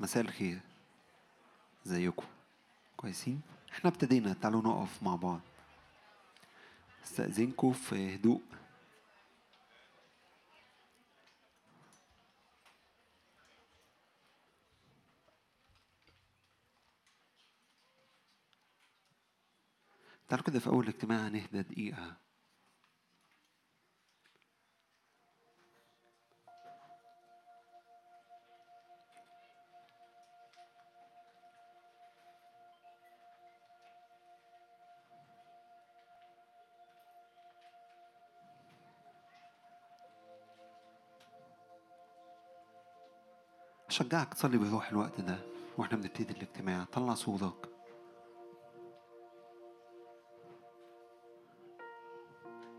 مساء الخير. ازيكم؟ كويسين؟ إحنا ابتدينا. تعالوا نقف مع بعض. استأذنكم في هدوء. تعالوا كده في أول اجتماع نهدى دقيقة. أشجعك تصلي بروح الوقت ده وإحنا بنبتدي الاجتماع. طلع صوتك.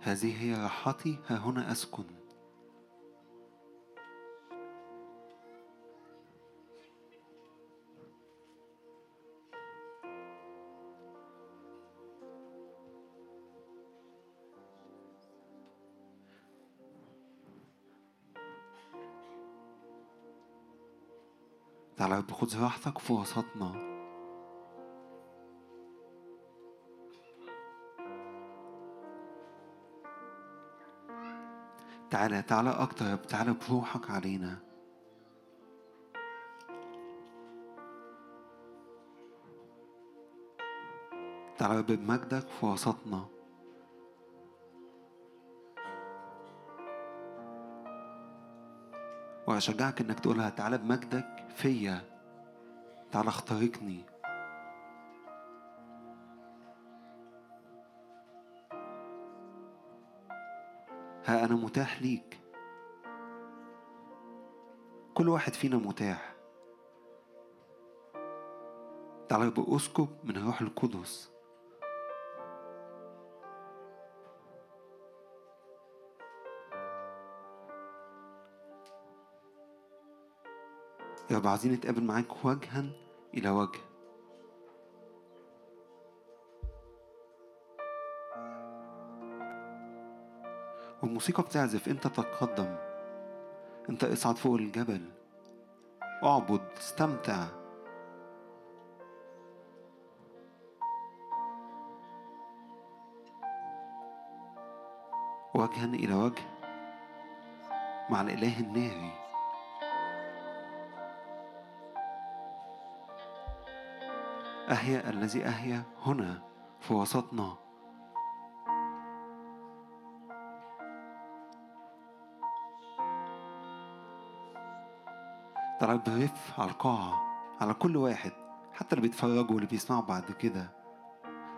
هذه هي راحتي. ها هنا أسكن. خد راحتك في وسطنا. تعالى تعالى أكتر تعالى بروحك علينا. تعالى بمجدك في وسطنا. وأشجعك إنك تقولها تعالى بمجدك فيا. تعالى اخترقني. ها أنا متاح ليك. كل واحد فينا متاح. تعالى بأسكب من الروح القدس. يا رب عايزين نتقابل معاك وجها؟ إلى وجه. والموسيقى بتعزف أنت تقدم أنت اصعد فوق الجبل. اعبد استمتع. وجها إلى وجه مع الإله الناري أحيا الذي أحيا هنا في وسطنا. تعالى برف على القاعة على كل واحد حتى اللي بيتفرجوا واللي بيسمعوا بعد كده.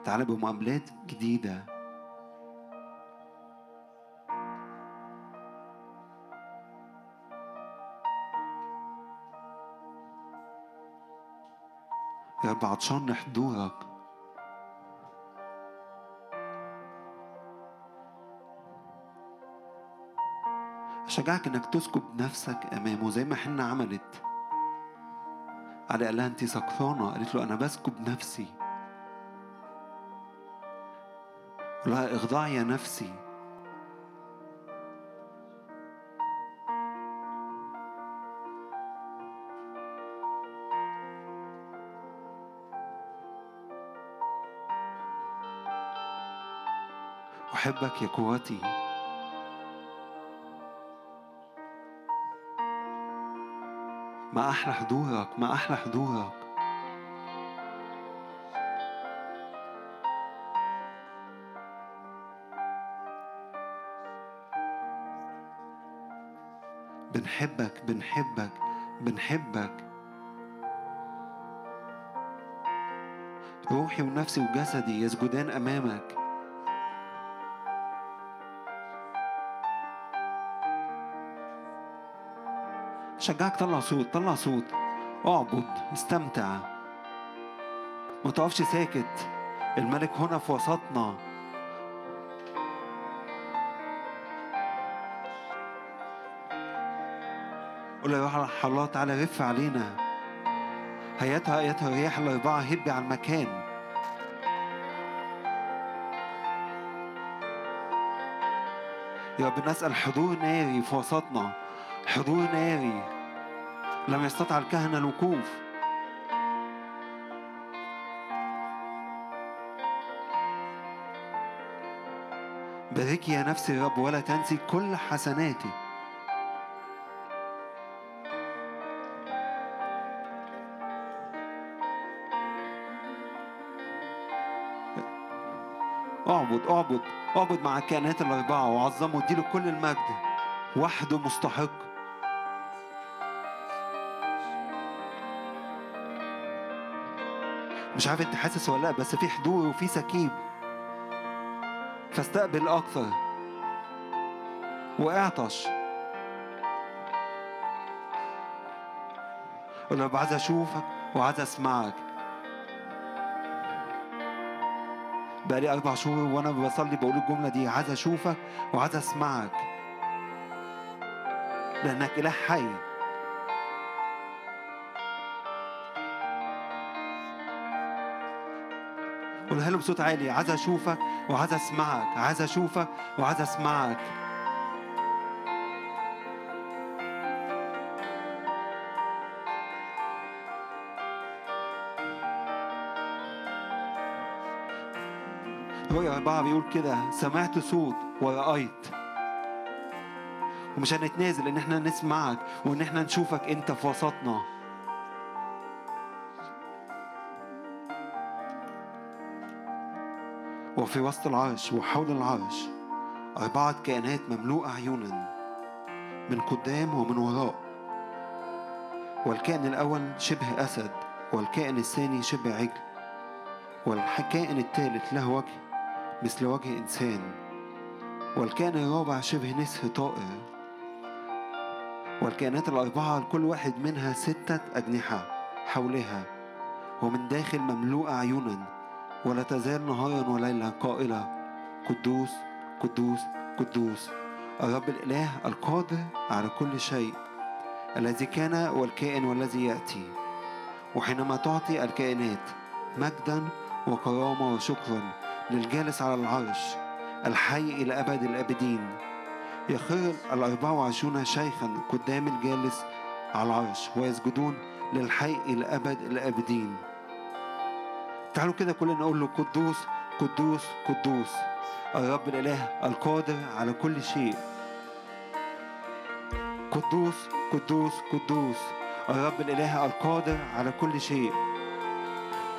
تعالى بمقابلات جديدة. يا رب عطشان لحضورك أشجعك إنك تسكب نفسك أمامه زي ما حنا عملت. علي قال لها أنت سكرانة. قالت له أنا بسكب نفسي. قال لها اخضعي يا نفسي. أحبك يا قوتي ما أحلى حضورك ما أحلى حضورك بنحبك بنحبك بنحبك. روحي ونفسي وجسدي يسجدان أمامك. شجعك طلع صوت طلع صوت. اعبد استمتع. ما تقفش ساكت. الملك هنا في وسطنا. قول يا الله تعالى رف علينا. هياتها ايتها الرياح الاربعه هبي على المكان. يا رب نسأل حضور ناري في وسطنا. حضور ناري. لم يستطع الكهنة الوقوف. باركي يا نفسي الرب ولا تنسي كل حسناتي. اعبد اعبد اعبد مع الكائنات الأربعة وعظمه واديله كل المجد. وحده مستحق. مش عارف انت حاسس ولا لا بس في حضور وفي سكيب فاستقبل أكثر. واعطش. قول له عايز أشوفك وعايز أسمعك. بقالي أربع شهور وأنا بصلي بقول الجملة دي عايز أشوفك وعايز أسمعك. لأنك إله حي. قولها له بصوت عالي عايز أشوفك وعايز أسمعك عايز أشوفك وعايز أسمعك. رؤيا أربعة بيقول كده سمعت صوت ورأيت. ومش هنتنازل إن إحنا نسمعك وإن إحنا نشوفك أنت في وسطنا. وفي وسط العرش وحول العرش أربعة كائنات مملوءة عيونا من قدام ومن وراء. والكائن الأول شبه أسد والكائن الثاني شبه عجل والكائن الثالث له وجه مثل وجه إنسان. والكائن الرابع شبه نسر طائر. والكائنات الأربعة كل واحد منها ستة أجنحة حولها ومن داخل مملوءة عيونا. ولا تزال نهارا وليلا قائلة قدوس قدوس قدوس الرب الإله القادر على كل شيء الذي كان والكائن والذي يأتي وحينما تعطي الكائنات مجدا وكرامة وشكرا للجالس على العرش الحي إلى أبد الآبدين يخر الأربع وعشرون شيخا قدام الجالس على العرش ويسجدون للحي إلى أبد الآبدين. تعالوا كده كلنا نقول له قدوس قدوس قدوس. الرب الإله القادر على كل شيء. قدوس قدوس قدوس. الرب الإله القادر على كل شيء.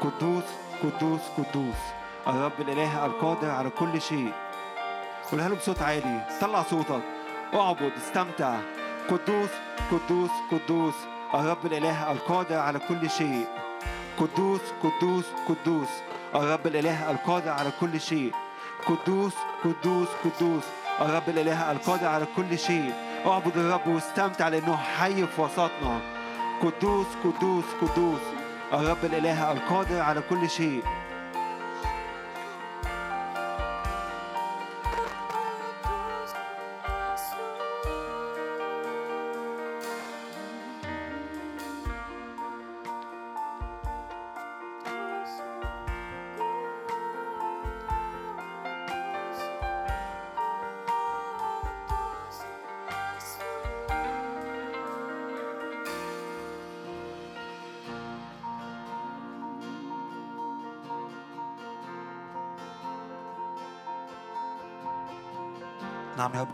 قدوس قدوس قدوس. الرب الإله القادر على كل شيء. قولها له بصوت عالي. طلع صوتك. اعبد استمتع. قدوس قدوس قدوس. الرب الإله القادر على كل شيء. قدوس قدوس قدوس. الرب الإله القادر على كل شيء. قدوس قدوس قدوس. الرب الإله القادر على كل شيء. اعبد الرب واستمتع لأنه حي في وسطنا. قدوس قدوس قدوس. الرب الإله القادر على كل شيء.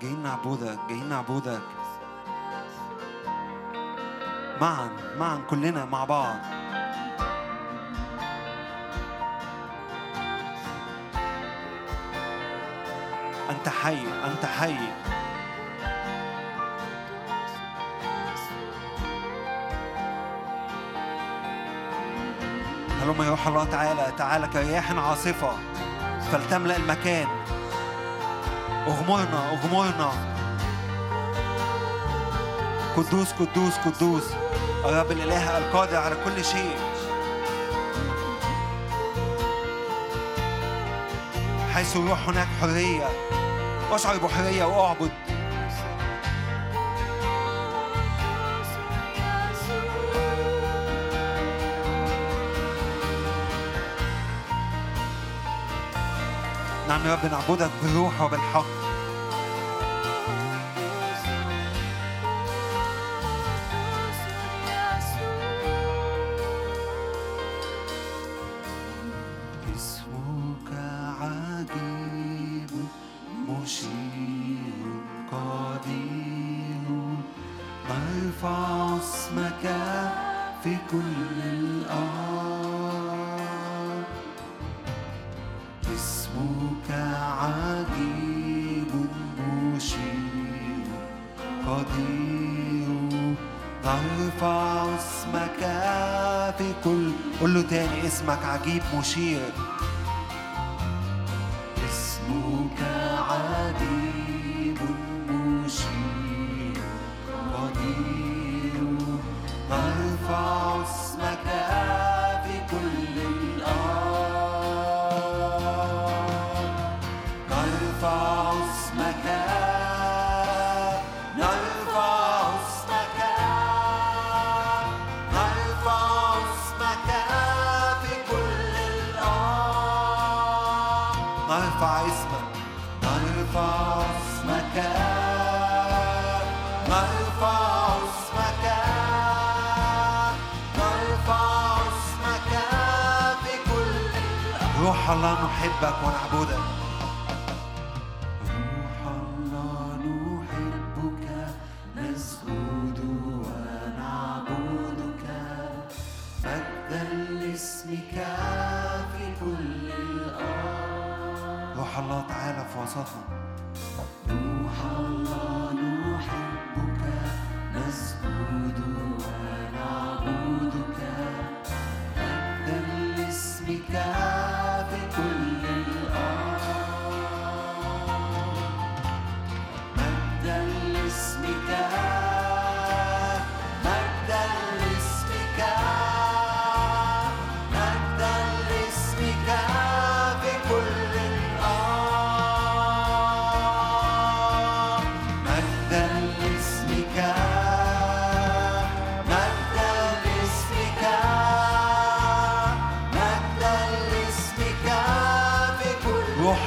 جايين نعبدك جايين نعبدك معا معا كلنا مع بعض. أنت حي أنت حي. هلما يا روح الله تعالى تعالى كرياح عاصفة فلتملأ المكان. اغمرنا اغمرنا قدوس قدوس قدوس الرب الإله القادر على كل شيء. حيث الروح هناك حرية. أشعر بحرية وأعبد. نعم يا رب نعبدك بالروح وبالحق. Keep pushing. mundo cabe.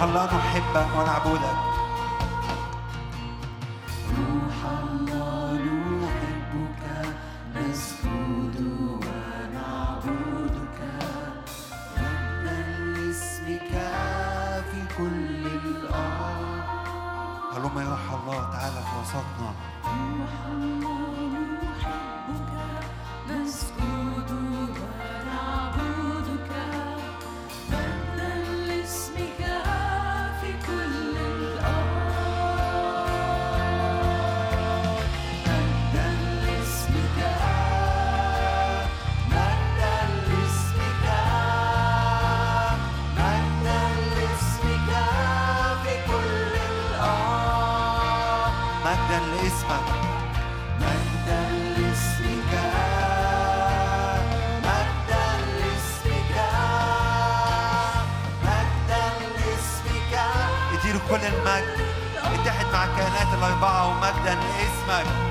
الله نحبك ونعبدك روح الله نحبك نسجد ونعبدك مجدا لاسمك في كل الأرض هلما يا روح الله تعالى في وسطنا روح الله نحبك الله يبعه مجدا لاسمك.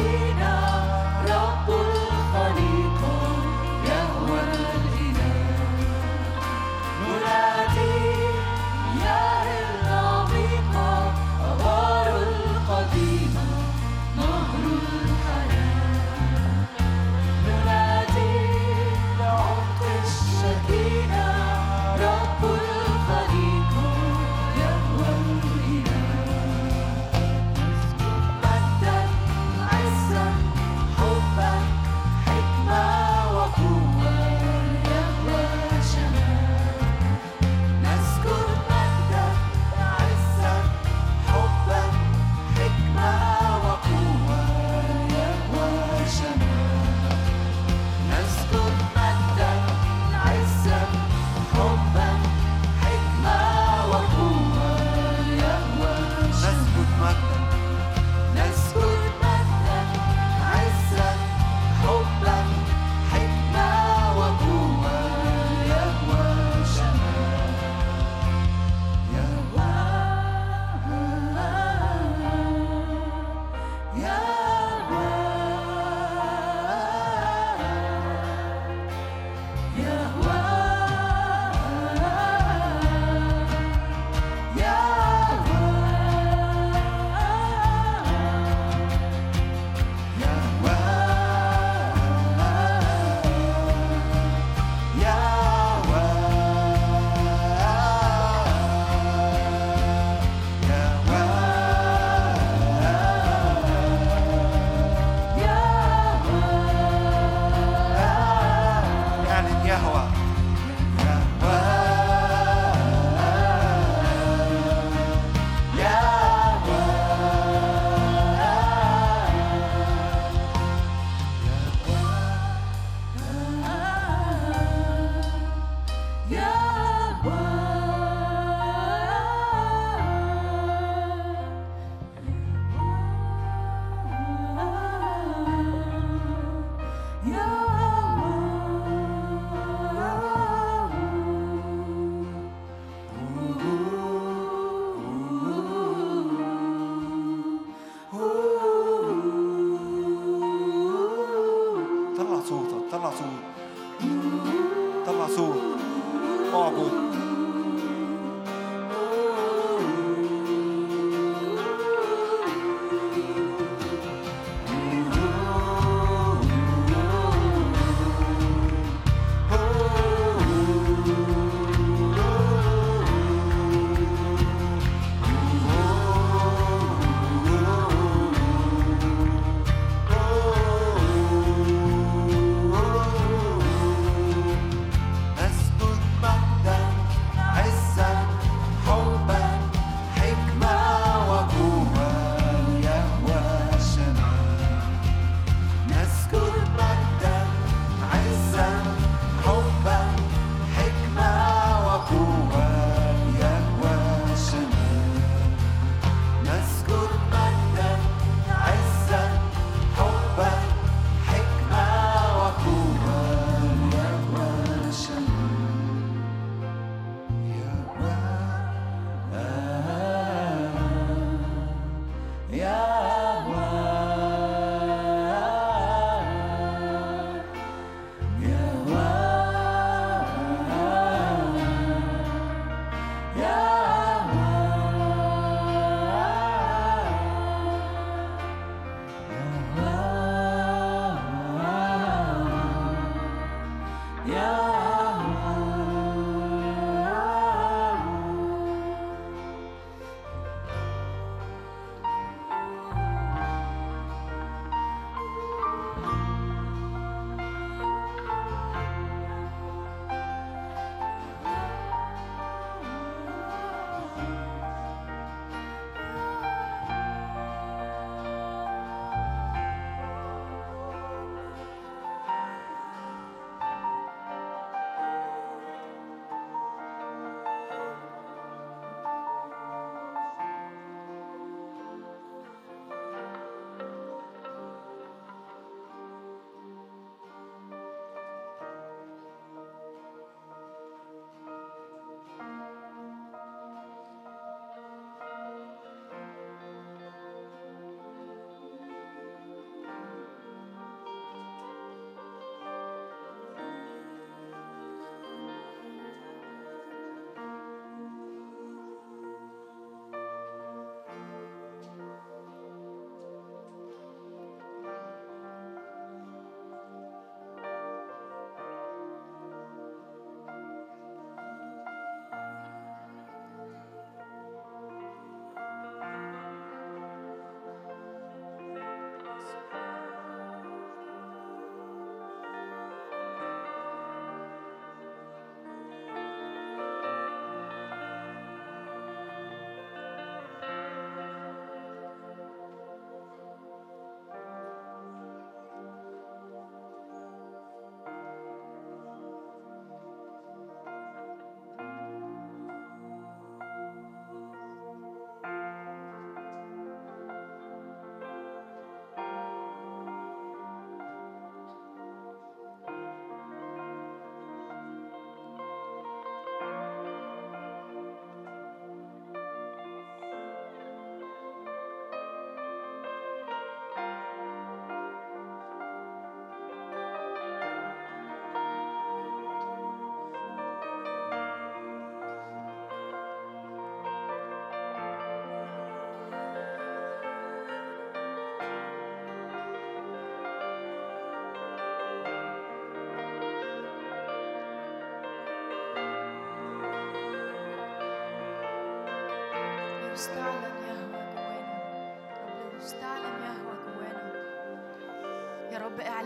you.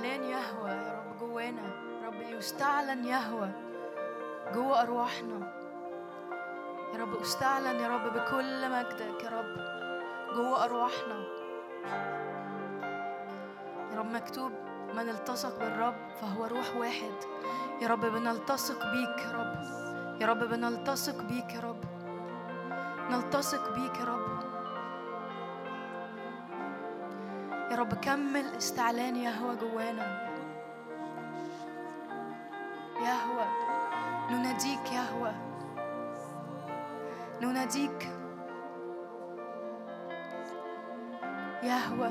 اعلان يهوى يا رب جوانا. رب يستعلن يهوى جوا أرواحنا. يا رب استعلن يا رب بكل مجدك يا رب جوا أرواحنا. يا رب مكتوب من التصق بالرب فهو روح واحد. يا رب بنلتصق بيك يا رب. يا رب بنلتصق بيك يا رب. نلتصق بيك يا رب. يا رب كمل استعلان يهوى جوانا. يهوى نناديك يهوى. نناديك. يهوى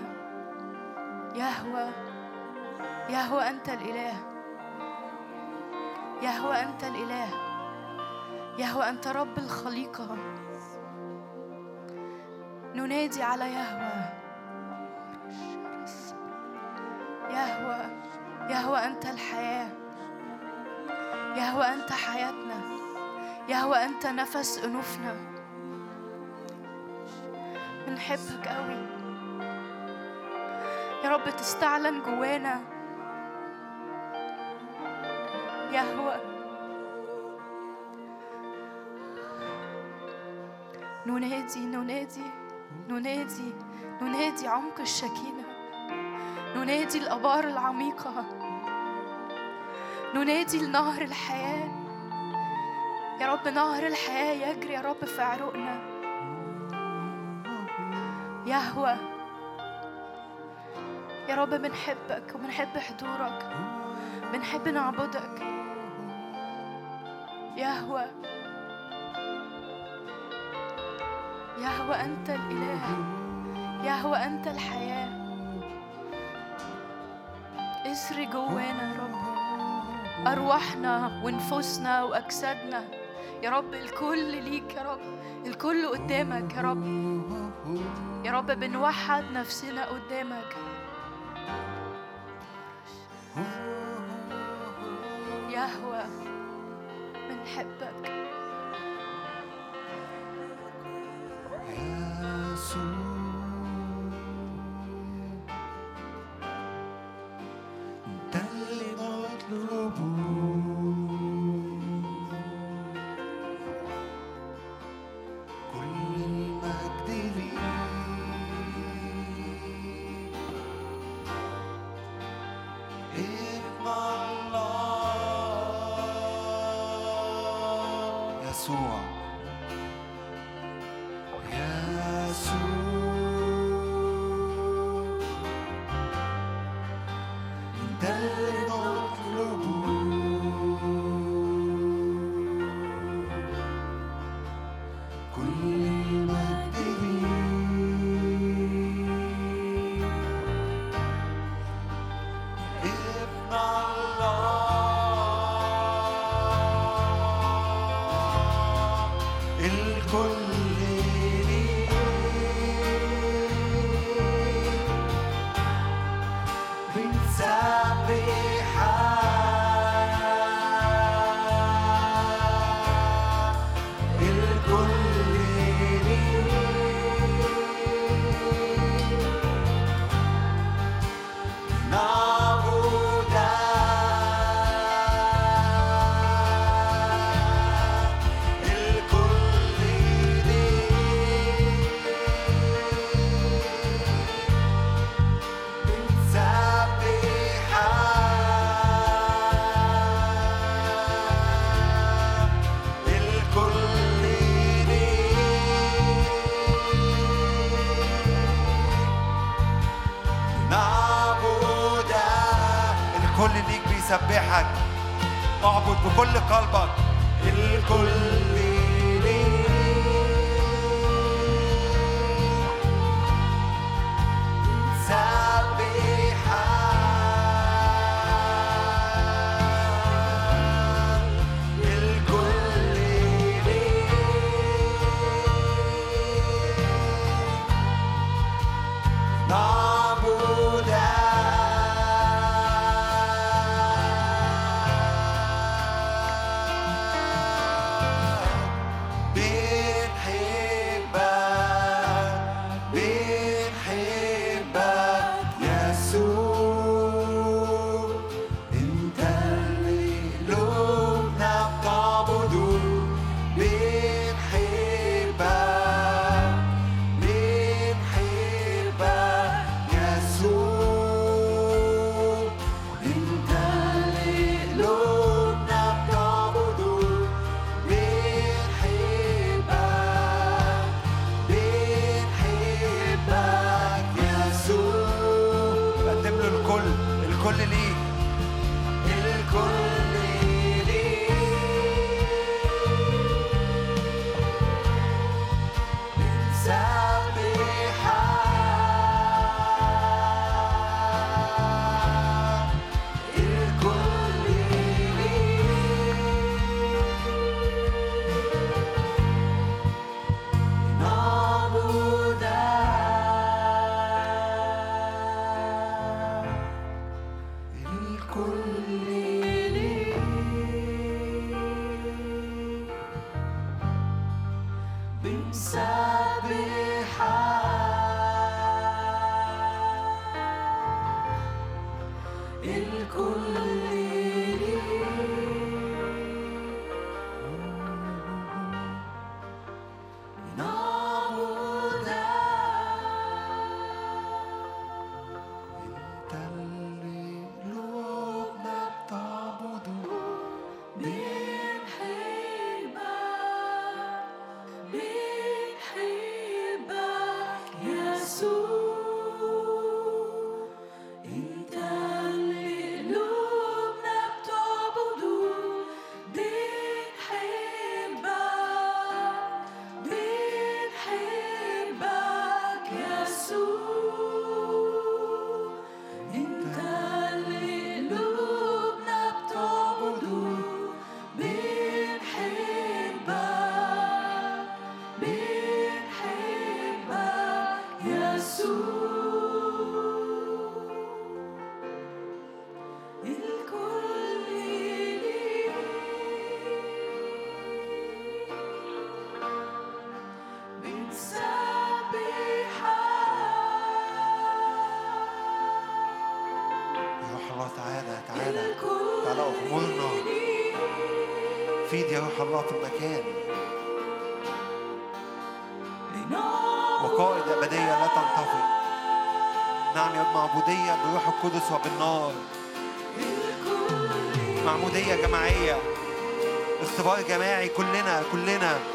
يهوى يهوى أنت الإله. يهوى أنت الإله. يهوى أنت رب الخليقة. ننادي على يهوى. أنت الحياة. يهوى أنت حياتنا. يهوى أنت نفس أنوفنا. بنحبك قوي يا رب تستعلن جوانا. يهوى. ننادي ننادي ننادي ننادي عمق الشكينة. ننادي الآبار العميقة. ننادي لنهر الحياة. يا رب نهر الحياة يجري يا رب في عروقنا. يهوى يا رب بنحبك وبنحب حضورك بنحب نعبدك. يهوى يهوى أنت الإله يهوى أنت الحياة. إسري جوانا يا رب. أرواحنا ونفوسنا وأجسادنا. يا رب الكل ليك يا رب الكل قدامك يا رب. يا رب بنوحد نفسنا قدامك. يهوى بنحبك. اختبار جماعي كلنا كلنا.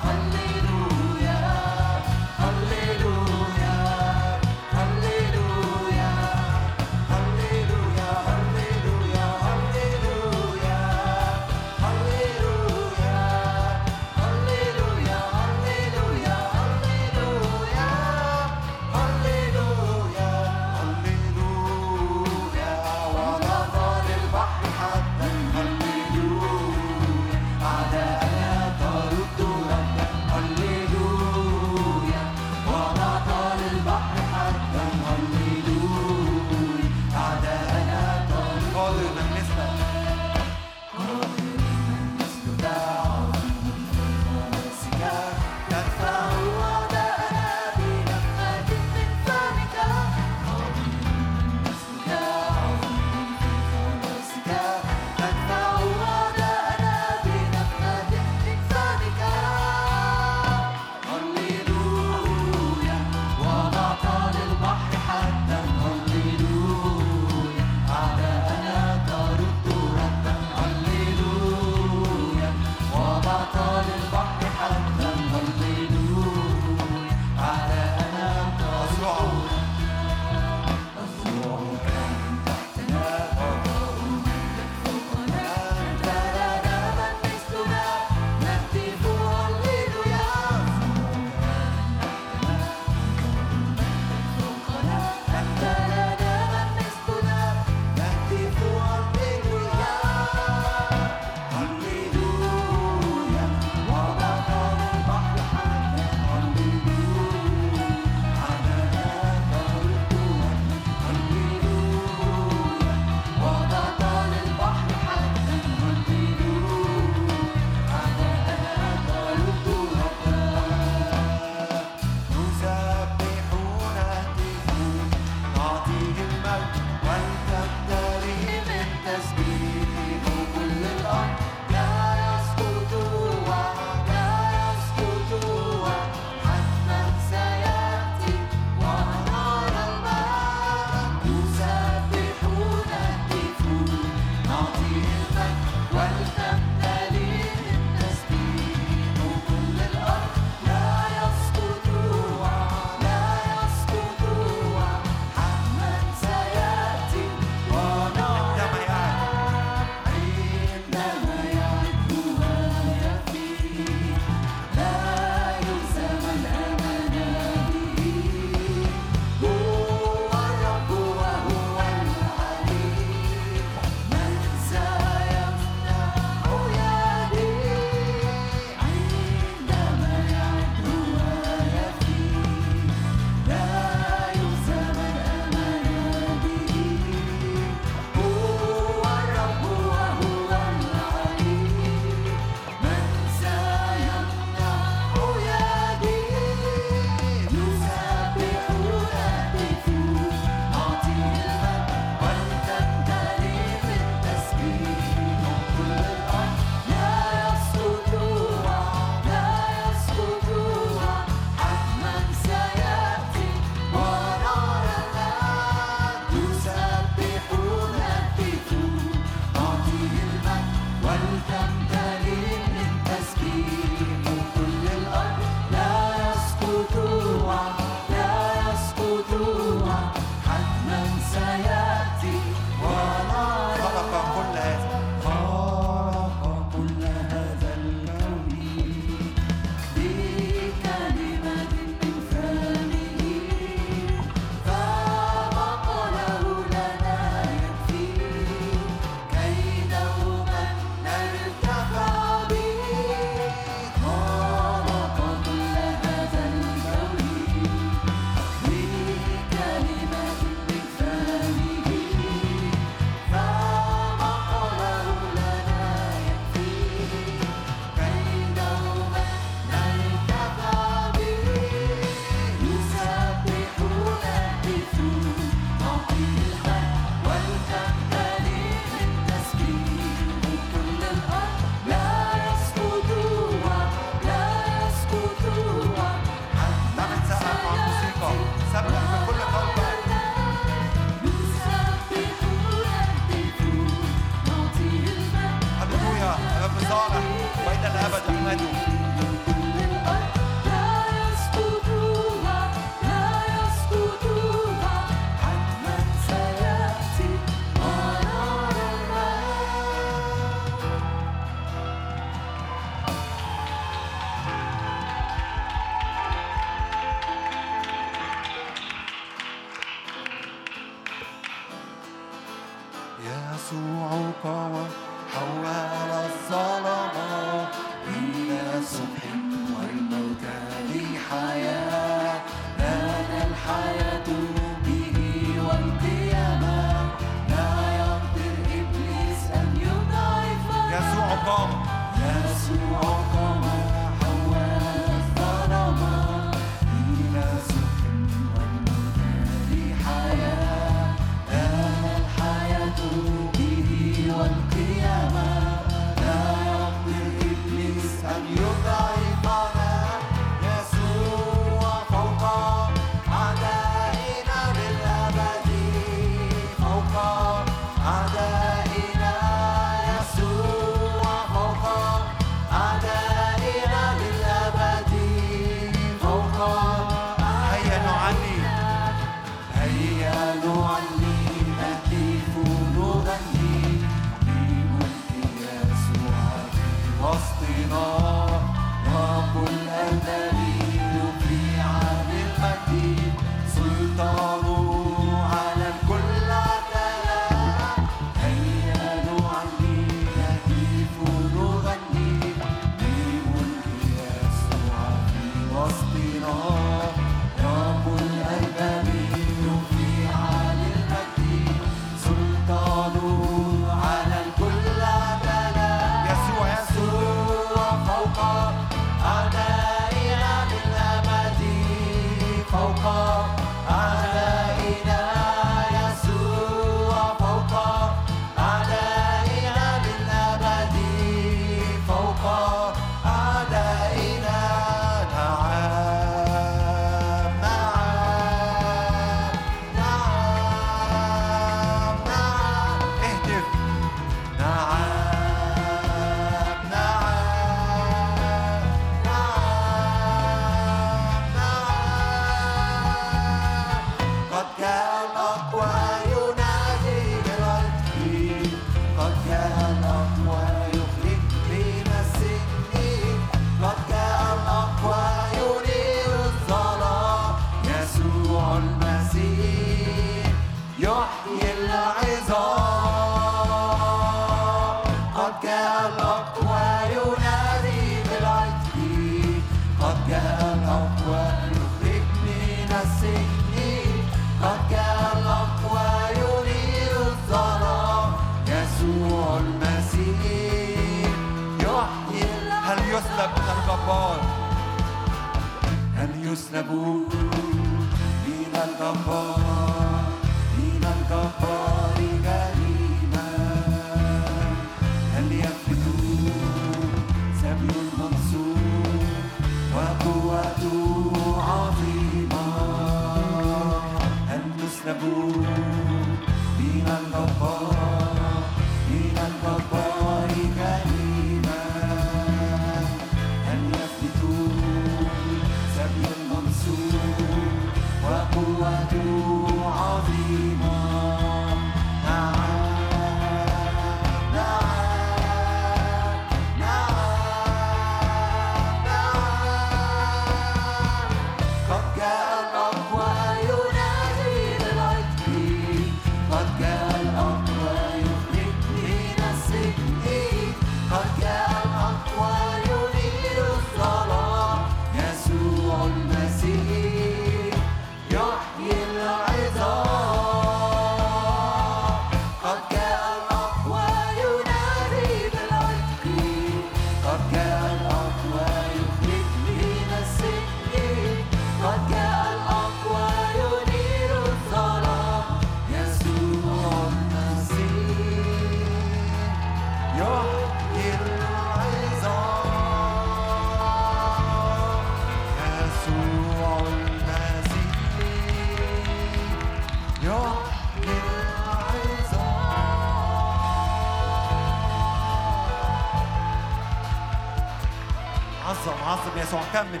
كمل.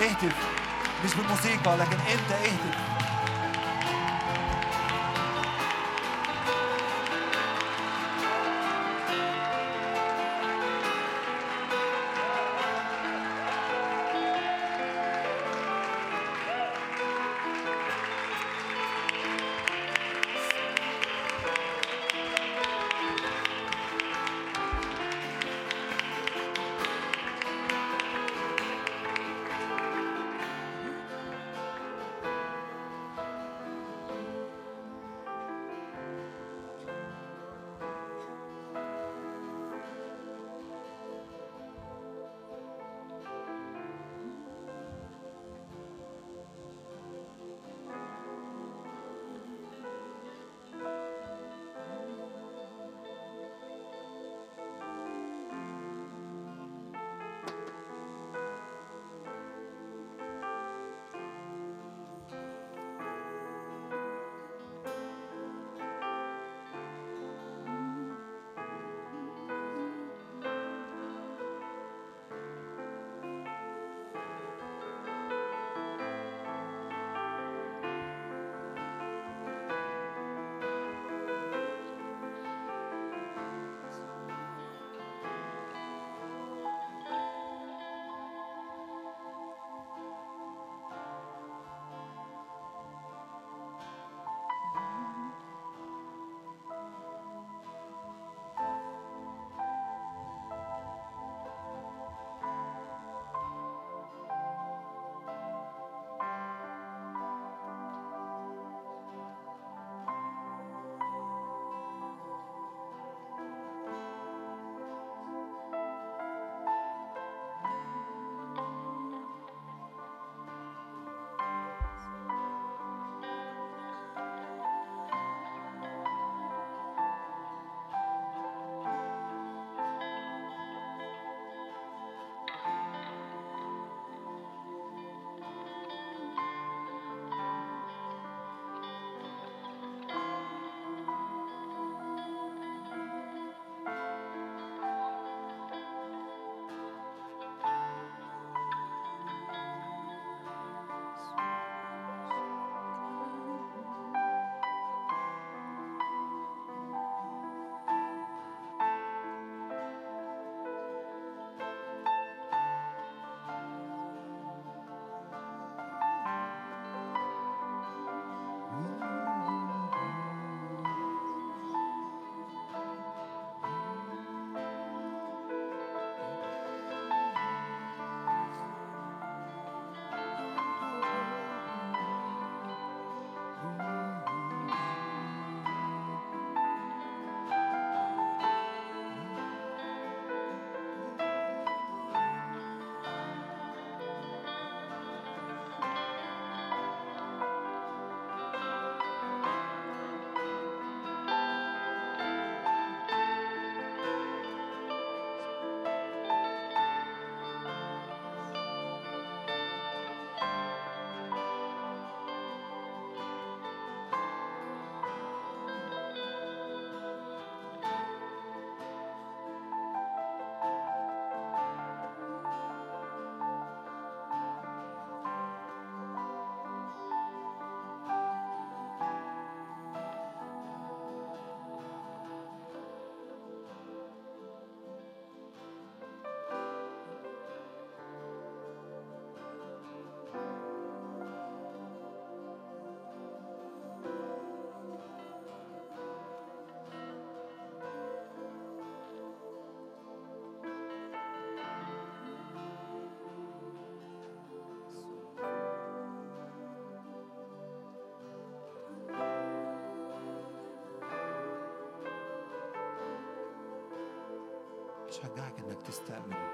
اهتف مش بالموسيقى لكن انت اهتف بشجعك إنك تستقبل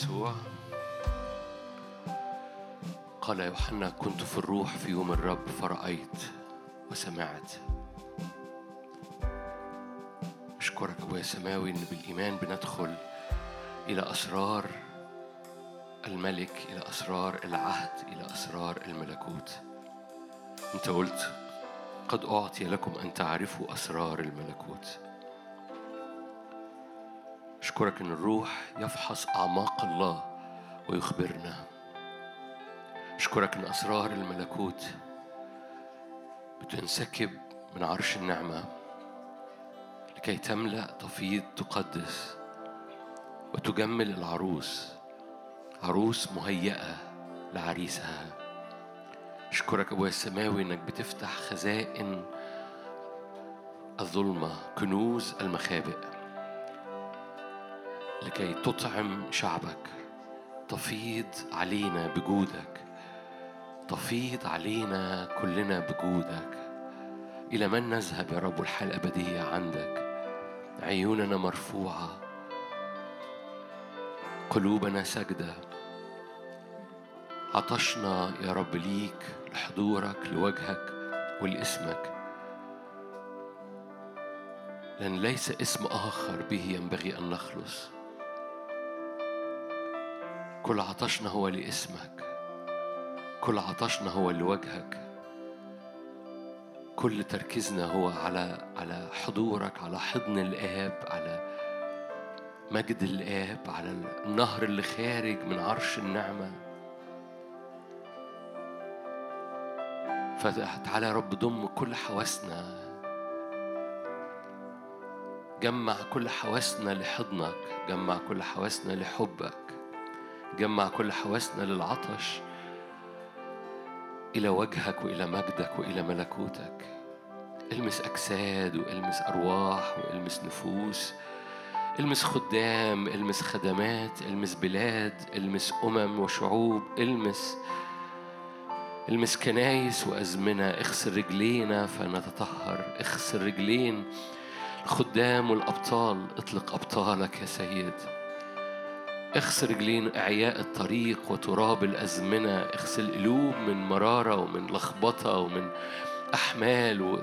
يسوع. قال يوحنا كنت في الروح في يوم الرب فرأيت وسمعت. أشكرك أبويا سماوي إن بالإيمان بندخل إلى أسرار الملك إلى أسرار العهد إلى أسرار الملكوت. أنت قلت قد أعطي لكم أن تعرفوا أسرار الملكوت. أشكرك إن الروح يفحص أعماق الله ويخبرنا. أشكرك إن أسرار الملكوت بتنسكب من عرش النعمة لكي تملأ تفيض تقدس وتجمل العروس عروس مهيئة لعريسها. أشكرك أبويا السماوي إنك بتفتح خزائن الظلمة كنوز المخابئ. لكي تطعم شعبك. تفيض علينا بجودك. تفيض علينا كلنا بجودك. إلى من نذهب يا رب الحياة الأبدية عندك؟ عيوننا مرفوعة. قلوبنا سجدة عطشنا يا رب ليك لحضورك لوجهك ولاسمك. لأن ليس اسم آخر به ينبغي أن نخلص. كل عطشنا هو لإسمك. كل عطشنا هو لوجهك. كل تركيزنا هو على على حضورك على حضن الآب على مجد الآب على النهر اللي خارج من عرش النعمة. فتعالى يا رب ضم كل حواسنا. جمع كل حواسنا لحضنك. جمع كل حواسنا لحبك. جمع كل حواسنا للعطش إلى وجهك وإلى مجدك وإلى ملكوتك. المس أجساد والمس أرواح والمس نفوس المس خدام المس خدمات المس بلاد المس أمم وشعوب المس المس كنايس وأزمنة. اغسل رجلينا فنتطهر. اغسل رجلين الخدام والأبطال. اطلق أبطالك يا سيد. اغسل رجلين إعياء الطريق وتراب الأزمنة اغسل قلوب من مرارة ومن لخبطة ومن أحمال و...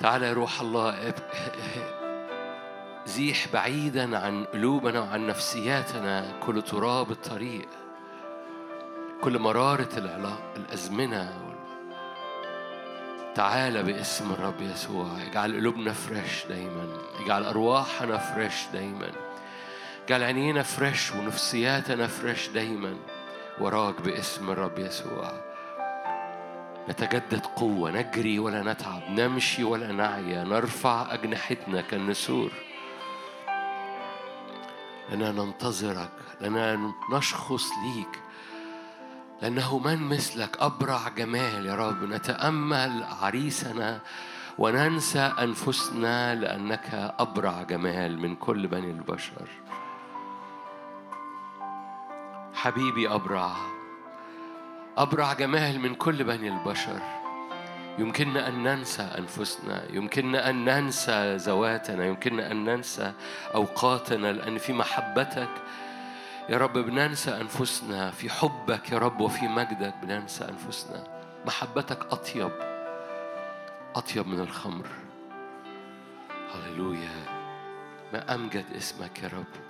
تعالى يا روح الله زيح بعيدا عن قلوبنا وعن نفسياتنا كل تراب الطريق كل مرارة العلاقة الأزمنة تعالى باسم الرب يسوع اجعل قلوبنا fresh دايما اجعل أرواحنا fresh دايما. اجعل عينينا fresh ونفسياتنا fresh دايما. وراك باسم الرب يسوع. نتجدد قوة نجري ولا نتعب نمشي ولا نعيا نرفع أجنحتنا كالنسور. لنا ننتظرك لنا نشخص ليك. لأنه من مثلك أبرع جمال يا رب. نتأمل عريسنا وننسى أنفسنا لأنك أبرع جمال من كل بني البشر. حبيبي أبرع. أبرع جمال من كل بني البشر. يمكننا أن ننسى أنفسنا يمكننا أن ننسى ذواتنا يمكننا أن ننسى أوقاتنا لأن في محبتك. يا رب بننسى أنفسنا في حبك يا رب وفي مجدك بننسى أنفسنا. محبتك أطيب أطيب من الخمر. هللويا. ما أمجد اسمك يا رب.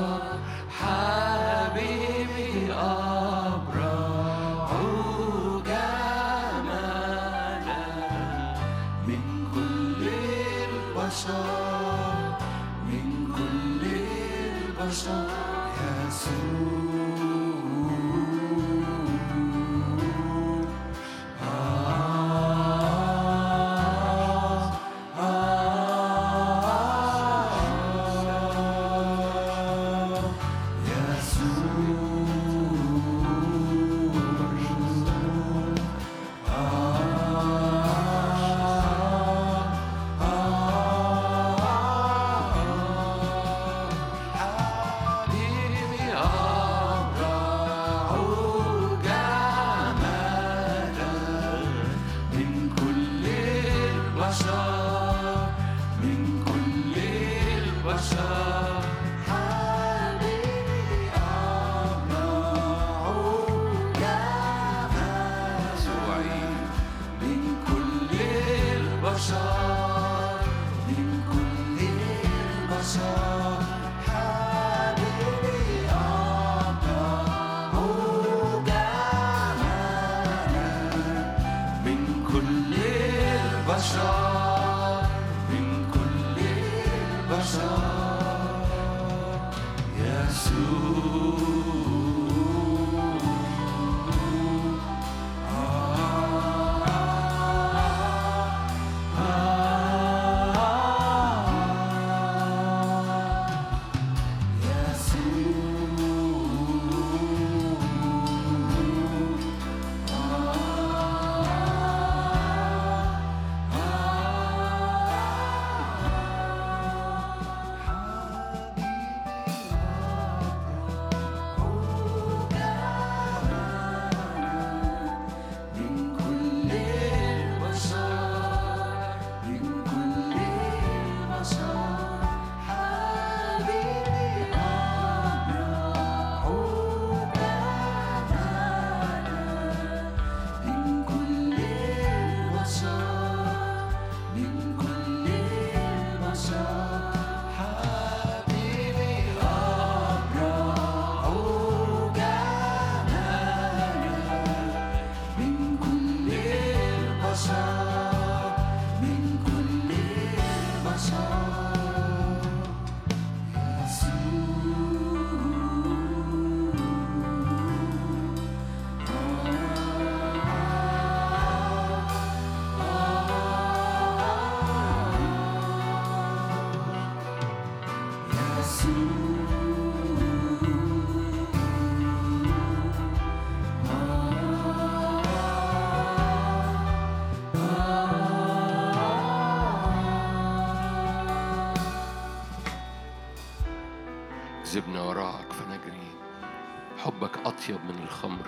أطيب من الخمر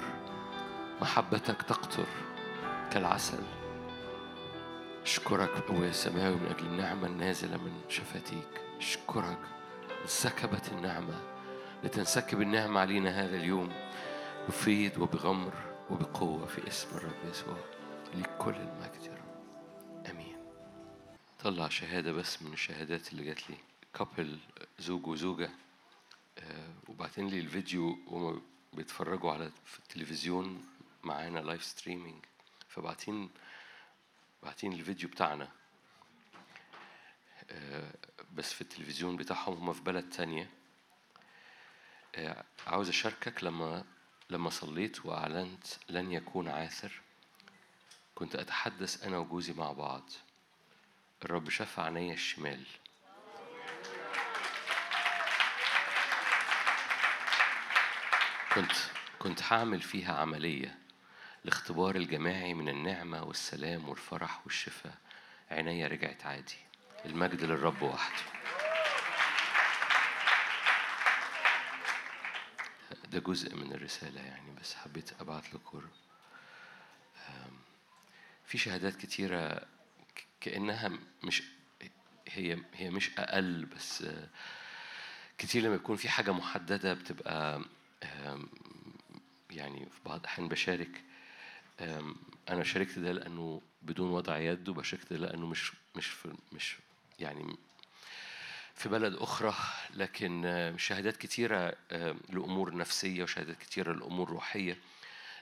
محبتك تقطر كالعسل. أشكرك أبويا السماوي من أجل النعمة النازلة من شفاتيك أشكرك انسكبت النعمة لتنسكب النعمة علينا هذا اليوم بفيض وبغمر وبقوة في اسم الرب يسوع لكل المجد يا رب. آمين. طلع شهادة بس من الشهادات اللي جات لي. كابل زوج وزوجة. آه، وبعتين لي الفيديو وهم بيتفرجوا على في التلفزيون معانا live streaming فبعتين بعتين الفيديو بتاعنا. آه، بس في التلفزيون بتاعهم هم في بلد تانية. آه، عاوز أشاركك لما لما صليت وأعلنت لن يكون عاثر كنت أتحدث أنا وجوزي مع بعض. الرب شاف عينيا الشمال. كنت كنت هعمل فيها عملية الاختبار الجماعي من النعمة والسلام والفرح والشفاء. عينيا رجعت عادي. المجد للرب وحده. ده جزء من الرسالة يعني بس حبيت أبعت لكم. في شهادات كتيرة كأنها مش هي هي مش أقل بس كتير لما يكون في حاجة محددة بتبقى يعني في بعض الأحيان بشارك. أنا شاركت ده لأنه بدون وضع يد وبشاركت ده لأنه مش مش في مش يعني في بلد أخرى. لكن شهادات كتيرة لأمور نفسية وشهادات كتيرة لأمور روحية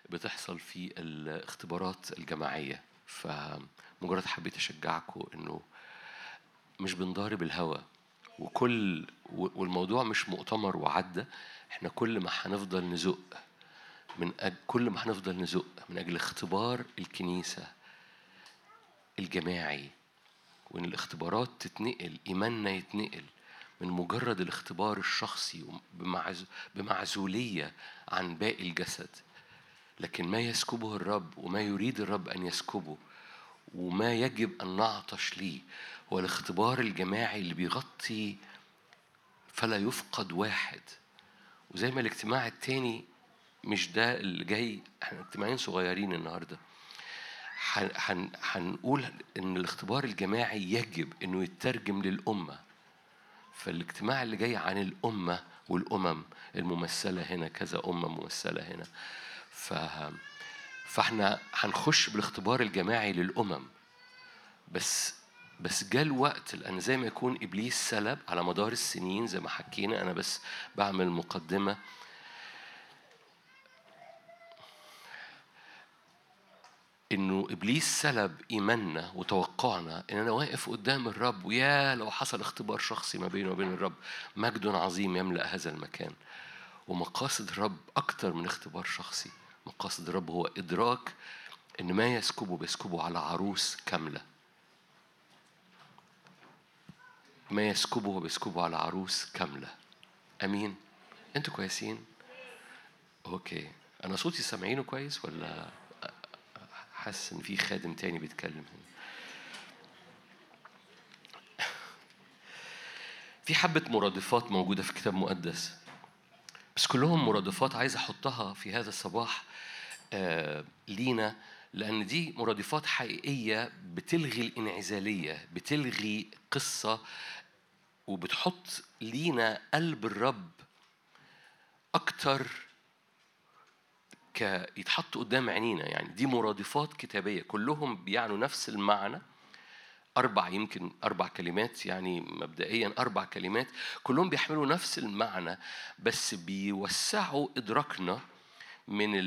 بتحصل في الاختبارات الجماعية. فمجرد حبيت أشجعكم إنه مش بنضارب الهوى وكل والموضوع مش مؤتمر وعدى إحنا كل ما هنفضل نزق من أجل كل ما هنفضل نزق من أجل اختبار الكنيسة الجماعي وإن الاختبارات تتنقل إيماننا يتنقل من مجرد الاختبار الشخصي بمعز- بمعزولية عن باقي الجسد. لكن ما يسكبه الرب وما يريد الرب أن يسكبه وما يجب أن نعطش ليه هو الاختبار الجماعي اللي بيغطي فلا يفقد واحد. وزي ما الاجتماع التاني مش ده اللي جاي إحنا اجتماعين صغيرين النهارده. هن- هن- هنقول إن الاختبار الجماعي يجب إنه يترجم للأمة. فالاجتماع اللي جاي عن الأمة والأمم الممثلة هنا كذا أمة ممثلة هنا. ف فاحنا هنخش بالاختبار الجماعي للأمم. بس بس جاء الوقت لأن زي ما يكون إبليس سلب على مدار السنين زي ما حكينا أنا بس بعمل مقدمة. إنه إبليس سلب إيماننا وتوقعنا إن أنا واقف قدام الرب ويا لو حصل اختبار شخصي ما بيني وبين الرب مجد عظيم يملأ هذا المكان. ومقاصد الرب أكتر من اختبار شخصي مقاصد الرب هو إدراك إن ما يسكبه بيسكبه على عروس كاملة. ما يسكبه بيسكبه على عروس كاملة. أمين. أنتوا كويسين؟ أوكي. أنا صوتي سامعينه كويس ولا حاسس إن في خادم تاني بيتكلم؟ هنا في حبة مرادفات موجودة في الكتاب المقدس بس كلهم مرادفات عايز أحطها في هذا الصباح آه لينا لأن دي مرادفات حقيقية بتلغي الإنعزالية بتلغي قصة وبتحط لينا قلب الرب أكتر ك يتحط قدام عينينا. يعني دي مرادفات كتابية كلهم بيعنوا نفس المعنى. أربع يمكن أربع كلمات يعني مبدئيا أربع كلمات. كلهم بيحملوا نفس المعنى بس بيوسعوا إدراكنا من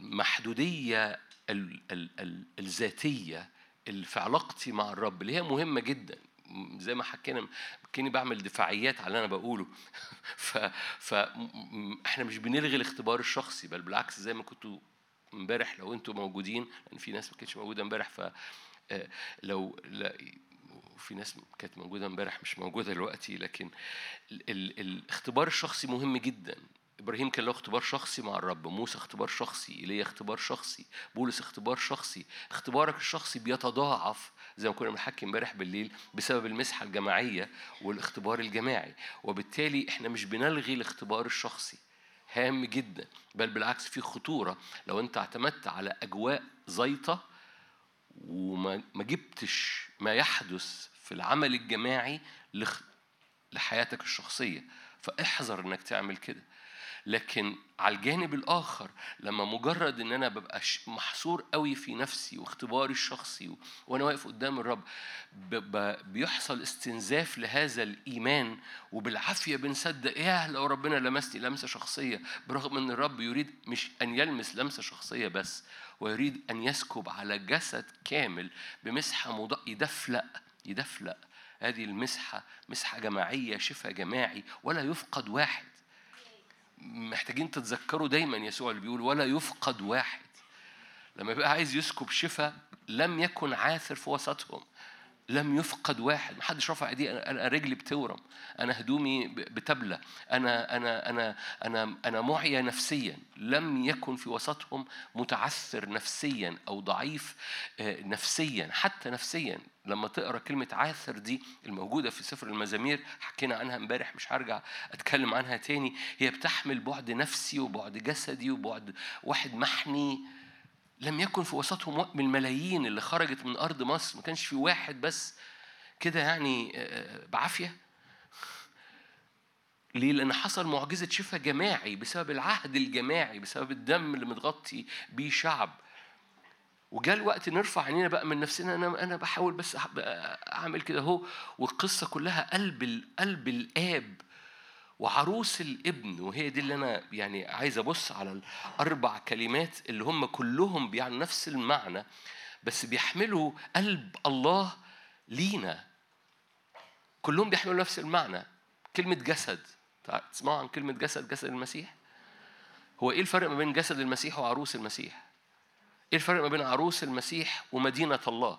المحدودية ال ال ال الذاتية اللي في علاقتي مع الرب اللي هي مهمة جدا. زي ما حكينا كاني بعمل دفاعيات على اللي أنا بقوله. ف ف م- إحنا مش بنلغي الاختبار الشخصي بل بالعكس زي ما كنتوا امبارح لو أنتوا موجودين لأن في ناس ما كانتش موجودة امبارح ف آه، لو لا في ناس كانت موجودة امبارح مش موجودة دلوقتي لكن ال ال الاختبار الشخصي مهم جدا. إبراهيم كان له اختبار شخصي مع الرب موسى اختبار شخصي إيليا اختبار شخصي بولس اختبار شخصي. اختبارك الشخصي بيتضاعف زي ما كنا بنحكي امبارح بالليل بسبب المسحة الجماعية والاختبار الجماعي. وبالتالي إحنا مش بنلغي الاختبار الشخصي. هام جدا. بل بالعكس في خطورة. لو أنت اعتمدت على أجواء زيطه وما ما جبتش ما يحدث في العمل الجماعي لحياتك الشخصية فاحذر إنك تعمل كده. لكن على الجانب الآخر لما مجرد إن أنا ببقى محصور قوي في نفسي واختباري الشخصي و... وأنا واقف قدام الرب. بيحصل استنزاف لهذا الإيمان وبالعافية بنصدق ياه لو ربنا لمسني لمسة شخصية برغم إن الرب يريد مش أن يلمس لمسة شخصية بس ويريد أن يسكب على جسد كامل بمسحة مض... يدفلق يدفلق هذه المسحة مسحة جماعية شفاء جماعي ولا يفقد واحد محتاجين تتذكروا دايما يسوع اللي بيقول ولا يفقد واحد. لما يبقى عايز يسكب شفاء لم يكن عاثر في وسطهم. لم يفقد واحد. محدش رفع ايديه. أنا رجلي بتورم. أنا هدومي بتبلى أنا أنا أنا أنا أنا معيا نفسيا. لم يكن في وسطهم متعثر نفسيا أو ضعيف آه، نفسيا. حتى نفسيا. لما تقرأ كلمة عاثر دي الموجودة في سفر المزامير حكينا عنها امبارح مش هرجع أتكلم عنها تاني. هي بتحمل بعد نفسي وبعد جسدي وبعد واحد محني لم يكن في وسطهم من الملايين اللي خرجت من أرض مصر. ما كانش في واحد بس كده يعني آه، بعافية. ليه؟ لأن حصل معجزة شفاء جماعي بسبب العهد الجماعي بسبب الدم اللي متغطي بيه شعب. وجاء الوقت نرفع عينينا بقى من نفسنا. أنا أنا بحاول بس أعمل كده أهو. والقصة كلها قلب قلب الآب وعروس الابن وهي دي اللي أنا يعني عايز أبص على الأربع كلمات اللي هم كلهم بيعني نفس المعنى بس بيحملوا قلب الله لينا. كلهم بيحملوا نفس المعنى. كلمة جسد. تسمعوا عن كلمة جسد جسد المسيح؟ هو إيه الفرق ما بين جسد المسيح وعروس المسيح؟ إيه الفرق ما بين عروس المسيح ومدينة الله؟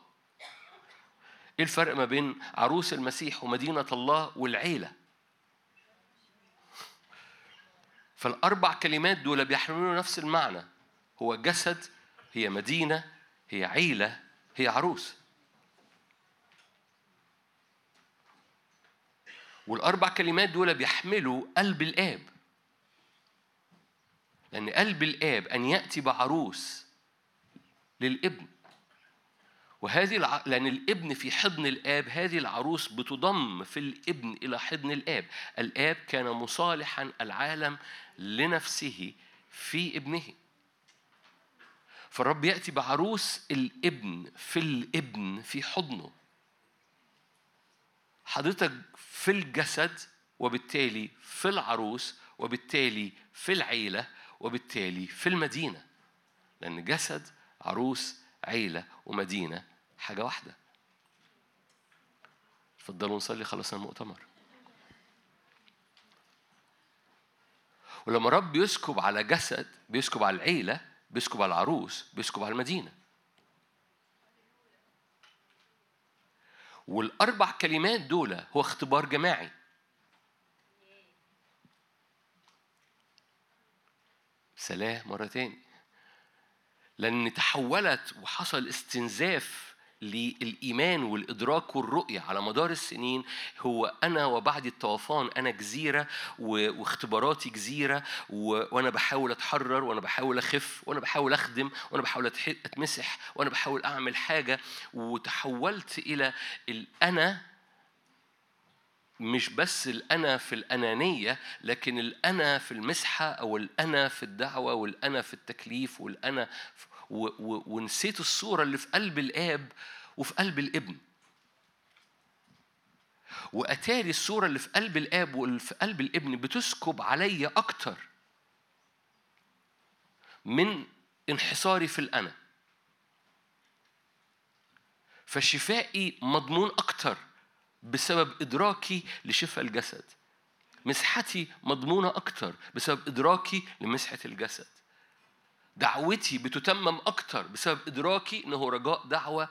إيه الفرق ما بين عروس المسيح ومدينة الله والعيلة؟ فالأربع كلمات دول بيحملوا نفس المعنى. هو جسد هي مدينة هي عيلة هي عروس. والأربع كلمات دول بيحملوا قلب الآب. لأن قلب الآب أن يأتي بعروس للابن. وهذه الع... لأن الابن في حضن الآب هذه العروس بتضم في الابن إلى حضن الآب. الآب كان مصالحا العالم لنفسه في ابنه. فالرب يأتي بعروس الابن في الابن في حضنه. حضرتك في الجسد وبالتالي في العروس وبالتالي في العيلة وبالتالي في المدينة. لأن جسد عروس عيلة ومدينة حاجة واحدة. اتفضلوا نصلي خلصنا المؤتمر ولما رب يسكب على جسد بيسكب على العيلة بيسكب على العروس بيسكب على المدينة. والأربع كلمات دول هو اختبار جماعي. سلام مرة تاني لأن تحولت وحصل استنزاف للإيمان والإدراك والرؤية على مدار السنين هو أنا وبعد الطوفان أنا جزيرة واختباراتي جزيرة وأنا بحاول أتحرر وأنا بحاول أخف وأنا بحاول أخدم وأنا بحاول أتمسح وأنا بحاول أعمل حاجة. وتحولت إلى الأنا مش بس الأنا في الأنانية لكن الأنا في المسحة أو الأنا في الدعوة والأنا في التكليف والأنا في ونسيت الصورة اللي في قلب الآب وفي قلب الابن. وأتاري الصورة اللي في قلب الآب واللي في قلب الابن بتسكب عليا أكتر من انحصاري في الأنا. فشفائي مضمون أكتر بسبب إدراكي لشفاء الجسد. مسحتي مضمونة أكتر بسبب إدراكي لمسحة الجسد. دعوتي بتتمم أكتر بسبب إدراكي إنه رجاء دعوة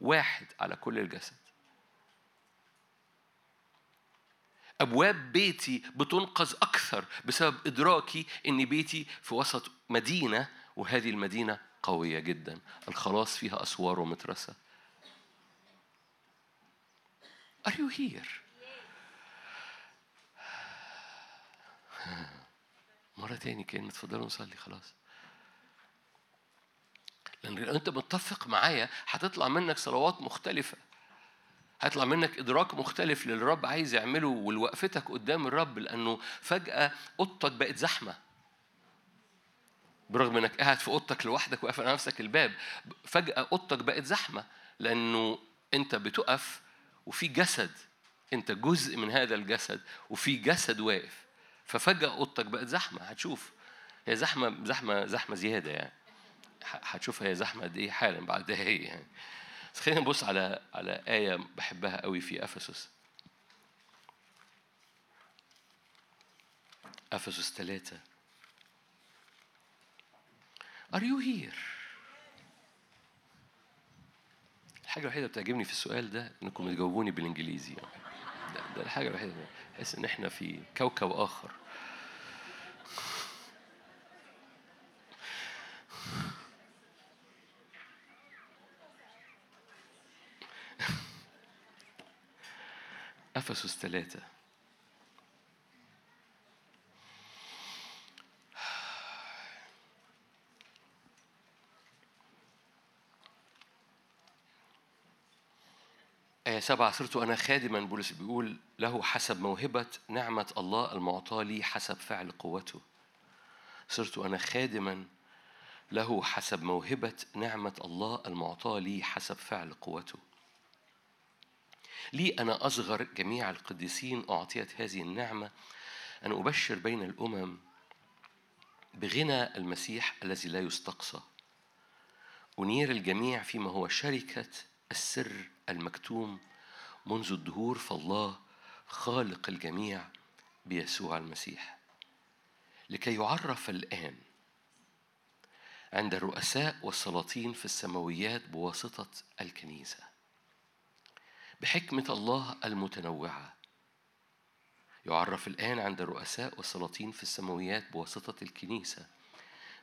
واحد على كل الجسد. أبواب بيتي بتنقذ أكثر بسبب إدراكي إن بيتي في وسط مدينة وهذه المدينة قوية جدا. الخلاص فيها أسوار ومترسة Are you here? مرة تاني كلمة اتفضلوا نصلي خلاص. لأن لو أنت متفق معايا هتطلع منك صلوات مختلفة. هيطلع منك إدراك مختلف للي الرب عايز يعمله ولوقفتك قدام الرب لأنه فجأة أوضتك بقت زحمة. برغم إنك قاعد في أوضتك لوحدك واقف على نفسك الباب فجأة اوضتك بقت زحمة لأنه أنت بتقف وفي جسد. أنت جزء من هذا الجسد وفي جسد واقف. ففجأة اوضتك بقت زحمة. هتشوف. هي زحمة زحمة زحمة زيادة يعني. هتشوف هي زحمة قد إيه حالا بعد دقايق يعني. بس خلينا نبص على على آية بحبها قوي في إفسس. إفسس ثلاثة Are you here? الحاجة الوحيدة بتعجبني في السؤال ده إنكم تجاوبوني بالإنجليزي. يعني. ده, ده الحاجة الوحيدة. بحس إن إحنا في كوكب آخر. افسس ثلاثة آية سبعة صرت أنا خادما بولس بيقول له حسب موهبة نعمة الله المعطاة لي حسب فعل قوته. صرت أنا خادما له حسب موهبة نعمة الله المعطاة لي حسب فعل قوته. لي أنا أصغر جميع القديسين أعطيت هذه النعمة أن أبشر بين الأمم بغنى المسيح الذي لا يستقصى. أنير الجميع فيما هو شركة السر المكتوم منذ الدهور فالله خالق الجميع بيسوع المسيح. لكي يعرف الآن عند الرؤساء والسلاطين في السماويات بواسطة الكنيسة. بحكمة الله المتنوعة. يعرف الآن عند الرؤساء والسلاطين في السماويات بواسطة الكنيسة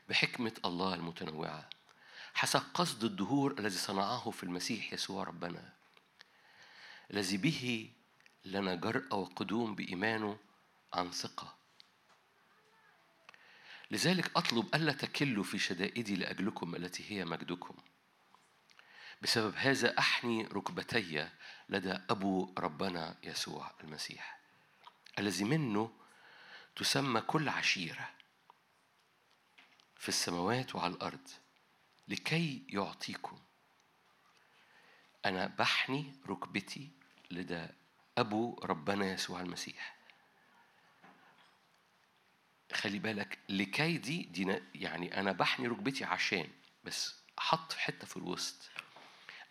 بحكمة الله المتنوعة. حسب قصد الدهور الذي صنعه في المسيح يسوع ربنا الذي به لنا جرأة وقدوم بإيمانه عن ثقة. لذلك أطلب ألا تكلوا في شدائدي لأجلكم التي هي مجدكم. بسبب هذا أحني ركبتي لدى أبو ربنا يسوع المسيح الذي منه تسمى كل عشيرة في السماوات وعلى الأرض لكي يعطيكم. أنا بحني ركبتي لدى أبو ربنا يسوع المسيح. خلي بالك لكي دي, دي يعني أنا بحني ركبتي عشان بس حط حتة في الوسط.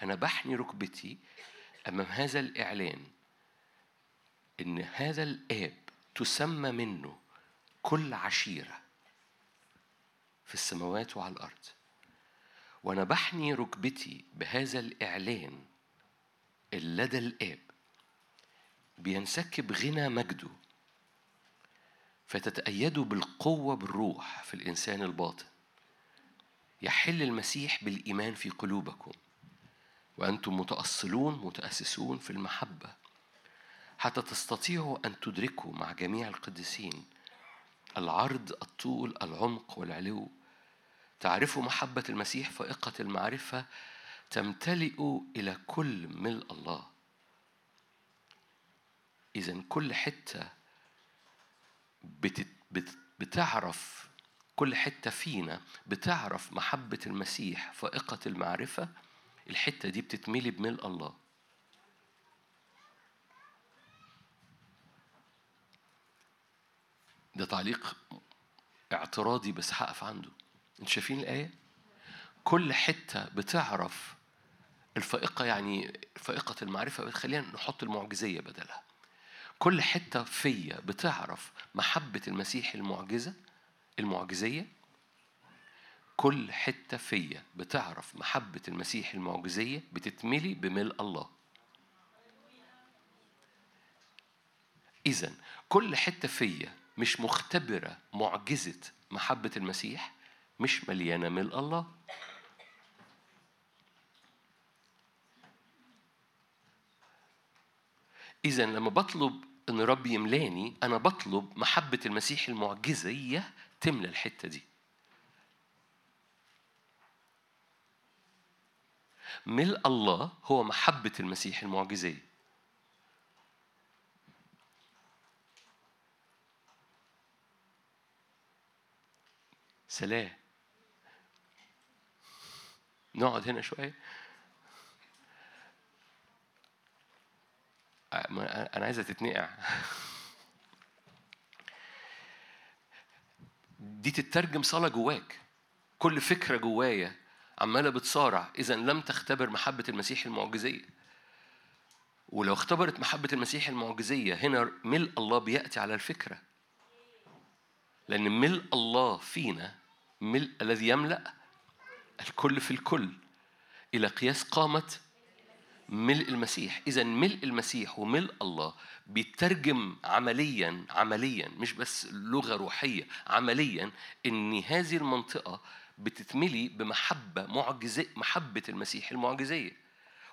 أنا بحني ركبتي أمام هذا الإعلان إن هذا الآب تسمى منه كل عشيرة في السماوات وعلى الأرض. وأنا بحني ركبتي بهذا الإعلان لدى الآب بينسكب غنى مجده فتتأيدوا بالقوة بالروح في الإنسان الباطن. يحل المسيح بالإيمان في قلوبكم. وأنتم متأصلون متأسسون في المحبة. حتى تستطيعوا أن تدركوا مع جميع القديسين العرض الطول العمق والعلو. تعرفوا محبة المسيح فائقة المعرفة تمتلئوا إلى كل ملء الله. إذا كل حتة بت بت بتعرف كل حتة فينا بتعرف محبة المسيح فائقة المعرفة الحتة دي بتتملي بملء الله. ده تعليق اعتراضي بس هقف عنده. أنتوا شايفين الآية؟ كل حتة بتعرف الفائقة يعني فائقة المعرفة خلينا نحط المعجزية بدلها. كل حتة فيا بتعرف محبة المسيح المعجزة المعجزية كل حتة فيا بتعرف محبة المسيح المعجزية بتتملي بملء الله. إذا كل حتة فيا مش مختبرة معجزة محبة المسيح مش مليانة من الله. إذا لما بطلب إن رب يملاني أنا بطلب محبة المسيح المعجزية تملى الحتة دي. ملء الله هو محبة المسيح المعجزية سلام. نقعد هنا شوية. أنا عايزة تتنقع. دي تترجم صلاة جواك. كل فكرة جوايا عمالة بتصارع. إذا لم تختبر محبة المسيح المعجزية. ولو اختبرت محبة المسيح المعجزية هنا ملء الله بيأتي على الفكرة. لأن ملء الله فينا ملء الذي يملأ الكل في الكل. إلى قياس قامة ملء المسيح. إذا ملء المسيح وملء الله بيترجم عمليا عمليا مش بس لغة روحية عمليا إن هذه المنطقة بتتملي بمحبة معجزة محبة المسيح المعجزية.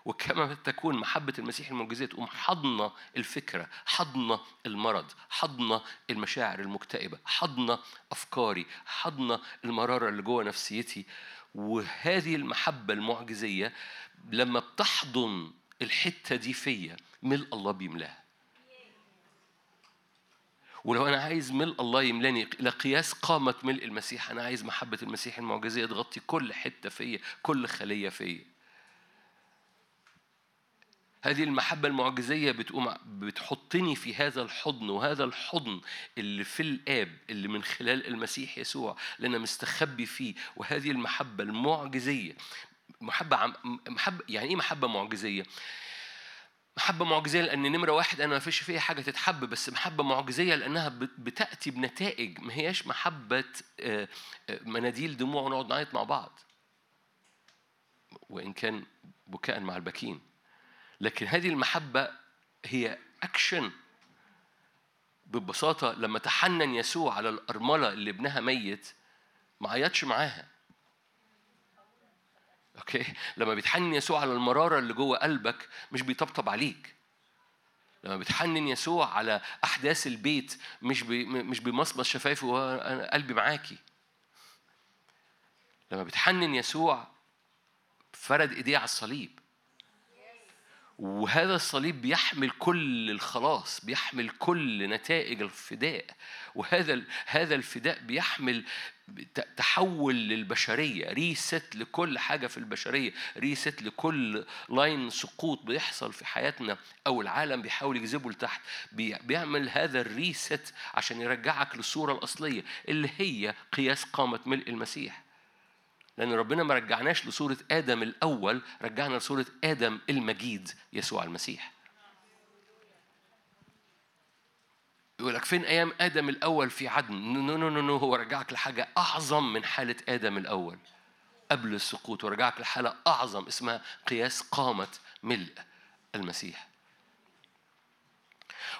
وكما تكون محبة المسيح المعجزية تقوم حضنة الفكرة حضنة المرض حضنة المشاعر المكتئبة حضنة أفكاري حضنة المرارة اللي جوه نفسيتي. وهذه المحبة المعجزية لما بتحضن الحتة دي فيا ملء الله بيملاها. ولو أنا عايز ملء الله يملأني إلى قياس قامة ملء المسيح أنا عايز محبة المسيح المعجزية تغطي كل حتة فيا كل خلية فيا هذه المحبة المعجزية بتقوم بتحطني في هذا الحضن وهذا الحضن اللي في الآب اللي من خلال المسيح يسوع اللي أنا مستخبي فيه وهذه المحبة المعجزية محبة عم محبة يعني إيه محبة معجزية؟ محبة معجزية لأن نمرة واحد أنا ما فيش فيها حاجة تتحب بس محبة معجزية لأنها بت- بتأتي بنتائج ما هياش محبة آه، آه، مناديل دموع ونقعد نعيط مع بعض. وإن كان بكاء مع البكين. لكن هذه المحبة هي أكشن ببساطة لما تحنن يسوع على الأرملة اللي ابنها ميت ما عيطش معاها. أوكي؟ لما بيتحنن يسوع على المرارة اللي جوه قلبك مش بيطبطب عليك. لما بيتحنن يسوع على أحداث البيت مش بي مش بيمصمص شفايفه قلبي معاكي. لما بيتحنن يسوع فرد إيديه على الصليب. وهذا الصليب بيحمل كل الخلاص بيحمل كل نتائج الفداء. وهذا هذا الفداء بيحمل تحول للبشرية reset لكل حاجة في البشرية reset لكل line سقوط بيحصل في حياتنا أو العالم بيحاول يجذبه لتحت. بي- بيعمل هذا ال reset عشان يرجعك للصورة الأصلية اللي هي قياس قامة ملء المسيح. لأن ربنا ما رجعناش لصورة آدم الأول رجعنا لصورة آدم المجيد يسوع المسيح. يقول لك فين أيام آدم الأول في عدن؟ no no no no هو رجعك لحاجة أعظم من حالة آدم الأول. قبل السقوط ورجعك لحالة أعظم اسمها قياس قامة ملء المسيح.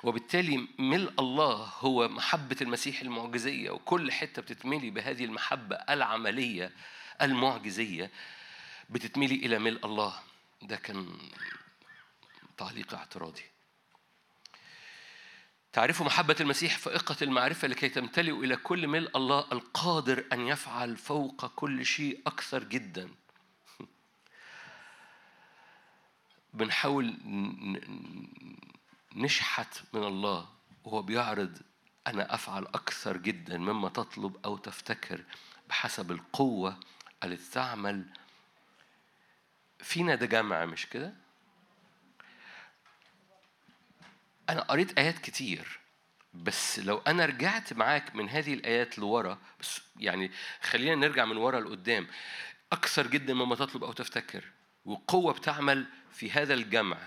وبالتالي ملء الله هو محبة المسيح المعجزية وكل حتة بتتملي بهذه المحبة العملية المعجزية بتتملي إلى ملء الله. ده كان تعليق اعتراضي. تعرفوا محبة المسيح فائقة المعرفة لكي تمتلئوا إلى كل ملء الله القادر أن يفعل فوق كل شيء أكثر جدا. بنحاول نشحت من الله وهو بيعرض أنا أفعل أكثر جدا مما تطلب أو تفتكر بحسب القوة التي تعمل. فينا ده جمع مش كده؟ أنا قريت آيات كتير بس لو أنا رجعت معاك من هذه الآيات لورا بس يعني خلينا نرجع من ورا لقدام. أكثر جدا مما تطلب أو تفتكر وقوة بتعمل في هذا الجمع.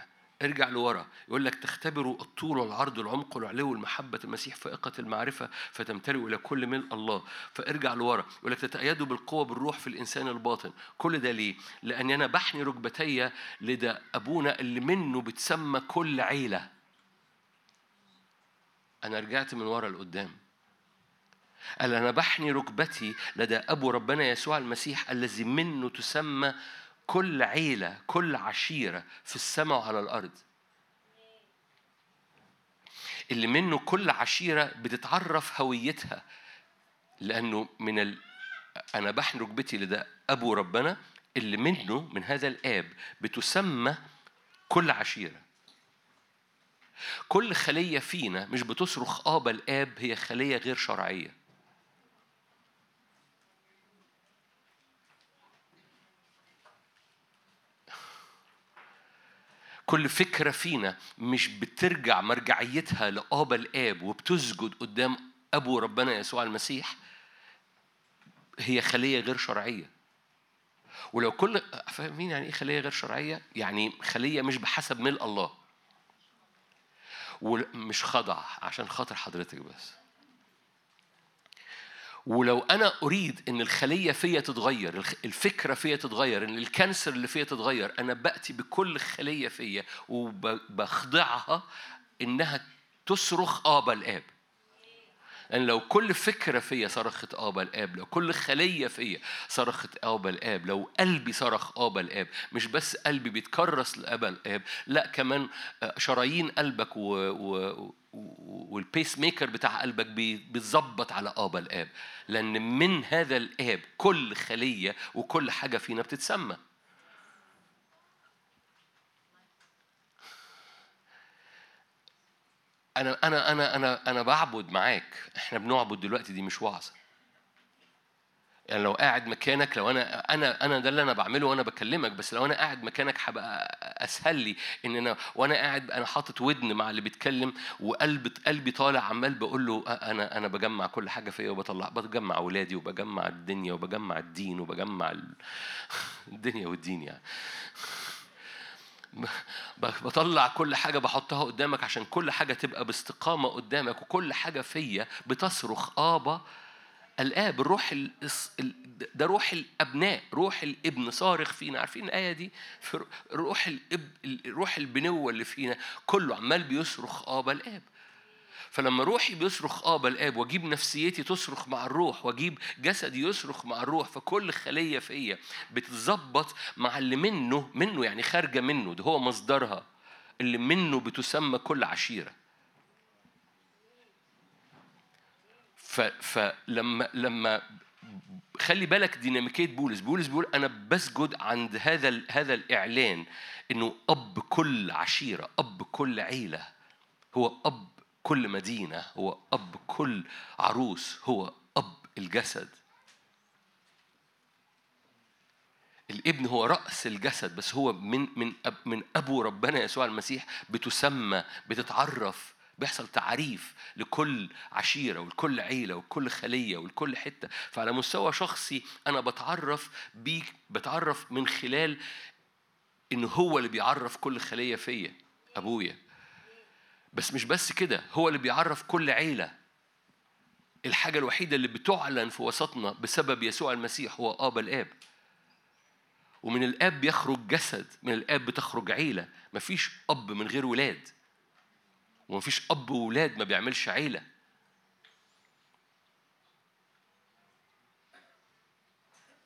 ارجع لورا. يقول لك تختبروا الطول والعرض والعمق والعلو والمحبة المسيح فائقة المعرفة فتمتلئوا إلى كل ملء الله. فارجع لورا. يقول لك تتأيدوا بالقوة بالروح في الإنسان الباطن. كل ده ليه؟ لأن أنا بحني ركبتي لدى أبونا اللي منه بتسمى كل عيلة. أنا رجعت من ورا لقدام. قال أنا بحني ركبتي لدى أبو ربنا يسوع المسيح الذي منه تسمى كل عيلة كل عشيرة في السماء وعلى الأرض. اللي منه كل عشيرة بتتعرف هويتها لأنه من ال... أنا بحن ركبتي لدى أبو ربنا اللي منه من هذا الآب بتسمى كل عشيرة. كل خلية فينا مش بتصرخ آبا الآب هي خلية غير شرعية. كل فكرة فينا مش بترجع مرجعيتها لآبا الآب وبتسجد قدام أبو ربنا يسوع المسيح هي خلية غير شرعية ولو كل فاهمين يعني إيه خلية غير شرعية؟ يعني خلية مش بحسب ملء الله. ومش خضع عشان خاطر حضرتك بس. ولو أنا أريد إن الخلية فيا تتغير الفكرة فيا تتغير إن الكانسر اللي فيا تتغير أنا بأتي بكل خلية فيا وبخضعها إنها تصرخ ابا الاب لأن لو كل فكرة فيا صرخت آبا الآب لو كل خلية فيا صرخت آبا الآب لو قلبي صرخ آبا الآب مش بس قلبي بيتكرس لآبا الآب لا كمان آه، شرايين قلبك و... و... وال pacemaker بتاع قلبك بي- بيتظبط على آبا الآب. لأن من هذا الآب كل خلية وكل حاجة فينا بتتسمى. أنا أنا أنا أنا أنا بعبد معاك. إحنا بنعبد دلوقتي دي مش وعظة. يعني لو قاعد مكانك لو أنا أنا أنا ده اللي أنا بعمله وأنا بكلمك بس لو أنا قاعد مكانك هبقى أسهل لي إن أنا وأنا قاعد أنا حاطط ودن مع اللي بيتكلم وقلب قلبي طالع عمال بقول له أنا أنا بجمع كل حاجة فيا وبطلع بجمع أولادي وبجمع الدنيا وبجمع الدين وبجمع ال- الدنيا والدين يعني. بطلع كل حاجة بحطها قدامك عشان كل حاجة تبقى باستقامة قدامك وكل حاجة فيا بتصرخ آبا الآب الروح ده روح الأبناء روح الابن صارخ فينا. عارفين الآية دي؟ في رو- روح الاب روح البنوة اللي فينا. كله عمال بيصرخ آبا الآب. فلما روحي بيصرخ ابا الاب واجيب نفسيتي تصرخ مع الروح واجيب جسدي يصرخ مع الروح فكل خلية فيا بتتظبط مع اللي منه منه يعني خارجة منه ده هو مصدرها. اللي منه بتسمى كل عشيرة. فلما لما خلي بالك ديناميكية بولس. بولس بيقول أنا بسجد عند هذا هذا الإعلان إنه أب كل عشيرة أب كل عيلة. هو أب كل مدينة هو أب كل عروس هو أب الجسد. الابن هو رأس الجسد بس هو من من أب من أبو ربنا يسوع المسيح بتسمى بتتعرف بيحصل تعريف لكل عشيرة ولكل عيلة ولكل خلية ولكل حتة. فعلى مستوى شخصي أنا بتعرف بيك بتعرف من خلال إن هو اللي بيعرف كل خلية فيا أبويا. بس مش بس كده هو اللي بيعرف كل عيلة. الحاجة الوحيدة اللي بتعلن في وسطنا بسبب يسوع المسيح هو آبا الآب. ومن الآب بيخرج جسد من الآب بتخرج عيلة. مفيش أب من غير ولاد. ومفيش أب وولاد ما بيعملش عيلة.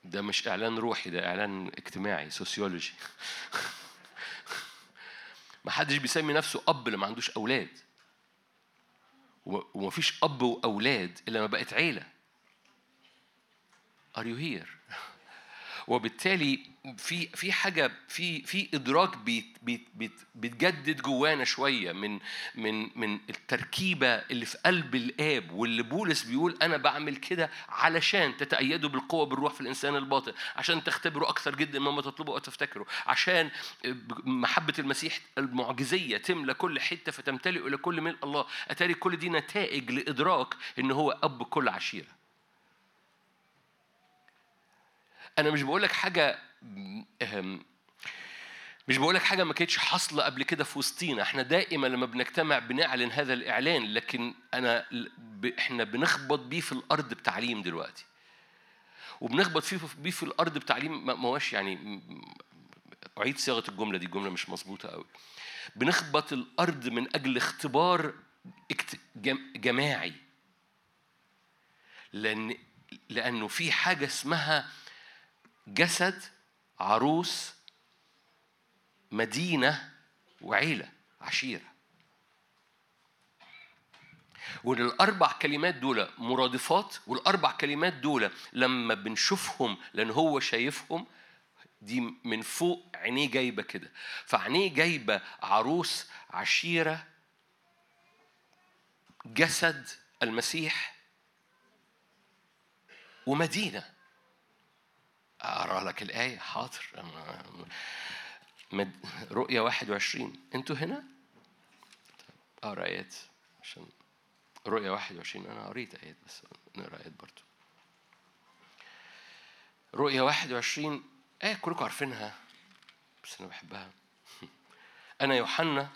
ده مش إعلان روحي ده إعلان اجتماعي سوسيولوجي ما حدش بيسمي نفسه أب اللي عندوش أولاد ومفيش أب وأولاد إلا ما بقت عيلة Are you here؟ وبالتالي في في حاجة في في إدراك بيت بيت بيت بيتجدد جوانا شوية من من من التركيبة اللي في قلب الآب واللي بولس بيقول أنا بعمل كده علشان تتأيدوا بالقوة بالروح في الإنسان الباطن عشان تختبروا أكثر جدا مما تطلبوا أو تفتكروا عشان محبة المسيح المعجزية تملى كل حتة فتمتلئ إلى كل ملء الله. أتاري كل دي نتائج لإدراك إن هو أب كل عشيرة. أنا مش بقول لك حاجة مش بقول لك حاجة ما كانتش حاصلة قبل كده في وسطينا. إحنا دائما لما بنجتمع بنعلن هذا الإعلان لكن أنا ب... إحنا بنخبط بيه في الأرض بتعليم دلوقتي. وبنخبط فيه بيه في الأرض بتعليم ما هوش يعني أعيد صياغة الجملة دي الجملة مش مظبوطة قوي بنخبط الأرض من أجل اختبار جماعي. لأن لأنه في حاجة اسمها جسد عروس مدينة وعيلة عشيرة. وإن الأربع كلمات دول مرادفات والأربع كلمات دول لما بنشوفهم لأن هو شايفهم دي من فوق عينيه جايبة كده. فعينيه جايبة عروس عشيرة جسد المسيح ومدينة. أقرأ لك الآية؟ حاضر. رؤيا 21 أنتوا هنا؟ أقرأ آيات عشان رؤيا 21 أنا قريت آيات بس نقرأ آيات برضو. رؤيا 21 آية كلكم عارفينها بس أنا بحبها. أنا يوحنا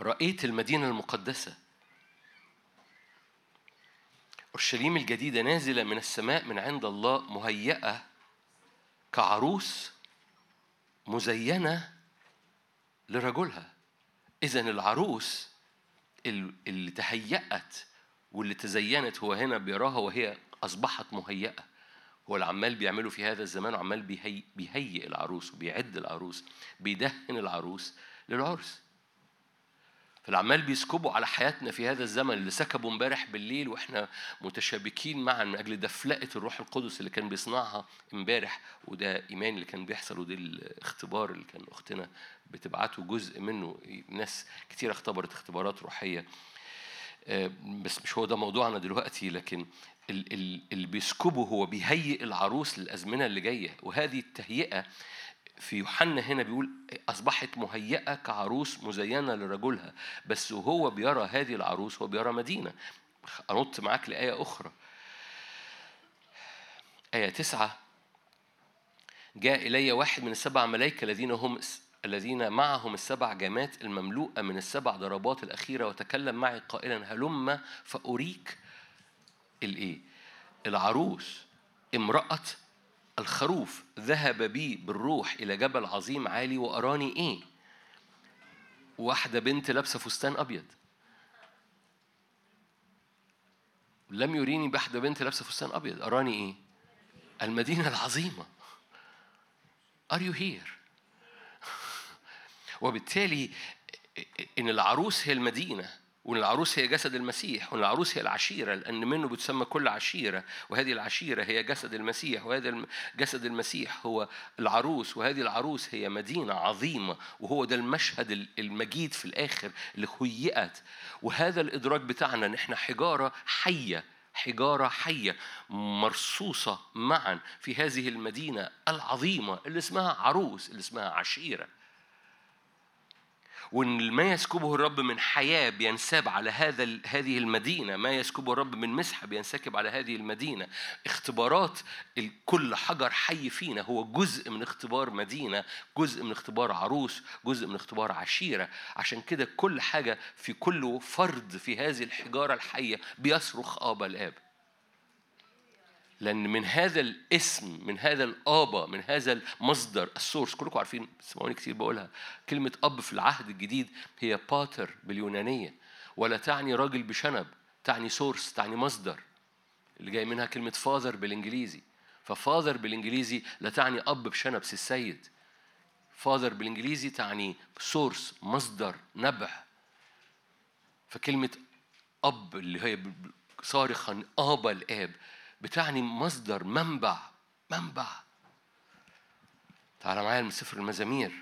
رأيت المدينة المقدسة. أورشليم الجديدة نازلة من السماء من عند الله مهيئة كعروس مزينة لرجلها. إذا العروس ال- اللي تهيأت واللي تزينت هو هنا بيراها وهي أصبحت مهيئة. هو اللي عمال بيعمله في هذا الزمان بيهي بيهيئ العروس وبيعد العروس بيدهن العروس للعرس. فالعمال بيسكبوا على حياتنا في هذا الزمن اللي سكبوا امبارح بالليل وإحنا متشابكين معا من أجل دفلقة الروح القدس اللي كان بيصنعها امبارح وده إيمان اللي كان بيحصل وده الاختبار اللي كان أختنا بتبعته جزء منه. ناس كتير اختبرت اختبارات روحية. آه، بس مش هو ده موضوعنا دلوقتي لكن ال- ال- اللي بيسكبه هو بيهيئ العروس للأزمنة اللي جاية. وهذه التهيئة في يوحنا هنا بيقول أصبحت مهيئة كعروس مزينة لرجلها بس وهو بيرى هذه العروس هو بيرى مدينة. أنط معاك لآية أخرى. آية تسعة. جاء إلي واحد من السبع ملائكه الذين هم الذين معهم السبع جامات المملوءة من السبع ضربات الأخيرة وتكلم معي قائلا هلم فأريك الايه العروس امرأة الخروف ذهب بي بالروح إلى جبل عظيم عالي وأراني إيه؟ واحدة بنت لابسة فستان أبيض لم يريني بواحدة بنت لابسة فستان أبيض أراني إيه؟ المدينة العظيمة Are you here؟ وبالتالي إن العروس هي المدينة وإن العروس هي جسد المسيح وإن العروس هي العشيرة لأن منه بتسمى كل عشيرة وهذه العشيرة هي جسد المسيح وهذا جسد المسيح هو العروس وهذه العروس هي مدينة عظيمة وهو ده المشهد ال- المجيد في الآخر اللي هيئت وهذا الإدراك بتاعنا إن إحنا حجارة حية حجارة حية مرصوصة معا في هذه المدينة العظيمة اللي اسمها عروس اللي اسمها عشيرة. وإن ما يسكبه الرب من حياة بينساب على هذا هذه المدينة ما يسكبه الرب من مسحه بينسكب على هذه المدينة. اختبارات كل حجر حي فينا هو جزء من اختبار مدينة جزء من اختبار عروس جزء من اختبار عشيرة. عشان كده كل حاجة في كل فرد في هذه الحجارة الحية بيصرخ ابا الآب. لأن من هذا الاسم من هذا الآبا من هذا المصدر السورس كلكم عارفين سمعوني كتير بقولها كلمة أب في العهد الجديد هي باتر باليونانية ولا تعني راجل بشنب تعني source تعني مصدر اللي جاي منها كلمة father بالإنجليزي. ف father بالإنجليزي لا تعني أب بشنب سي السيد. father بالإنجليزي تعني source مصدر نبع. فكلمة أب اللي هي صارخا آبا الآب بتعني مصدر منبع منبع. تعال معايا من سفر المزامير.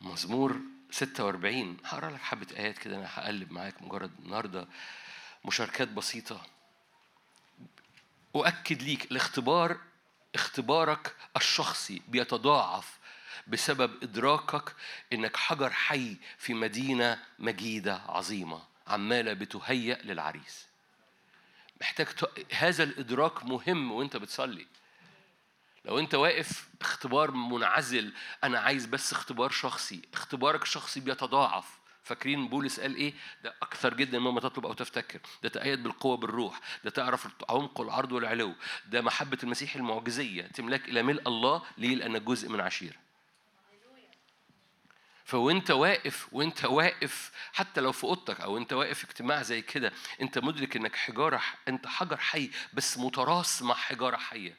مزمور 46 هقرأ لك حبة آيات كده أنا هقلب معاك مجرد النهاردة مشاركات بسيطة. أؤكد ليك الاختبار اختبارك الشخصي بيتضاعف بسبب إدراكك إنك حجر حي في مدينة مجيدة عظيمة عمالة بتهيأ للعريس. محتاج. هذا الإدراك مهم وأنت بتصلي لو أنت واقف اختبار منعزل أنا عايز بس اختبار شخصي اختبارك الشخصي بيتضاعف فاكرين بولس قال إيه؟ ده أكثر جدا مما تطلب أو تفتكر، ده تأيد بالقوة بالروح، ده تعرف عمق العرض والعلو، ده محبة المسيح المعجزية، تملاك إلى ملء الله ليه؟ لانك جزء من عشيرة. فوانت واقف وانت واقف حتى لو في أوضتك أو انت واقف اجتماع زي كده انت مدرك إنك حجارة انت حجر حي بس متراص مع حجارة حية.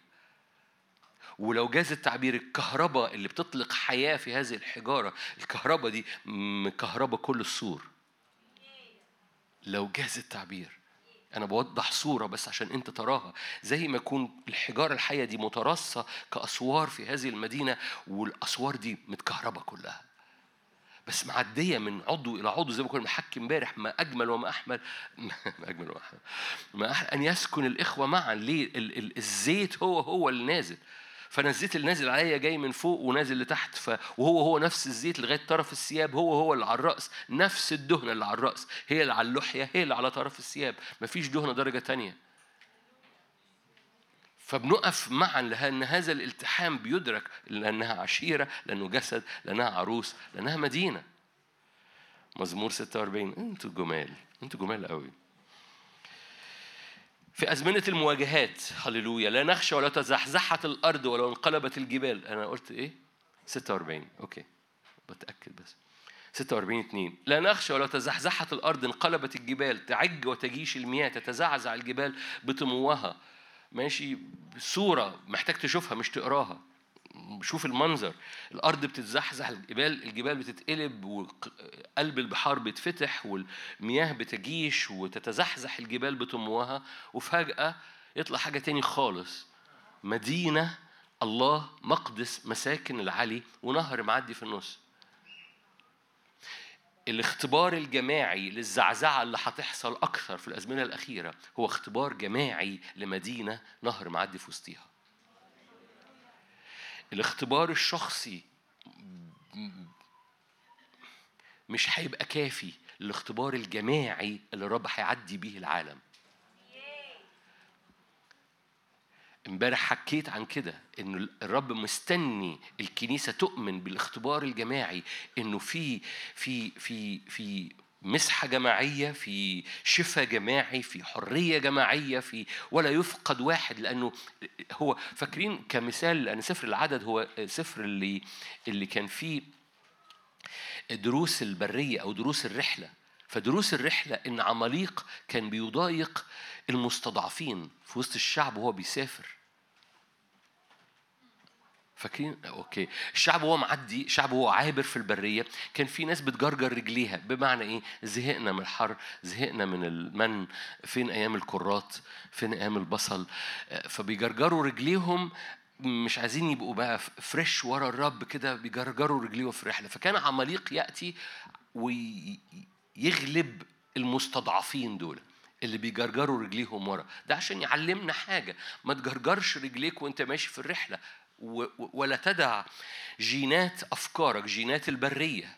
ولو جاز التعبير الكهرباء اللي بتطلق حياة في هذه الحجارة الكهرباء دي مكهرباء كل السور. لو جاز التعبير أنا بوضح صورة بس عشان أنت تراها. زي ما يكون الحجارة الحية دي مترصة كأسوار في هذه المدينة والأسوار دي متكهربة كلها. بس معدية من عضو إلى عضو زي ما كنا بنحكي امبارح ما أجمل وما أحمل. ما أجمل وما أحمل. ما أحلى أن يسكن الإخوة معا. ليه؟ ال- ال- الزيت هو هو اللي نازل. فأنا الزيت اللي نازل عليا جاي من فوق ونازل لتحت. ف... وهو هو نفس الزيت لغاية طرف الثياب. هو هو اللي على الرأس. نفس الدهنة اللي على الرأس. هي اللي على اللحية. هي اللي على طرف الثياب. مفيش دهنة درجة تانية. فبنقف معا لأن هذا الالتحام بيدرك لأنها عشيرة لأنه جسد لأنها عروس لأنها مدينة. مزمور 46 أنتوا جمال أنتوا جمال قوي. في أزمنة المواجهات هللويا لا نخشى ولا تزحزحت الأرض ولو انقلبت الجبال. أنا قلت إيه؟ 46 أوكي. بتأكد بس. 46 2 لا نخشى ولا تزحزحت الأرض انقلبت الجبال. تعج وتجيش المياه تتزعزع الجبال بطموها. ماشي صورة محتاج تشوفها مش تقراها. شوف المنظر. الأرض بتتزحزح الجبال الجبال بتتقلب وقلب البحار بيتفتح والمياه بتجيش وتتزحزح الجبال بطموها وفجأة يطلع حاجة تاني خالص. مدينة الله مقدس مساكن العلي ونهر معدي في النص. الاختبار الجماعي للزعزعة اللي هتحصل أكثر في الأزمنة الأخيرة هو اختبار جماعي لمدينة نهر معدي في وسطيها. الاختبار الشخصي مش هيبقى كافي الاختبار الجماعي اللي الرب هيعدي بيه العالم. امبارح حكيت عن كده إنه الرب مستني الكنيسة تؤمن بالاختبار الجماعي إنه في في في في مسحة جماعية في شفاء جماعي في حرية جماعية في ولا يفقد واحد لأنه هو فاكرين كمثال لأن سفر العدد هو سفر اللي اللي كان فيه دروس البرية أو دروس الرحلة. فدروس الرحلة إن عماليق كان بيضايق المستضعفين في وسط الشعب وهو بيسافر. فاكرين؟ أوكي. الشعب وهو معدي الشعب وهو عابر في البرية كان في ناس بتجرجر رجليها. بمعنى إيه؟ زهقنا من الحر زهقنا من المن. فين أيام الكرات؟ فين أيام البصل؟ فبيجرجروا رجليهم مش عايزين يبقوا بقى فريش ورا الرب كده بيجرجروا رجليهم في الرحله فكان عماليق يأتي ويغلب المستضعفين دول اللي بيجرجروا رجليهم ورا. ده عشان يعلمنا حاجة ما تجرجرش رجليك وانت ماشي في الرحلة. ولا تدع جينات أفكارك جينات البرية.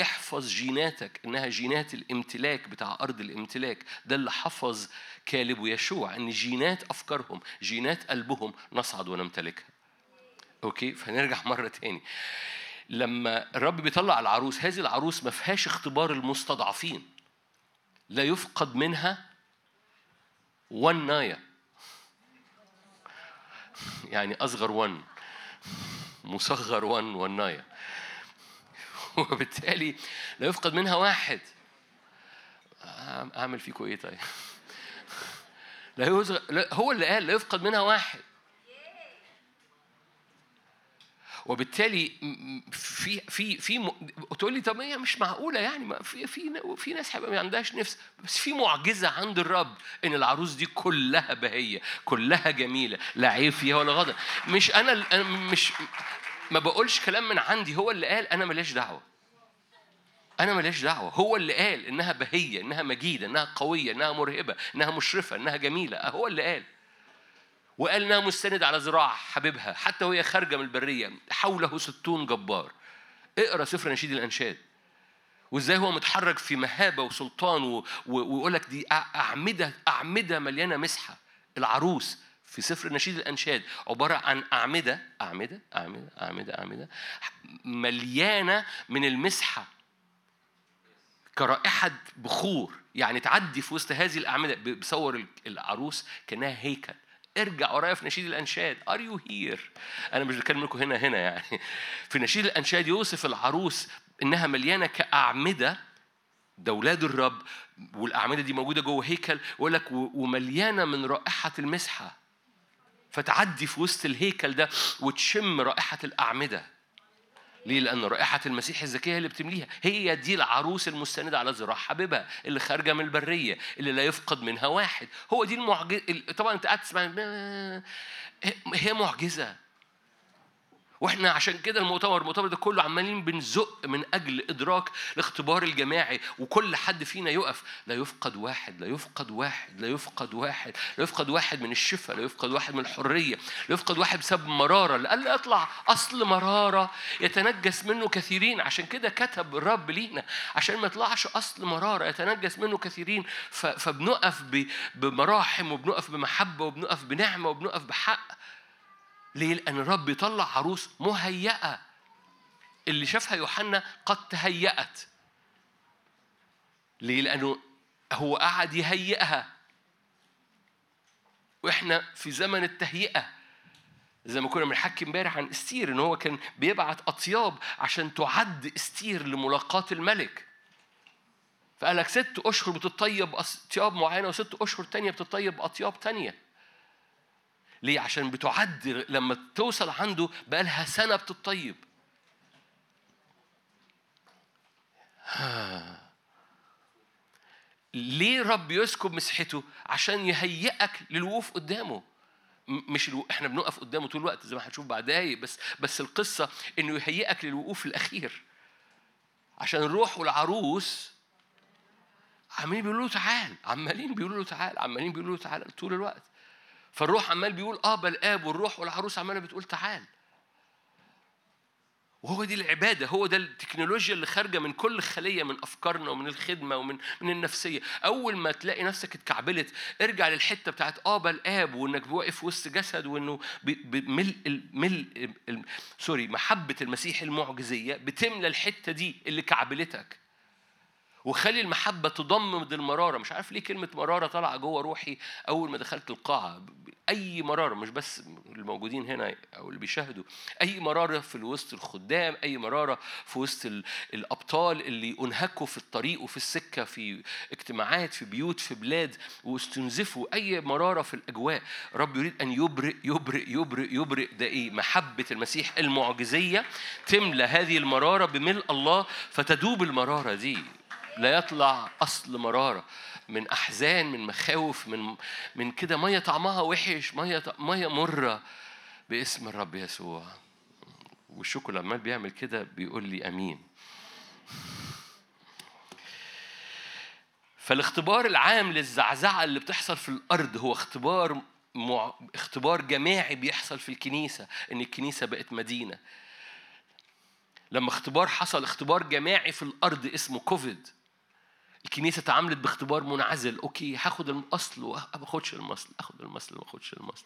احفظ جيناتك إنها جينات الامتلاك بتاع أرض الامتلاك. ده اللي حفظ كالب ويشوع إن جينات أفكارهم جينات قلبهم نصعد ونمتلكها. أوكي؟ فنرجع مرة تاني. لما الرب بيطلع العروس هذه العروس ما فيهاش اختبار المستضعفين. لا يفقد منها ونايه يعني أصغر ون مصغر ون وناية وبالتالي لا يفقد منها واحد. أعمل فيكم إيه طيب؟ لا هو اللي قال لا يفقد منها واحد. وبالتالي في في في تقول لي طب هي مش معقولة يعني ما في في في ناس ما عندهاش نفس بس في معجزة عند الرب إن العروس دي كلها بهية كلها جميلة لا عيب فيها ولا غضب. مش أنا مش ما بقولش كلام من عندي هو اللي قال أنا ماليش دعوة. أنا ماليش دعوة. هو اللي قال إنها بهية إنها مجيدة إنها قوية إنها مرهبة إنها مشرفة إنها جميلة هو اللي قال. وقال إنها مستند على ذراع حبيبها حتى وهي خارجة من البرية حوله ستون جبار. اقرأ سفر نشيد الأنشاد. وإزاي هو متحرك في مهابة وسلطان. ويقول لك دي أعمدة أعمدة مليانة مسحة. العروس في سفر نشيد الأنشاد عبارة عن أعمدة أعمدة أعمدة أعمدة أعمدة مليانة من المسحة. كرائحة بخور. يعني تعدي في وسط هذه الأعمدة. بصور العروس كأنها هيكل. ارجع ورايا في نشيد الأنشاد. are you here أنا مش بتكلم لكم هنا هنا يعني. في نشيد الأنشاد يوصف العروس إنها مليانة كأعمدة ده أولاد الرب والأعمدة دي موجودة جوه هيكل يقول لك ومليانة من رائحة المسحة. فتعدي في وسط الهيكل ده وتشم رائحة الأعمدة. ليه؟ لأن رائحة المسيح الزكية اللي بتمليها، هي دي العروس المستندة على ذراع حبيبها اللي خارجة من البرية اللي لا يفقد منها واحد، هو دي المعجزة طبعا أنت قاعد تسمع هي معجزة وإحنا عشان كده المؤتمر المؤتمر ده كله عمالين بنزق من أجل إدراك الاختبار الجماعي وكل حد فينا يقف. لا يفقد واحد لا يفقد واحد لا يفقد واحد لا يفقد واحد من الشفاء لا يفقد واحد من الحرية لا يفقد واحد بسبب مرارة. لألا يطلع أصل مرارة يتنجس منه كثيرين. عشان كده كتب الرب لينا عشان ما يطلعش أصل مرارة يتنجس منه كثيرين. فبنقف بمراحم وبنقف بمحبة وبنقف بنعمة وبنقف بحق. ليه؟ لأن الرب يطلع عروس مهيئة. اللي شافها يوحنا قد تهيأت. ليه؟ لأنه هو قعد يهيئها. وإحنا في زمن التهيئة زي ما كنا بنحكي امبارح عن إستير إن هو كان بيبعت أطياب عشان تعد إستير لملاقاة الملك. فقال لك ست أشهر بتطيب اطياب معينة وست أشهر تانية بتطيب أطياب تانية. ليه؟ عشان بتعد لما توصل عنده بقالها سنة بتطيب. ليه رب يسكب مسحته؟ عشان يهيئك للوقوف قدامه. مش ألو... إحنا بنقف قدامه طول الوقت زي ما هنشوف بعد دقايق بس بس القصة انه يهيئك للوقوف الأخير. عشان الروح والعروس عمالين بيقولوا له تعال عمالين بيقولوا له تعال عمالين بيقولوا له تعال طول الوقت. فالروح عمال بيقول آه بل آب والروح والعروس عماله بتقول تعال. وهو دي العبادة هو ده التكنولوجيا اللي خارجة من كل خلية من أفكارنا ومن الخدمة ومن من النفسية. أول ما تلاقي نفسك اتكعبلت ارجع للحتة بتاعت آه بل آب وإنك واقف وسط جسد وإنه الملء ال- سوري محبة المسيح المعجزية بتملى الحتة دي اللي كعبلتك. وخلي المحبة تضمد المرارة. مش عارف ليه كلمة مرارة طالعة جوه روحي أول ما دخلت القاعة. أي مرارة مش بس الموجودين هنا أو اللي بيشاهدوا. أي مرارة في وسط الخدام أي مرارة في وسط ال- الأبطال اللي أنهكوا في الطريق وفي السكة في اجتماعات في بيوت في بلاد واستنزفوا. أي مرارة في الأجواء. رب يريد أن يبرئ يبرئ يبرئ يبرئ. ده إيه؟ محبة المسيح المعجزية. تملى هذه المرارة بملء الله فتدوب المرارة دي. لا يطلع أصل مرارة. من أحزان من مخاوف من من كده مية طعمها وحش مية مية مرة باسم الرب يسوع. والشكر عمال بيعمل كده بيقول لي آمين. فالاختبار العام للزعزعة اللي بتحصل في الأرض هو اختبار مع... اختبار جماعي بيحصل في الكنيسة إن الكنيسة بقت مدينة. لما اختبار حصل اختبار جماعي في الأرض اسمه كوفيد. الكنيسه اتعاملت باختبار منعزل. okay هاخد الأصل وما أخدش المصل اخد المصل وما اخدش المصل.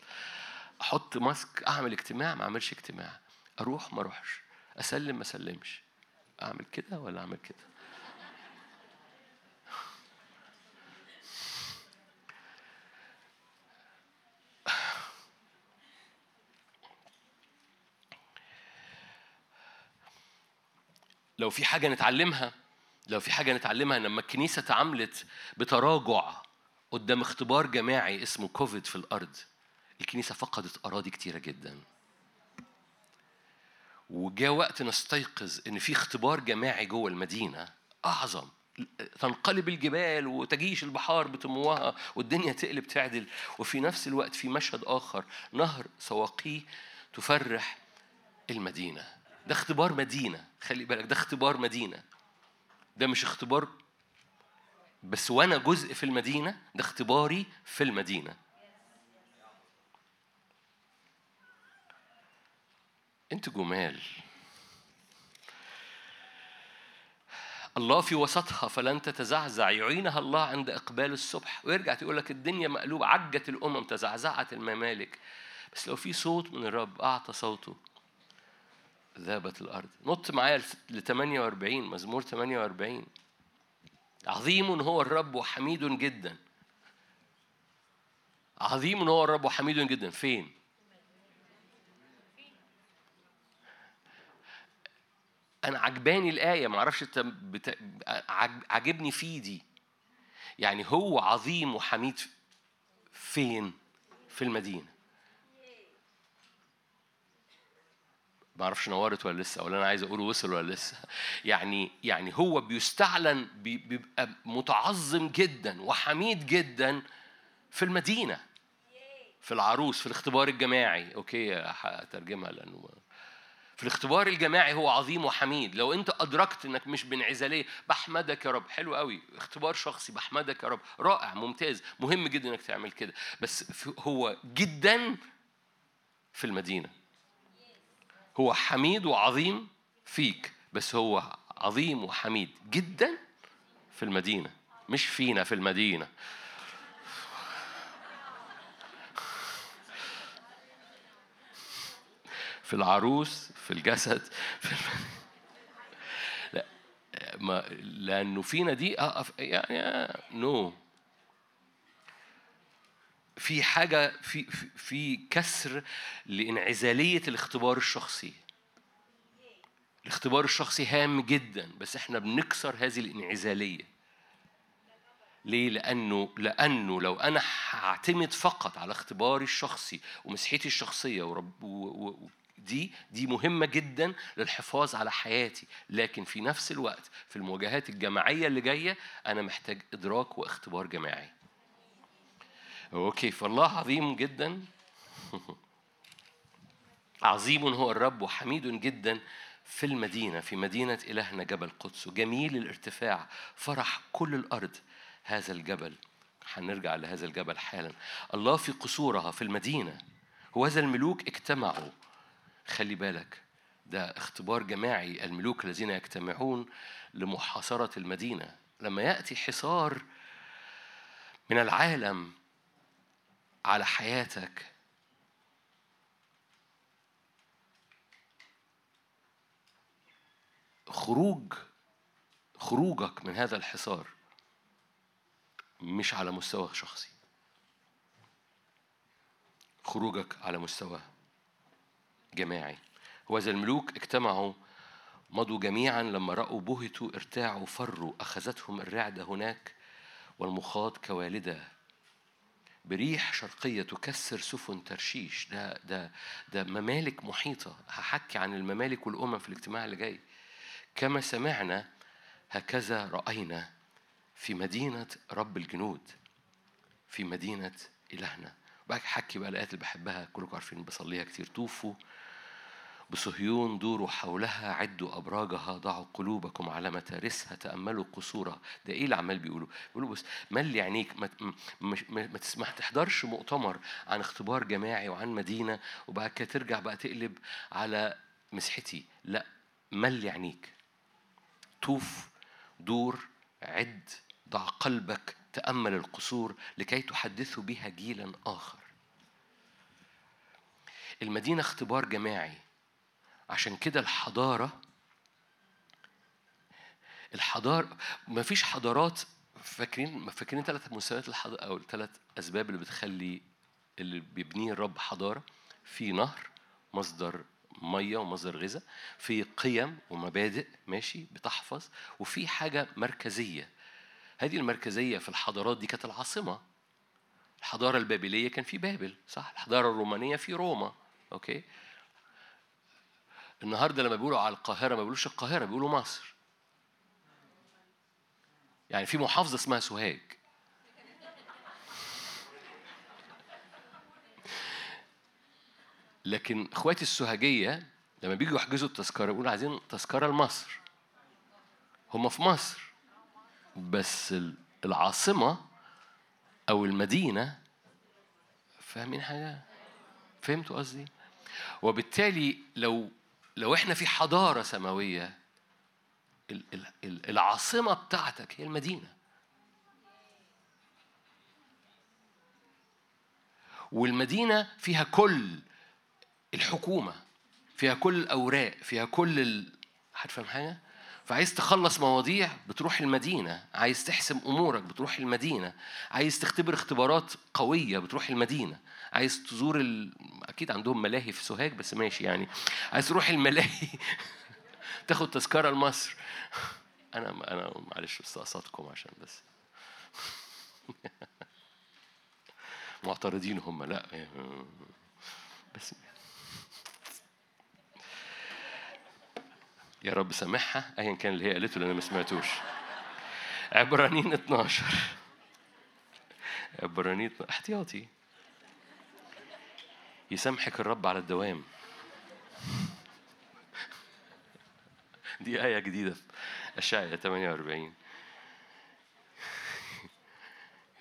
أحط mask أعمل اجتماع ما أعملش اجتماع. أروح ما أروحش. أسلم ما أسلمش. أعمل كده ولا أعمل كده؟ لو في حاجة نتعلمها لو في حاجة نتعلمها لما الكنيسة تعاملت بتراجع قدام اختبار جماعي اسمه كوفيد في الأرض الكنيسة فقدت أراضي كتيرة جدا. وجاء وقت نستيقظ إن في اختبار جماعي جوه المدينة أعظم. تنقلب الجبال وتجيش البحار بتموها والدنيا تقلب تعدل. وفي نفس الوقت في مشهد آخر نهر سواقيه تفرح المدينة. ده اختبار مدينة خلي بالك ده اختبار مدينة. ده مش اختبار بس وأنا جزء في المدينة ده اختباري في المدينة. انت جمال. الله في وسطها فلن تتزعزع يعينها الله عند إقبال الصبح. ويرجع تقول لك الدنيا مقلوبة عجت الأمم تزعزعت الممالك. بس لو في صوت من الرب أعطى صوته. ذابت الأرض. نط معايا ل 48 مزمور 48 عظيم هو الرب وحميد جدا. عظيم هو الرب وحميد جدا. فين؟ أنا عجباني الآية ما أعرفش أنت بت... عج... عجبني فيه دي. يعني هو عظيم وحميد فين؟ في المدينة. ما أعرفش نورت ولا لسه ولا أنا عايز أقوله وصل ولا لسه. يعني يعني هو بيستعلن بي- بيبقى متعظم جدا وحميد جدا في المدينة في العروس في الاختبار الجماعي. أوكي هترجمها لأنه في الاختبار الجماعي هو عظيم وحميد. لو أنت أدركت إنك مش بانعزالية بحمدك يا رب. حلو قوي. اختبار شخصي بحمدك يا رب. رائع ممتاز. مهم جدا إنك تعمل كده. بس هو جدا في المدينة. هو حميد وعظيم فيك بس هو عظيم وحميد جدا في المدينة مش فينا في المدينة. في العروس في الجسد في الم... لا ما لأنه فينا دي أقف يعني نو. في حاجة في في- كسر لانعزالية الاختبار الشخصي الاختبار الشخصي هام جدا بس إحنا بنكسر هذه الانعزالية ليه؟ لأنه لأنه لو أنا هعتمد فقط على اختباري الشخصي ومسيحيتي الشخصية ورب و و دي دي مهمة جدا للحفاظ على حياتي، لكن في نفس الوقت في المواجهات الجماعية اللي جاية أنا محتاج إدراك واختبار جماعي. أوكي فالله عظيم جدا. عظيم هو الرب وحميد جدا في المدينة في مدينة إلهنا جبل قدس. جميل الارتفاع فرح كل الأرض هذا الجبل. هنرجع لهذا الجبل حالا. الله في قصورها في المدينة. وهذا الملوك اجتمعوا. خلي بالك ده اختبار جماعي الملوك الذين يجتمعون لمحاصرة المدينة. لما يأتي حصار من العالم على حياتك. خروج خروجك من هذا الحصار مش على مستوى شخصي. خروجك على مستوى جماعي. وذا الملوك اجتمعوا مضوا جميعا لما رأوا بهتوا ارتاعوا فروا أخذتهم الرعدة هناك والمخاض كوالدة. بريح شرقية تكسر سفن ترشيش. ده ده ده ممالك محيطة. هحكي عن الممالك والأمم في الاجتماع اللي جاي. كما سمعنا هكذا رأينا في مدينة رب الجنود في مدينة إلهنا. بقى حكي بقى الآيات اللي بحبها. كلكم عارفين بصليها كتير. طوفوا بصهيون دوروا حولها عدوا أبراجها ضعوا قلوبكم على متارسها تأملوا قصورها. ده إيه اللي عمال بيقولوا بيقولوا بص ملي عينيك ما, ما, ما, ما تحضرش مؤتمر عن اختبار جماعي وعن مدينة وبعد كده ترجع بقى تقلب على مسحتي. لا ملي عينيك. طوف دور عد ضع قلبك تأمل القصور لكي تحدثوا بها جيلا آخر. المدينة اختبار جماعي. عشان كده الحضارة الحضارة ما فيش حضارات فاكرين فاكرين ثلاث مستويات الحضارة أو الثلاث أسباب اللي بتخلي اللي بيبنيه الرب حضارة؟ في نهر مصدر مية ومصدر غذاء في قيم ومبادئ ماشي بتحفظ وفي حاجة مركزية. هذه المركزية في الحضارات دي كانت العاصمة. الحضارة البابلية كان في بابل صح؟ الحضارة الرومانية في روما أوكي؟ النهارده لما بيقولوا على القاهرة ما بيقولوش القاهرة بيقولوا مصر. يعني في محافظة اسمها سوهاج. لكن إخواتي السوهاجية لما بيجوا يحجزوا التذكرة بيقولوا عايزين تذكرة لمصر. هم في مصر. بس العاصمة أو المدينة فاهمين حاجة؟ فهمتوا قصدي؟ وبالتالي لو لو إحنا في حضارة سماوية ال- ال- ال- العاصمة بتاعتك هي المدينة والمدينة فيها كل الحكومة فيها كل الأوراق فيها كل ال... هتفهم حاجة؟ فعايز تخلص مواضيع بتروح المدينة عايز تحسم أمورك بتروح المدينة عايز تختبر اختبارات قوية بتروح المدينة عايز تزور ال... أكيد عندهم ملاهي في سوهاج بس ماشي يعني. عايز تروح الملاهي تاخد تذكرة لمصر. أنا أنا معلش استقصدكم عشان بس. معترضين هم لا. بس. يا رب سامحها ايا كان اللي هي قالته اللي أنا ما سمعتوش. عبرانيين 12 عبرانيين احتياطي. يسامحك الرب على الدوام. دي آية جديدة في أشعيا 48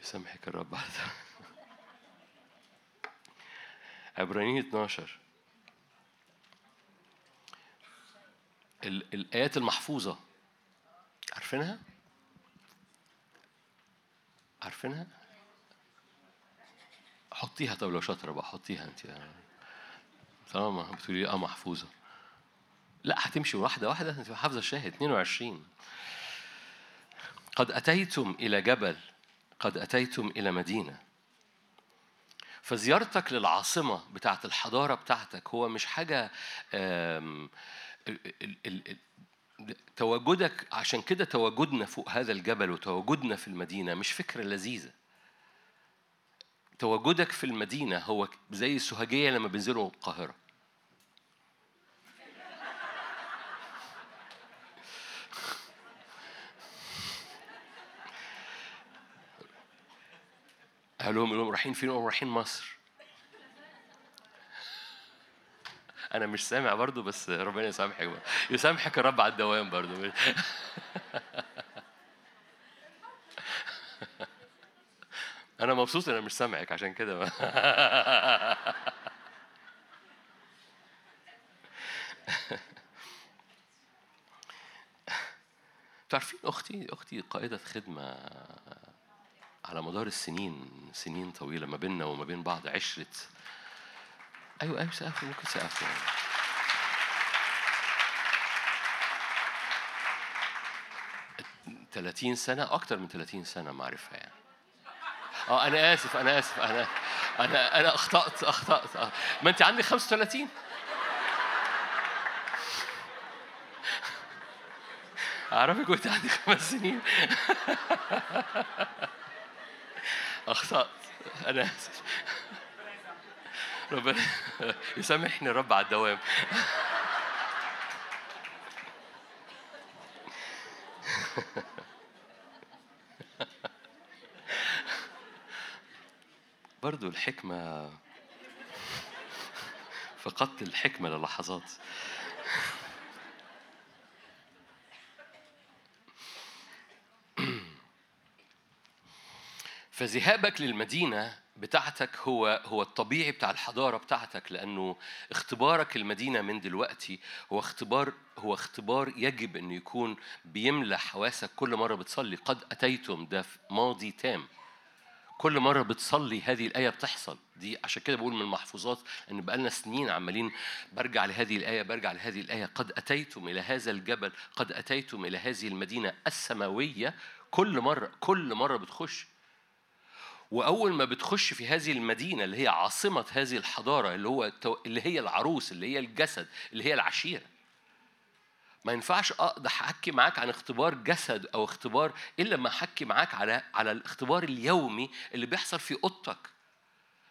يسامحك الرب على الدوام. عبرانيين 12 ال- الآيات المحفوظة. عارفينها؟ عارفينها؟ حطيها طب لو شاطرة بقى حطيها أنت. طالما بتقولي آه محفوظة. لا هتمشي واحدة واحدة أنت حافظة الشاهد 22 قد أتيتم إلى جبل قد أتيتم إلى مدينة. فزيارتك للعاصمة بتاعت الحضارة بتاعتك هو مش حاجة تواجدك عشان كده تواجدنا فوق هذا الجبل وتواجدنا في المدينة مش فكرة لذيذة. تواجدك في المدينة هو زي السوهاجية لما بينزلوا القاهرة قال لهم رايحين فين؟ قالوا رايحين مصر. أنا مش سامع برضو بس ربنا يسامحك. يسامحك الرب على الدوام برضو. أنا مبسوط إن أنا مش سامعك عشان كده. تعرفين أختي أختي قائدة خدمة على مدار السنين سنين طويلة ما بيننا وما بين بعض عشرة أيوة أيوة سقف ممكن سقف. تلاتين سنة أكتر من تلاتين سنة معرفة يعني آه أنا آسف أنا آسف أنا أنا أنا أخطأت أخطأت. آه. ما أنت عندك 35 أعرفك وأنت عندك خمس سنين. أخطأت. أنا آسف. ربنا يسامحني الرب على الدوام. برضو الحكمة. فقدت الحكمة للحظات. فذهابك للمدينة بتاعتك هو هو الطبيعي بتاع الحضارة بتاعتك لأنه اختبارك المدينة من دلوقتي هو اختبار هو اختبار يجب أنه يكون بيملى حواسك كل مرة بتصلي. قد أتيتم ده في ماضي تام. كل مرة بتصلي هذه الآية بتحصل. دي عشان كده بقول من المحفوظات إن بقالنا سنين عمالين برجع لهذه الآية برجع لهذه الآية. قد أتيتم إلى هذا الجبل قد أتيتم إلى هذه المدينة السماوية. كل مرة كل مرة بتخش. وأول ما بتخش في هذه المدينة اللي هي عاصمة هذه الحضارة اللي هو اللي هي العروس اللي هي الجسد اللي هي العشيرة. ما ينفعش أقدر أحكي معاك عن اختبار جسد أو اختبار إلا لما أحكي معاك على على الاختبار اليومي اللي بيحصل في أوضتك.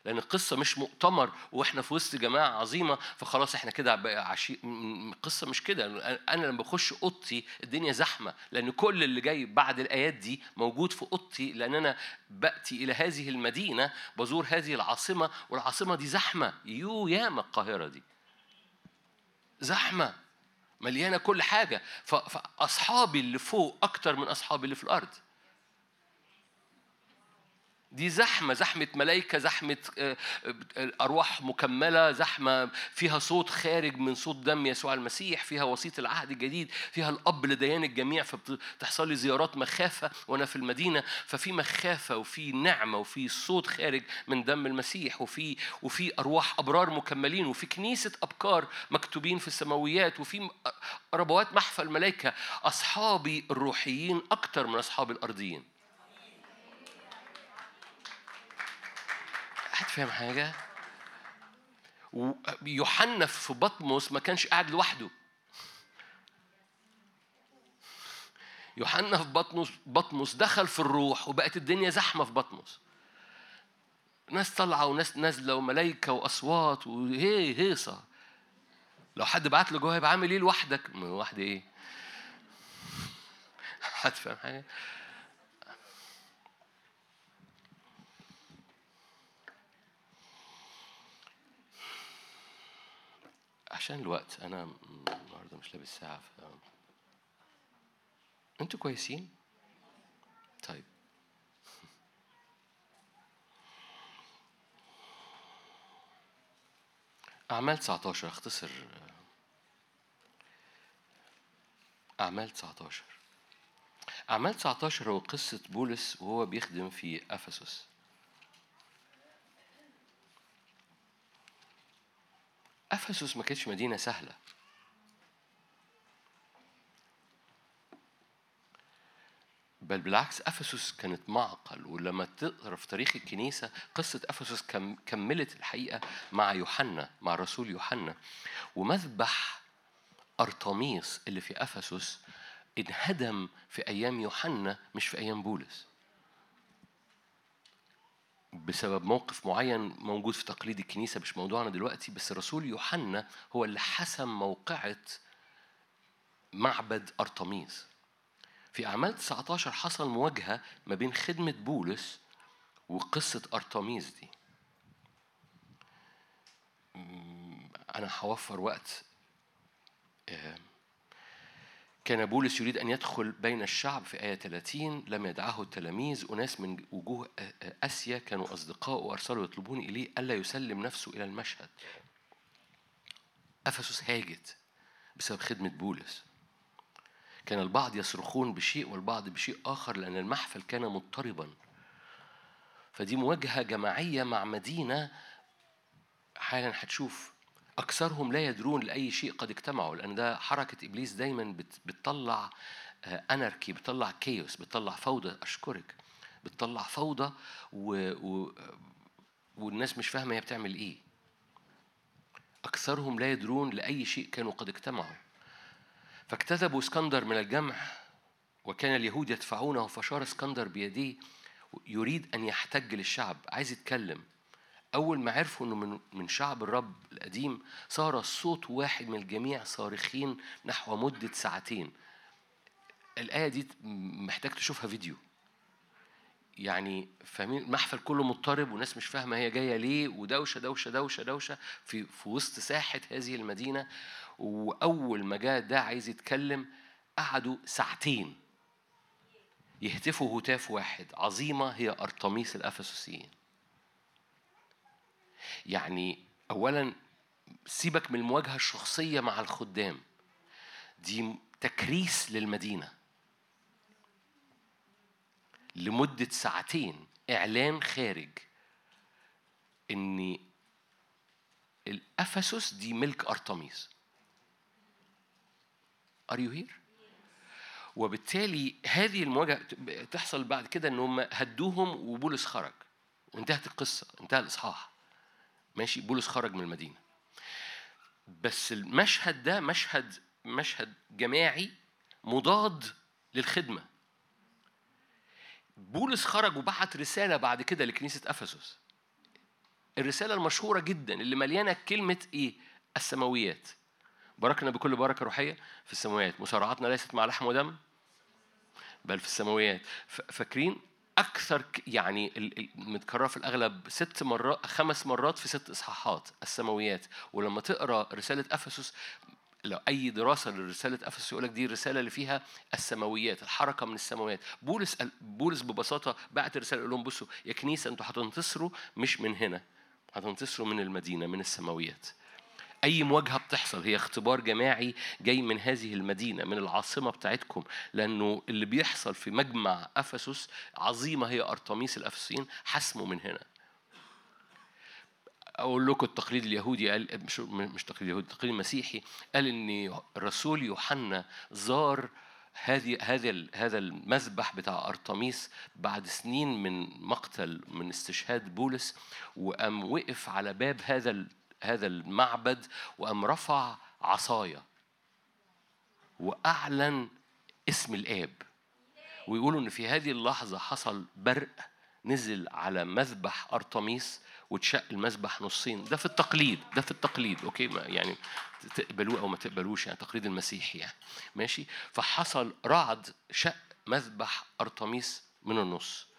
لأن القصة مش مؤتمر وإحنا في وسط جماعة عظيمة فخلاص إحنا كده عشي القصة مش كده. أنا لما بخش أوضتي الدنيا زحمة لأن كل اللي جاي بعد الآيات دي موجود في أوضتي لأن أنا بأتي إلى هذه المدينة بزور هذه العاصمة والعاصمة دي زحمة. يو ياما القاهرة دي. زحمة. مليانة كل حاجة. فأصحابي اللي فوق أكتر من أصحابي اللي في الأرض. دي زحمة زحمة ملائكة زحمة أرواح مكملة زحمة فيها صوت خارج من صوت دم يسوع المسيح فيها وسيط العهد الجديد فيها الأب لديان الجميع فبتحصل لي زيارات مخافة وأنا في المدينة. ففي مخافة وفي نعمة وفي صوت خارج من دم المسيح وفي وفي أرواح أبرار مكملين وفي كنيسة أبكار مكتوبين في السماويات وفي ربوات محفى الملائكة أصحابي الروحيين أكتر من أصحابي الأرضيين. حد فاهم حاجة؟ ويوحنا في بطمس ما كانش قاعد لوحده يوحنا في بطمس بطمس دخل في الروح وبقت الدنيا زحمة في بطمس ناس طالعة وناس نازلة وملايكة وأصوات وهي هيصة لو حد بعت له جوه عامل إيه لوحدك؟ لوحدي إيه؟ حد فاهم حاجة؟ عشان الوقت. أنا النهارده مش لابس ساعة ف... أنتوا كويسين؟ طيب. أعمال 19 اختصر. أعمال 19 أعمال 19 هو قصة بولس وهو بيخدم في أفسس. أفسس ما كانتش مدينة سهلة. بل بالعكس أفسس كانت معقل ولما تقرأ في تاريخ الكنيسة قصة أفسس كم كملت الحقيقة مع يوحنا مع الرسول يوحنا. ومذبح أرطميس اللي في أفسس انهدم في أيام يوحنا مش في أيام بولس. بسبب موقف معين موجود في تقليد الكنيسة مش موضوعنا دلوقتي بس الرسول يوحنا هو اللي حسم موقعة معبد أرطميس. في أعمال 19 حصل مواجهة ما بين خدمة بولس وقصة أرطميس دي. أنا هوفر وقت آه، كان بولس يريد أن يدخل بين الشعب في آية 30 لم يدعه التلاميذ. أناس من وجوه آسيا كانوا أصدقاء وأرسلوا يطلبون إليه ألا يسلم نفسه إلى المشهد. أفسس هاجت بسبب خدمة بولس. كان البعض يصرخون بشيء والبعض بشيء آخر لأن المحفل كان مضطربا. فدي مواجهة جماعية مع مدينة. حالا هتشوف أكثرهم لا يدرون لأي شيء قد اجتمعوا لأن ده حركة إبليس دايما بت- بتطلع أناركي بتطلع كيوس بتطلع فوضى. أشكرك. بتطلع فوضى و... و... والناس مش فاهمة هي بتعمل إيه. أكثرهم لا يدرون لأي شيء كانوا قد اجتمعوا. فاجتذبوا اسكندر من الجمع وكان اليهود يدفعونه فشار اسكندر بيديه يريد أن يحتج للشعب. عايز يتكلم. أول ما عرفوا إنه من شعب الرب القديم صار الصوت واحد من الجميع صارخين نحو مدة ساعتين. الآية دي محتاج تشوفها فيديو. يعني فاهمين؟ المحفل كله مضطرب وناس مش فاهمة هي جاية ليه ودوشة دوشة دوشة دوشة في في وسط ساحة هذه المدينة. وأول ما جاء ده عايز يتكلم قعدوا ساعتين يهتفوا هتاف واحد. عظيمة هي أرطميس الأفسسيين. يعني اولا سيبك من المواجهة الشخصية مع الخدام. دي تكريس للمدينة. لمدة ساعتين إعلان خارج إن الأفسس دي ملك أرطميس. Are you here؟ وبالتالي هذه المواجهة تحصل بعد كده إن هم هدوهم وبولس خرج. وانتهت القصة انتهى الإصحاح. ماشي بولس خرج من المدينة. بس المشهد ده مشهد مشهد جماعي مضاد للخدمة. بولس خرج وبعت رسالة بعد كده لكنيسة أفسس. الرسالة المشهورة جدا اللي مليانة كلمة إيه؟ السماويات. باركنا بكل بركة روحية في السماويات. مسارعتنا ليست مع لحم ودم بل في السماويات. فاكرين؟ أكثر يعني متكررة في الأغلب ست مرات خمس مرات في ست إصحاحات السماويات. ولما تقرأ رسالة أفسس لو أي دراسة لرسالة أفسس يقول لك دي الرسالة اللي فيها السماويات الحركة من السماويات. بولس بولس ببساطة بعت يقول لهم بصوا يا كنيسة أنتوا هتنتصروا مش من هنا هتنتصروا من المدينة من السماويات. أي مواجهة بتحصل. هي اختبار جماعي جاي من هذه المدينة من العاصمة بتاعتكم. لأنه اللي بيحصل في مجمع أفسس عظيمة هي أرطميس الافسيين حسمه من هنا. أقول لكم التقليد اليهودي قال مش مش تقليد يهودي التقليد المسيحي قال إن الرسول يوحنا زار هذه هذا هذا المذبح بتاع أرطميس بعد سنين من مقتل من استشهاد بولس وقام وقف على باب هذا هذا المعبد وقام رفع عصايه وأعلن اسم الآب. ويقولوا إن في هذه اللحظة حصل برق نزل على مذبح أرطميس واتشق المذبح نصين. ده في التقليد ده في التقليد أوكي؟ ما يعني تقبلوه أو ما تقبلوش يعني تقليد المسيحي يعني. ماشي؟ فحصل رعد شق مذبح أرطميس من النص.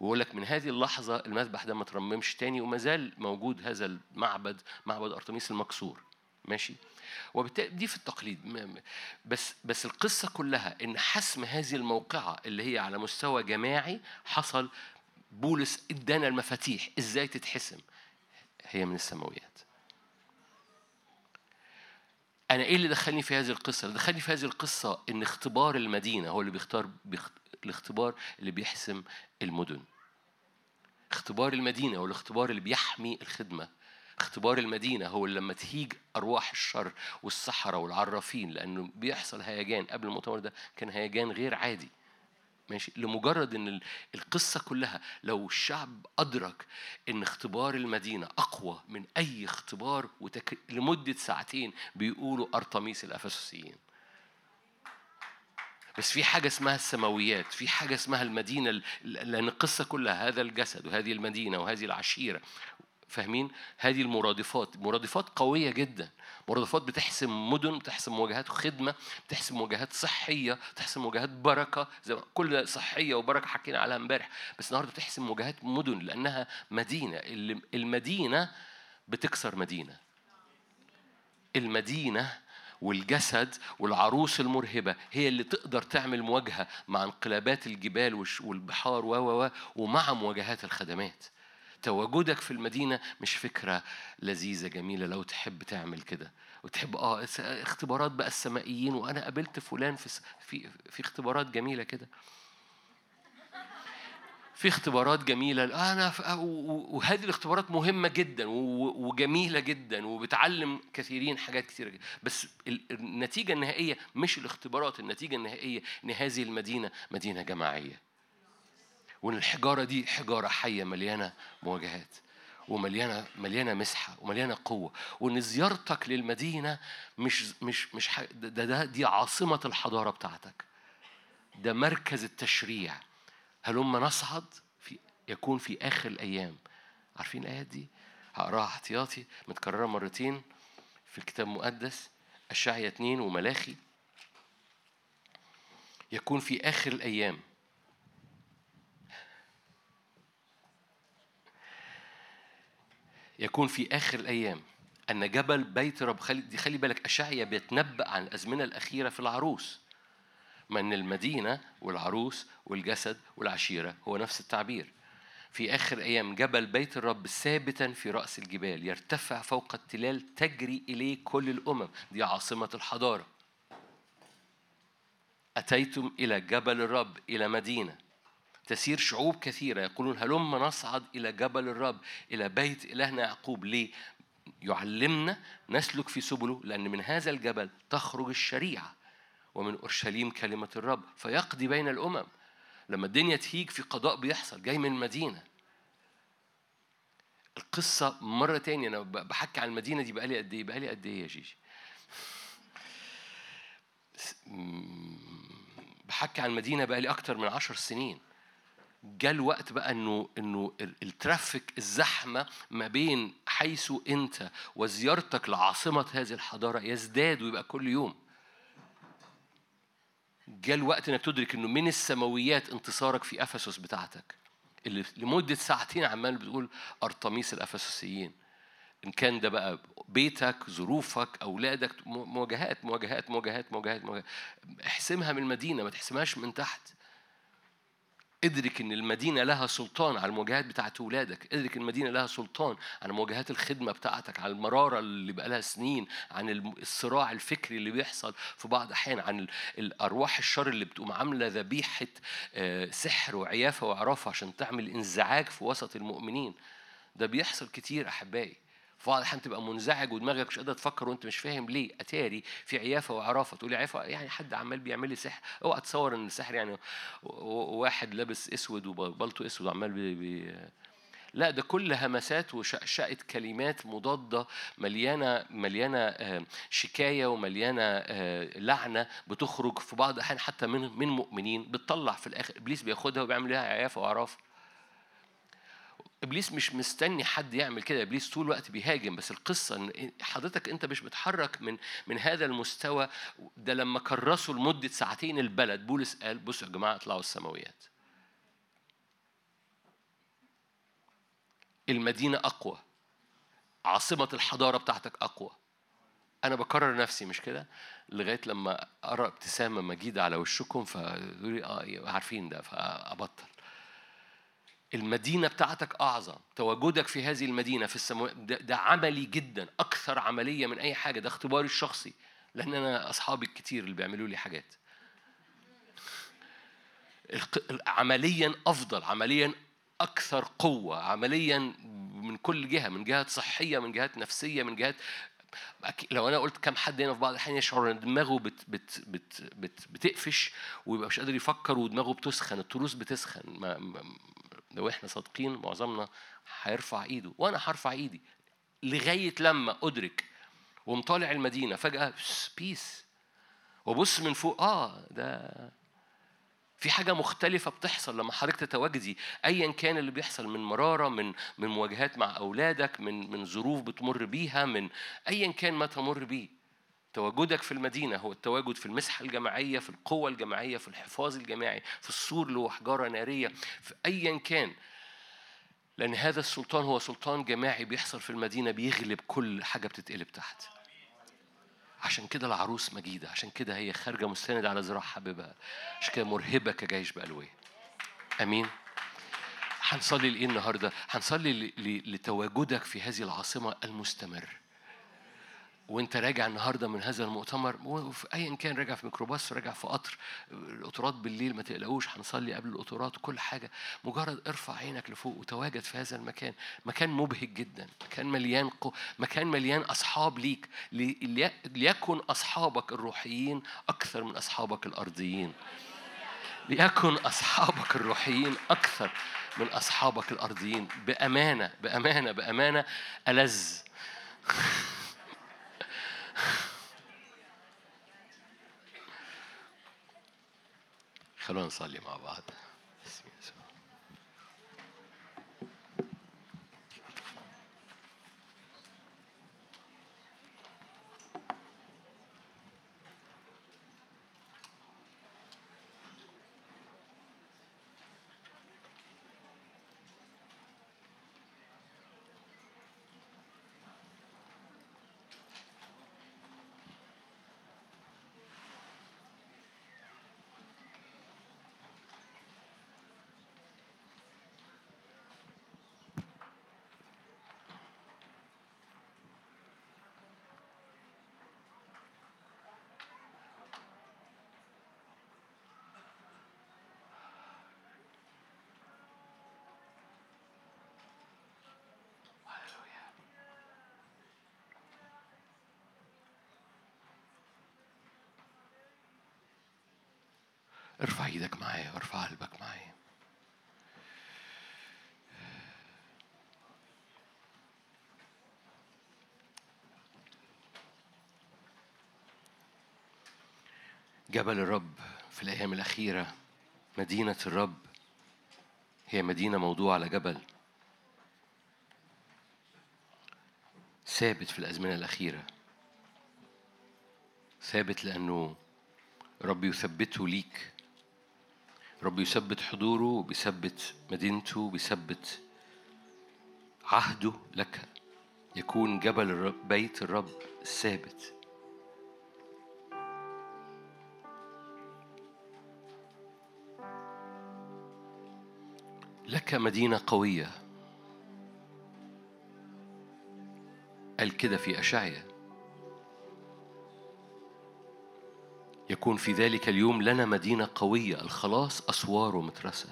ويقول لك من هذه اللحظة المذبح ده ما ترممش تاني وما زال موجود هذا المعبد معبد أرطميس المكسور. ماشي؟ وبالتالي دي في التقليد. بس بس القصة كلها إن حسم هذه الموقعة اللي هي على مستوى جماعي حصل بولس إدانا المفاتيح. إزاي تتحسم؟ هي من السماويات. أنا إيه اللي دخلني في هذه القصة؟ اللي دخلني في هذه القصة إن اختبار المدينة هو اللي بيختار بيخت... الاختبار اللي بيحسم المدن. اختبار المدينة هو الاختبار اللي بيحمي الخدمة. اختبار المدينة هو اللي لما تهيج أرواح الشر والسحرة والعرافين لأنه بيحصل هيجان قبل المؤتمر ده كان هيجان غير عادي. ماشي؟ لمجرد إن ال- القصة كلها لو الشعب أدرك إن اختبار المدينة أقوى من أي اختبار وتك... لمدة ساعتين بيقولوا أرطميس الافسسيين بس في حاجة اسمها السماويات في حاجة اسمها المدينة ال- لأن القصة كلها هذا الجسد وهذه المدينة وهذه العشيرة فاهمين؟ هذه المرادفات مرادفات قوية جدا مرادفات بتحسم مدن بتحسم مواجهات خدمة بتحسم مواجهات صحية بتحسم مواجهات بركة زي ما كل صحية وبركة حكينا عليها امبارح بس النهاردة بتحسم مواجهات مدن لأنها مدينة المدينة بتكسر مدينة. المدينة والجسد والعروس المرهبة هي اللي تقدر تعمل مواجهة مع انقلابات الجبال والبحار و ومع مواجهات الخدمات. تواجدك في المدينة مش فكرة لذيذة جميلة لو تحب تعمل كده. وتحب آه اختبارات بقى السمائيين وأنا قابلت فلان في في في اختبارات جميلة كده. في اختبارات جميلة. أنا وهذه الاختبارات مهمة جدا وجميلة جدا وبتعلم كثيرين حاجات كثيرة جدا. بس ال- النتيجة النهائية مش الاختبارات النتيجة النهائية إن هذه المدينة مدينة جماعية. وإن الحجارة دي حجارة حية مليانة مواجهات ومليانة مليانة مسحة ومليانة قوة. وإن زيارتك للمدينة مش مش مش ده, ده دي عاصمة الحضارة بتاعتك. ده مركز التشريع. هلما نصعد في يكون في آخر الأيام؟ عارفين الآيات دي؟ هقراها احتياطي متكررة مرتين في الكتاب المقدس أشعيا اتنين وملاخي. يكون في آخر الأيام. يكون في آخر الأيام. أن جبل بيت رب خلي دي خلي بالك أشعيا بيتنبأ عن الأزمنة الأخيرة في العروس. ما ان المدينة والعروس والجسد والعشيرة. هو نفس التعبير. في آخر أيام جبل بيت الرب ثابتا في رأس الجبال يرتفع فوق التلال تجري إليه كل الأمم. دي عاصمة الحضارة. أتيتم إلى جبل الرب إلى مدينة. تسير شعوب كثيرة. يقولون هلم نصعد إلى جبل الرب إلى بيت إلهنا يعقوب. ليه؟ يعلمنا نسلك في سبله لأن من هذا الجبل تخرج الشريعة. ومن أورشليم كلمة الرب. فيقضي بين الأمم. لما الدنيا تهيج في قضاء بيحصل جاي من المدينة القصة مرة تانية. أنا ب- بحكي عن المدينة دي بقالي قد إيه؟ بقالي قد إيه يا جيجي؟ بحكي عن المدينة بقالي أكتر من عشر سنين. جاء الوقت بقى إنه إنه ال- الترافيك الزحمة ما بين حيث أنت وزيارتك لعاصمة هذه الحضارة يزداد ويبقى كل يوم. جاء الوقت إنك تدرك إنه من السماويات انتصارك في أفسس بتاعتك. اللي لمدة ساعتين عمال بتقول أرطميس الأفسسيين. إن كان ده بقى بيتك ظروفك أولادك مو- مواجهات مواجهات مواجهات مواجهات, مواجهات. احسمها من المدينة ما تحسمهاش من تحت. ادرك إن المدينة لها سلطان على المواجهات بتاعت اولادك ادرك إن المدينة لها سلطان على مواجهات الخدمة بتاعتك على المرارة اللي بقى لها سنين عن الصراع الفكري اللي بيحصل في بعض الاحيان عن ال- الأرواح الشر اللي بتقوم عاملة ذبيحة آه، سحر وعيافة وعرافة عشان تعمل انزعاج في وسط المؤمنين. ده بيحصل كتير أحبائي. في بعض الاحيان تبقى منزعج ودماغك مش قادر تفكر وأنت مش فاهم ليه أتاري في عيافة وعرافة. تقولي عيافة يعني حد عمال بيعمل لي سحر. أوعى تصور إن السحر يعني واحد لابس أسود وبلطو أسود وعمال بي بي لا ده كل همسات وشقشقة كلمات مضادة مليانة مليانة آه، شكاية ومليانة آه، لعنة بتخرج في بعض الأحيان حتى من من مؤمنين بتطلع في الآخر. إبليس بياخدها وبيعمل لها عيافة وأعراف إبليس مش مستني حد يعمل كده. إبليس طول الوقت بيهاجم بس القصة إن حضرتك أنت مش بتحرك من من هذا المستوى. ده لما كرسوا لمدة ساعتين البلد بولس قال بصوا يا جماعة اطلعوا السماويات. المدينة أقوى. عاصمة الحضارة بتاعتك أقوى. أنا بكرر نفسي مش كده؟ لغاية لما ارى ابتسامة مجيدة على وشكم فيقولوا لي آه عارفين ده فأبطل. المدينة بتاعتك أعظم. تواجدك في هذه المدينة في السماوات ده, ده عملي جدا أكثر عملية من أي حاجة. ده اختباري الشخصي لأن أنا أصحابي الكتير اللي بيعملوا لي حاجات. عمليا أفضل عمليا أكثر قوة عمليا من كل جهة من جهات صحية من جهات نفسية من جهات لو أنا قلت كم حد هنا في بعض الأحيان يشعر إن دماغه بت بت بت بت بتقفش ويبقى مش قادر يفكر ودماغه بتسخن التروس بتسخن ما- لو إحنا صادقين معظمنا هيرفع ايده. وأنا هرفع ايدي لغاية لما ادرك ومطالع المدينة فجأة بيس وأبص من فوق آه ده في حاجة مختلفة بتحصل لما حضرتك تتواجدي. أيا كان اللي بيحصل من مرارة من من مواجهات مع أولادك من من ظروف بتمر بيها من أيا كان ما تمر بيه. تواجدك في المدينة هو التواجد في المسحة الجماعية في القوة الجماعية في الحفاظ الجماعي في السور هو حجارة نارية في أيا كان. لأن هذا السلطان هو سلطان جماعي بيحصل في المدينة بيغلب كل حاجة بتتقلب تحت. عشان كده العروس مجيدة عشان كده هي خارجة مستندة على ذراع حبيبها. عشان كده مرهبة كجيش بألوية. أمين. هنصلي لإيه النهاردة؟ هنصلي لتواجدك في هذه العاصمة المستمر. وانت راجع النهارده من هذا المؤتمر وفي ايا كان راجع في ميكروباص راجع في قطر القطارات بالليل ما تقلقوش هنصلي قبل القطارات وكل حاجة. مجرد ارفع عينك لفوق وتواجد في هذا المكان. مكان مبهج جدا مكان مليان قو مكان مليان أصحاب ليك. لي- لي- ليكن أصحابك الروحيين أكثر من أصحابك الأرضيين. ليكن أصحابك الروحيين أكثر من أصحابك الأرضيين. بأمانة بأمانة بأمانة ألذ. خلونا نصلي مع بعض بسم يسوع ارفع إيدك معايا وارفع قلبك معايا. جبل الرب في الأيام الأخيرة مدينة الرب. هي مدينة موضوعة على جبل. ثابت في الأزمنة الأخيرة. ثابت لأنه رب يثبته ليك. رب يثبت حضوره وبيثبت مدينته وبيثبت عهده لك. يكون جبل الرب بيت الرب ثابت لك مدينة قوية. قال كده في أشعيا. يكون في ذلك اليوم لنا مدينة قوية. الخلاص أسواره مترسة.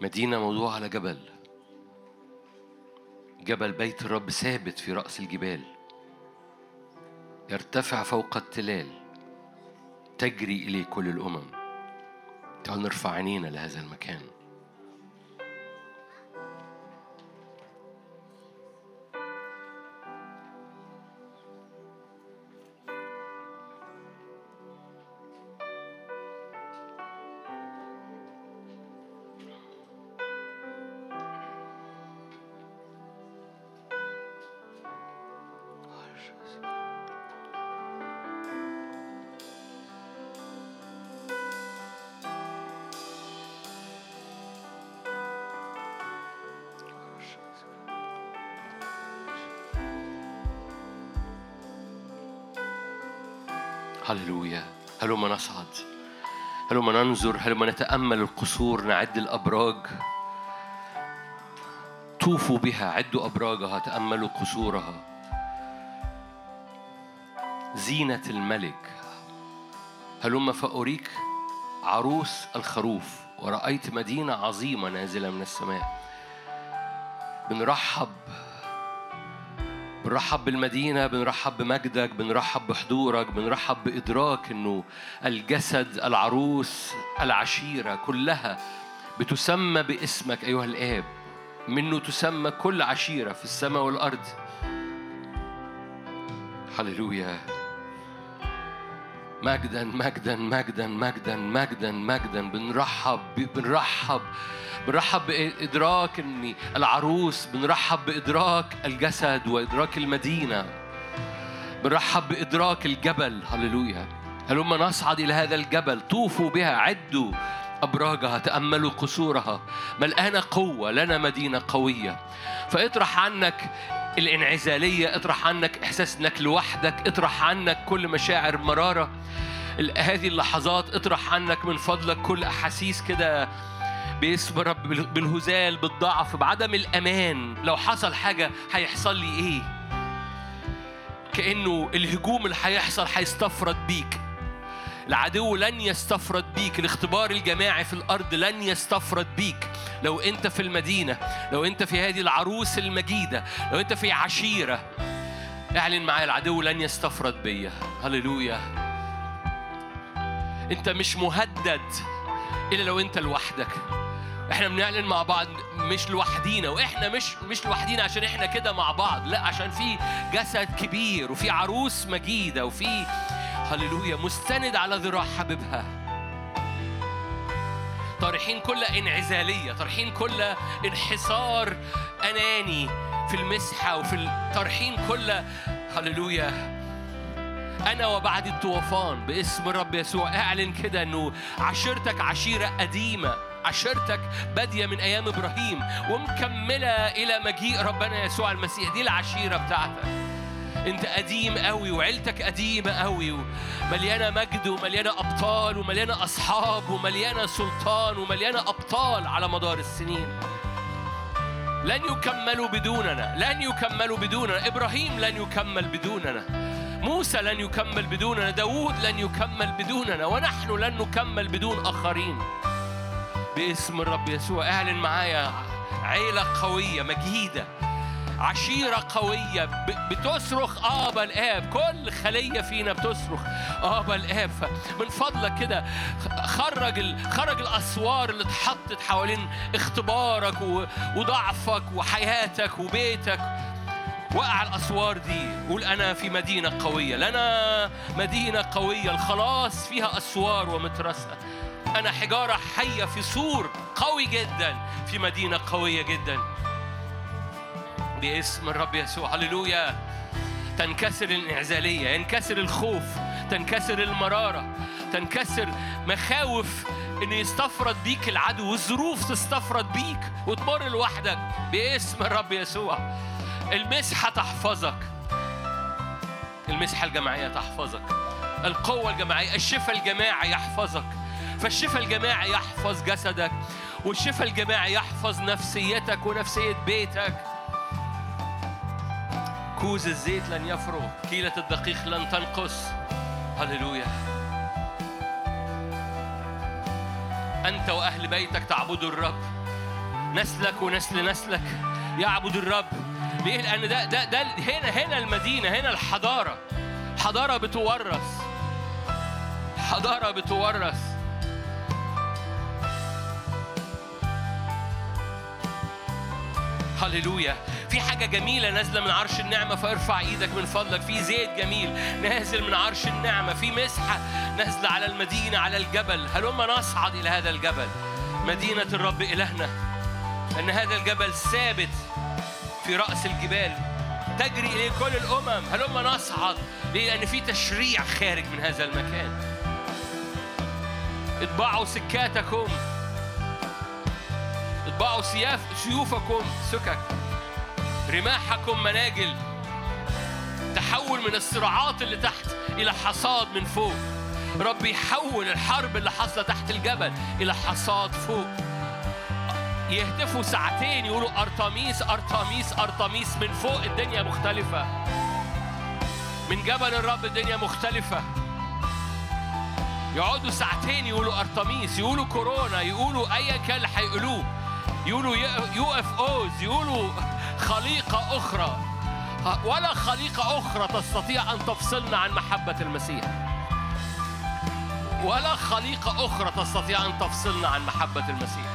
مدينة موضوعة على جبل. جبل بيت الرب ثابت في رأس الجبال. يرتفع فوق التلال. تجري إليه كل الأمم. تعال نرفع عينينا لهذا المكان. هلما نصعد هلما ننظر هلما نتأمل القصور نعد الأبراج. طوفوا بها عدوا أبراجها تأملوا قصورها. زينة الملك. هلما فأريك عروس الخروف. ورأيت مدينة عظيمة نازلة من السماء. بنرحب بنرحب بالمدينة بنرحب بمجدك بنرحب بحضورك بنرحب بإدراك إنه الجسد العروس العشيرة كلها بتسمى باسمك أيها الآب. منه تسمى كل عشيرة في السماء والأرض. هللويا مجدا مجدا مجدا مجدا مجدا مجدا. بنرحب بنرحب. بنرحب بإدراك إن العروس. بنرحب بإدراك الجسد وإدراك المدينة. بنرحب بإدراك الجبل. هللويا. هلما نصعد إلى هذا الجبل. طوفوا بها عدوا أبراجها تأملوا قصورها. ملقانة قوة لنا مدينة قوية. فاطرح عنك الإنعزالية اطرح عنك إحساس إنك لوحدك اطرح عنك كل مشاعر مرارة. هذه اللحظات اطرح عنك من فضلك كل أحاسيس كده. باسم رب بال- بالهزال بالضعف بعدم الأمان. لو حصل حاجة هيحصل لي إيه؟ كأنه الهجوم اللي هيحصل هيستفرد بيك. العدو لن يستفرد بيك الاختبار الجماعي في الأرض لن يستفرد بيك. لو أنت في المدينة لو أنت في هذه العروس المجيدة لو أنت في عشيرة اعلن معايا العدو لن يستفرد بيا. هللويا. أنت مش مهدد إلا لو أنت لوحدك. إحنا بنعلن مع بعض مش لوحدينا وإحنا مش مش لوحدينا عشان إحنا كده مع بعض لا عشان في جسد كبير وفي عروس مجيدة وفي هللويا مستند على ذراع حبيبها. طارحين كل انعزالية طارحين كل انحصار أناني في المسحة وفي طارحين كل هللويا. أنا وبعد الطوفان باسم الرب يسوع أعلن كده إنه عشيرتك عشيرة قديمة عشيرتك بادية من أيام إبراهيم ومكملة إلى مجيء ربنا يسوع المسيح. دي العشيرة بتاعتك. أنت قديم قوي وعيلتك قديمة قوي ومليانة مجد ومليانة أبطال ومليانة أصحاب ومليانة سلطان ومليانة أبطال على مدار السنين. لن يكملوا بدوننا لن يكملوا بدوننا. إبراهيم لن يكمل بدوننا. موسى لن يكمل بدوننا. داود لن يكمل بدوننا. ونحن لن نكمل بدون آخرين. باسم الرب يسوع اعلن معايا عيلة قوية مجيدة. عشيرة قوية. بتصرخ آبا الآب. كل خلية فينا بتصرخ آبا الآب. من فضلك كده خرج ال... خرج الأسوار اللي اتحطت حوالين اختبارك و... وضعفك وحياتك وبيتك. وقع الأسوار دي. قول أنا في مدينة قوية. لنا مدينة قوية. الخلاص فيها أسوار ومترسة. أنا حجارة حية في سور قوي جدا. في مدينة قوية جدا. باسم الرب يسوع. هللويا. تنكسر الانعزالية ينكسر الخوف تنكسر المرارة تنكسر مخاوف إن يستفرد بيك العدو والظروف تستفرد بيك وتمر لوحدك باسم الرب يسوع. المسحة تحفظك. المسحة الجماعية تحفظك. القوة الجماعية الشفاء الجماعي يحفظك. فالشفاء الجماعي يحفظ جسدك والشفاء الجماعي يحفظ نفسيتك ونفسية بيتك. كوز الزيت لن يفرغ. كيلة الدقيق لن تنقص. هللويا. أنت وأهل بيتك تعبدوا الرب. نسلك ونسل نسلك. يعبد الرب. ليه؟ لأن ده ده ده هنا هنا المدينة هنا الحضارة. حضارة بتورث. حضارة بتورث. هللويا. في حاجة جميلة نازلة من عرش النعمة فارفع إيدك من فضلك. في زيت جميل نازل من عرش النعمة. في مسحة نازلة على المدينة على الجبل. هلما نصعد إلى هذا الجبل؟ مدينة الرب إلهنا. أن هذا الجبل ثابت في رأس الجبال تجري إليه كل الأمم. هلما نصعد؟ ليه؟ لأن في تشريع خارج من هذا المكان. اطبعوا سكاتكم. اطبعوا سياف سيوفكم سكك. رماحكم مناجل. تحول من الصراعات اللي تحت إلى حصاد من فوق. رب يحول الحرب اللي حاصلة تحت الجبل إلى حصاد فوق. يهتفوا ساعتين يقولوا أرطميس أرطميس أرطميس. من فوق الدنيا مختلفة. من جبل الرب الدنيا مختلفة. يقعدوا ساعتين يقولوا أرطميس يقولوا كورونا يقولوا أيا كان اللي هيقولوه. يقولوا يو إف أوز يقولوا خليقة أخرى. ولا خليقة أخرى تستطيع أن تفصلنا عن محبة المسيح. ولا خليقة أخرى تستطيع أن تفصلنا عن محبة المسيح.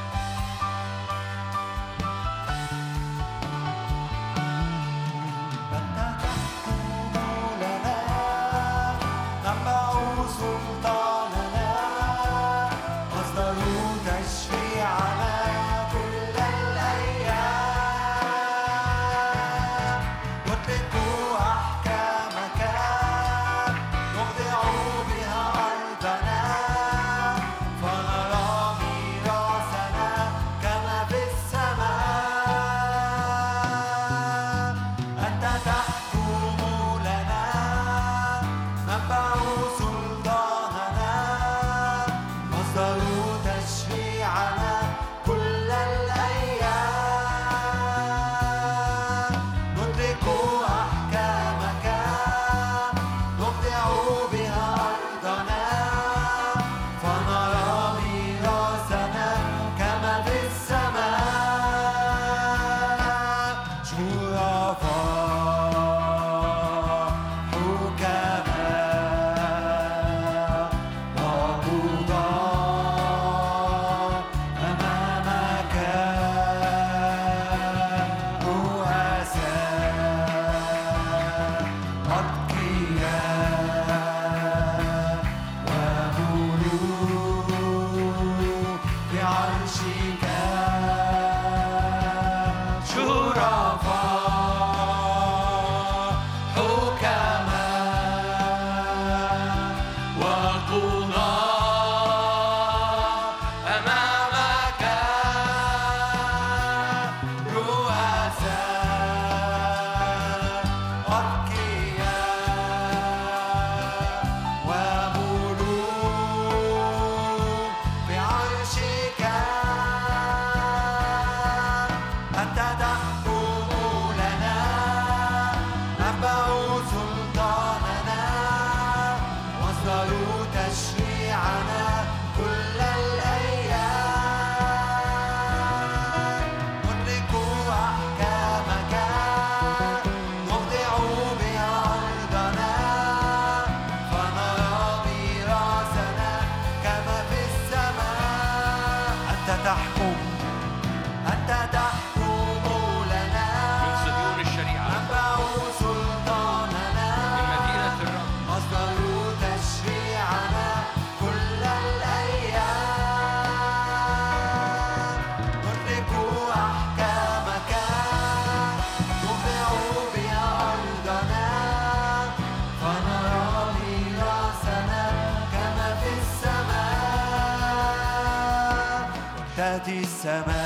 السماء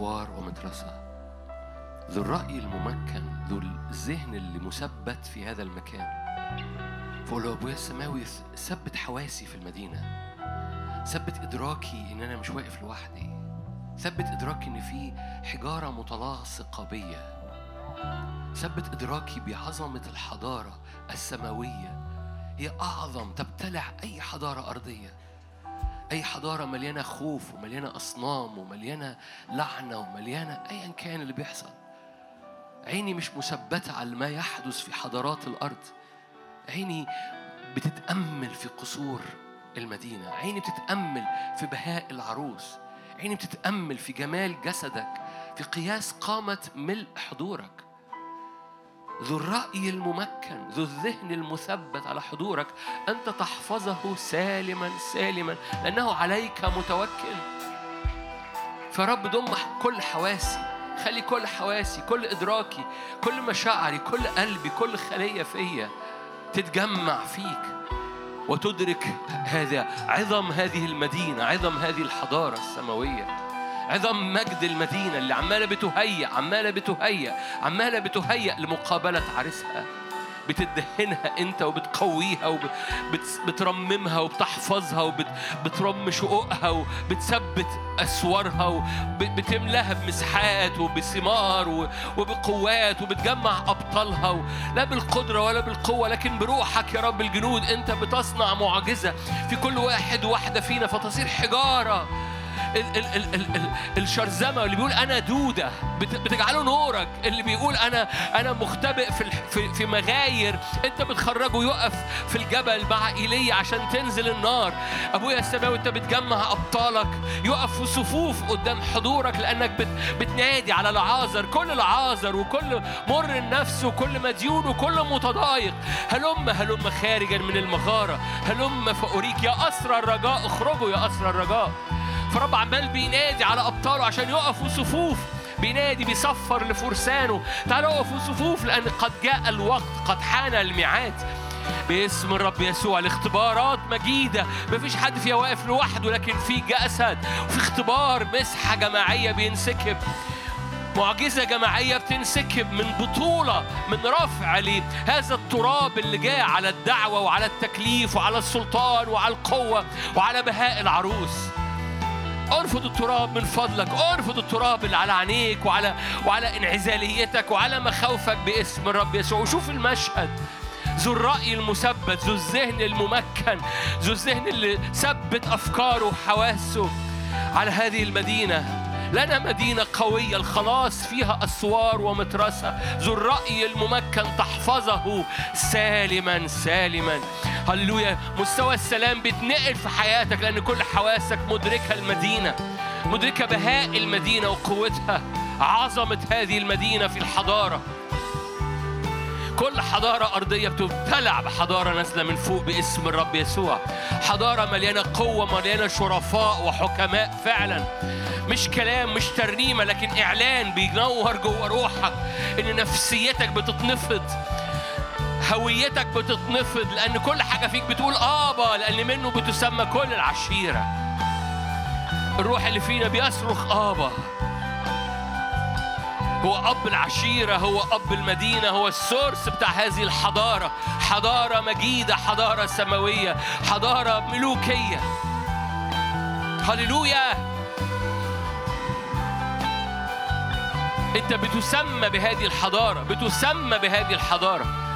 أسوار ومدرسة. ذو الرأي الممكن ذو الذهن اللي مثبت في هذا المكان. فقول له أبويا السماوي ثبت حواسي في المدينة. ثبت إدراكي إن أنا مش واقف لوحدي. ثبت إدراكي إن في حجارة متلاصقة بيا. ثبت إدراكي بعظمة الحضارة السماوية. هي أعظم تبتلع أي حضارة أرضية. أي حضارة مليانة خوف ومليانة أصنام ومليانة لعنة ومليانة أيا كان اللي بيحصل. عيني مش مثبتة على ما يحدث في حضارات الأرض. عيني بتتأمل في قصور المدينة. عيني بتتأمل في بهاء العروس. عيني بتتأمل في جمال جسدك. في قياس قامة ملء حضورك. ذو الرأي الممكن ذو الذهن المثبت على حضورك أنت تحفظه سالما سالما لأنه عليك متوكل. فرب ضم كل حواسي خلي كل حواسي كل إدراكي كل مشاعري كل قلبي كل خلية فيا تتجمع فيك وتدرك هذا عظم هذه المدينة عظم هذه الحضارة السماوية. عظم مجد المدينة اللي عمالة بتهيأ عمالة بتهيأ عمالة بتهيأ لمقابلة عريسها. بتدهنها انت وبتقويها وبترممها وبتحفظها وبترم شقوقها وبتثبت أسوارها وبتملاها بمسحات وبثمار وبقوات وبتجمع أبطالها لا بالقدرة ولا بالقوة لكن بروحك يا رب الجنود. انت بتصنع معجزة في كل واحد وواحدة فينا فتصير حجارة. ال- ال- ال- ال- ال- الشرذمة اللي بيقول أنا دودة. بت- بتجعله نورك. اللي بيقول أنا أنا مختبئ في في في مغاير. أنت بتخرجه يقف في الجبل مع إيليا عشان تنزل النار. أبويا السماوي أنت بتجمع أبطالك. يقف في صفوف قدام حضورك لأنك بت بتنادي على العازر. كل العازر وكل مر النفس وكل مديون وكل متضايق. هلم هلم خارجا من المغارة. هلم فأريك يا أسرى الرجاء. اخرجوا يا أسرى الرجاء. فرب عمال بينادي على أبطاله عشان يقفوا صفوف. بينادي بيصفر لفرسانه تعالوا اقفوا صفوف لأن قد جاء الوقت قد حان الميعاد. باسم الرب يسوع الاختبارات مجيدة. مفيش حد فيها واقف لوحده لكن في جسد وفي اختبار مسحة جماعية بينسكب. معجزة جماعية بتنسكب من بطولة من رفع لهذا التراب اللي جاء على الدعوة وعلى التكليف وعلى السلطان وعلى القوة وعلى بهاء العروس. أرفض التراب من فضلك أرفض التراب اللي على عينيك وعلى وعلى انعزاليتك وعلى مخاوفك باسم الرب يسوع. وشوف المشهد. ذو الرأي المثبت ذو الذهن الممكن ذو الذهن اللي ثبت أفكاره وحواسه على هذه المدينة. لنا مدينة قوية الخلاص فيها أسوار ومترسة ذو الرأي الممكن تحفظه سالما سالما. هللويا. مستوى السلام بيتنقل في حياتك لأن كل حواسك مدركة المدينة مدركة بهاء المدينة وقوتها عظمة هذه المدينة في الحضارة. كل حضارة أرضية بتبتلع بحضارة نازلة من فوق باسم الرب يسوع. حضارة مليانة قوة مليانة شرفاء وحكماء فعلا. مش كلام مش ترنيمة لكن إعلان بينور جوه روحك إن نفسيتك بتتنفض. هويتك بتتنفض لأن كل حاجة فيك بتقول آبا لأن منه بتسمى كل العشيرة. الروح اللي فينا بيصرخ آبا. هو أب العشيرة هو أب المدينة هو السورس بتاع هذه الحضارة. حضارة مجيدة حضارة سماوية حضارة ملوكية. هللويا! أنت بتسمى بهذه الحضارة بتسمى بهذه الحضارة.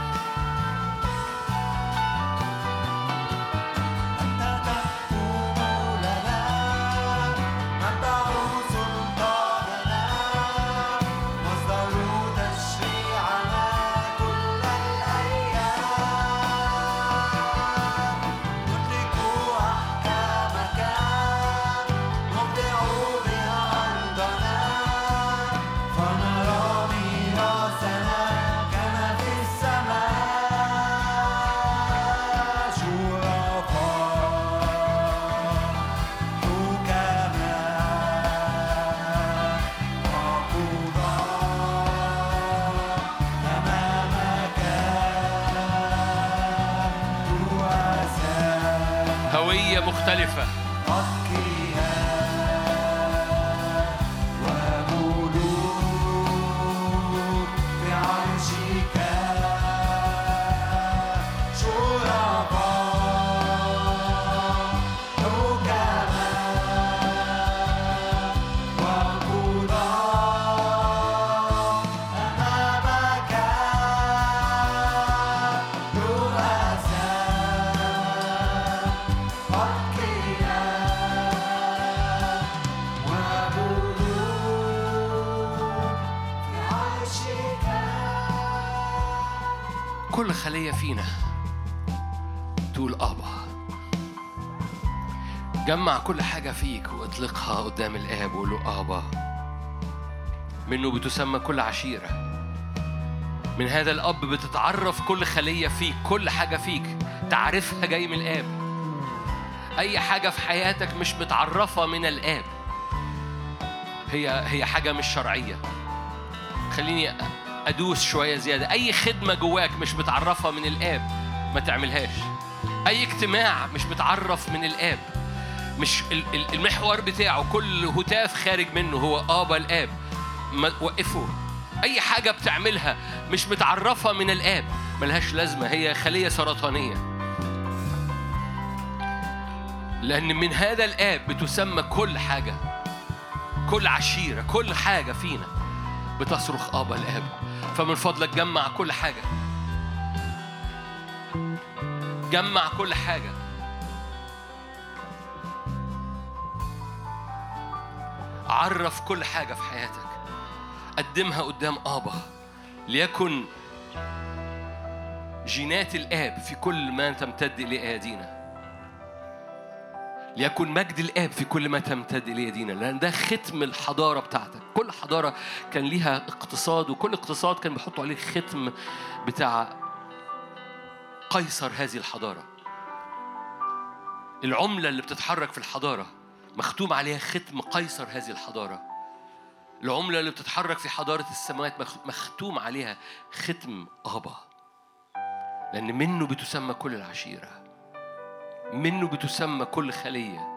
جمع كل حاجة فيك واطلقها قدام الآب وقول له آبا. منه بتسمى كل عشيرة. من هذا الأب بتتعرف كل خلية فيك كل حاجة فيك. تعرفها جاي من الآب. أي حاجة في حياتك مش متعرفة من الآب. هي هي حاجة مش شرعية. خليني أدوس شوية زيادة. أي خدمة جواك مش متعرفها من الآب ما تعملهاش. أي اجتماع مش متعرف من الآب. مش ال- ال- المحور بتاعه كل هتاف خارج منه هو ابا الآب. وقفه. أي حاجة بتعملها مش متعرفة من الآب. ملهاش لازمة. هي خلية سرطانية. لأن من هذا الآب بتسمى كل حاجة. كل عشيرة. كل حاجة فينا بتصرخ ابا الآب. فمن فضلك جمع كل حاجة. جمع كل حاجة. عرف كل حاجة في حياتك. قدمها قدام آبا. ليكن جينات الآب في كل ما تمتد اليه أيادينا. ليكن مجد الآب في كل ما تمتد اليه ايدينا لأن ده ختم الحضارة بتاعتك. كل حضارة كان ليها اقتصاد وكل اقتصاد كان بيحطوا عليه ختم بتاع قيصر هذه الحضارة. العملة اللي بتتحرك في الحضارة. مختوم عليها ختم قيصر هذه الحضارة. العملة اللي بتتحرك في حضارة السماوات مخ- مختوم عليها ختم أبا. لأن منه بتسمى كل العشيرة. منه بتسمى كل خلية.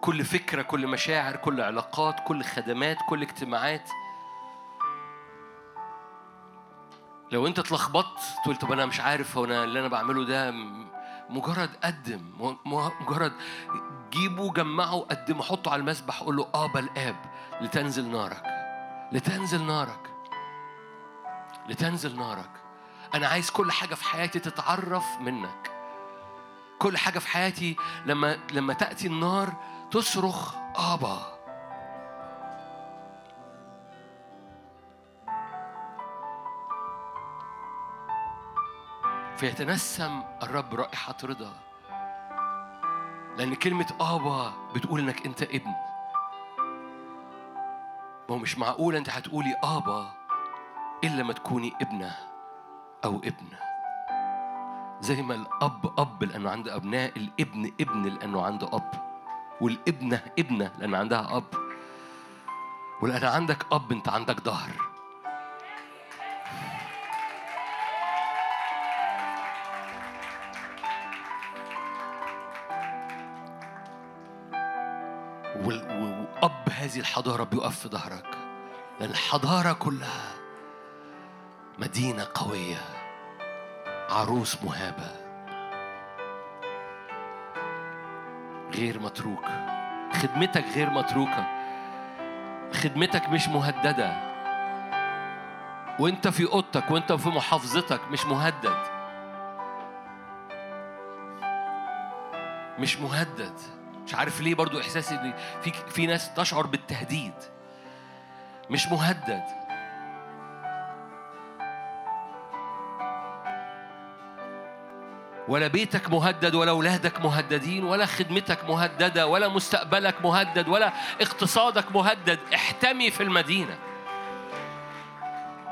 كل فكرة كل مشاعر كل علاقات كل خدمات كل اجتماعات. لو أنت اتلخبطت تقول طب أنا مش عارف هو أنا اللي أنا بعمله ده مجرد قدم مجرد جيبه جمعه قدمه حطه على المسبح قول له ابا الاب لتنزل نارك. لتنزل نارك. لتنزل نارك. أنا عايز كل حاجة في حياتي تتعرف منك. كل حاجة في حياتي لما لما تأتي النار تصرخ آبا. فيتنسم الرب رائحة رضا. لأن كلمة آبا بتقول إنك أنت ابن. ما هو مش معقول أنت هتقولي آبا إلا ما تكوني ابنة أو ابن زي ما الأب أب لأنه عنده أبناء الابن ابن لأنه عنده أب. والابنة ابنة لأن عندها أب. ولأن عندك أب أنت عندك ظهر. هذه الحضارة بيقف في ظهرك. لأن الحضارة كلها مدينة قوية عروس مهابة. غير متروك. خدمتك غير متروكة. خدمتك مش مهددة. وانت في أوضتك وانت في محافظتك مش مهدد. مش مهدد. مش عارف ليه برضو احساسي إن في في ناس تشعر بالتهديد. مش مهدد. ولا بيتك مهدد ولا اولادك مهددين ولا خدمتك مهددة ولا مستقبلك مهدد ولا اقتصادك مهدد. احتمي في المدينة.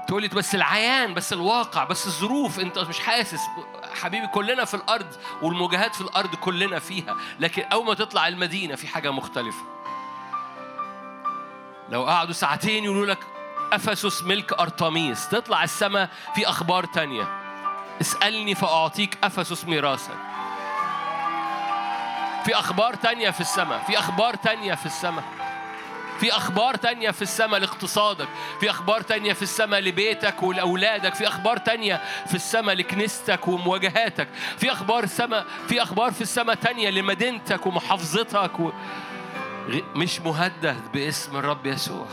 تقولي بس العيان بس الواقع بس الظروف انت مش حاسس. حبيبي كلنا في الأرض والمواجهات في الأرض كلنا فيها لكن أول ما تطلع المدينة في حاجة مختلفة. لو قعدوا ساعتين يقولوا لك أفسس ملك أرطميس تطلع السماء في أخبار تانية. اسألني فأعطيك أفسس ميراثا. في أخبار تانية في السماء في أخبار تانية في السماء. في أخبار تانية في السماء لاقتصادك في أخبار تانية في السماء لبيتك ولأولادك في أخبار تانية في السماء لكنيستك ومواجهاتك في أخبار سما في أخبار في السماء تانية لمدينتك ومحافظتك و... مش مهدد باسم الرب يسوع.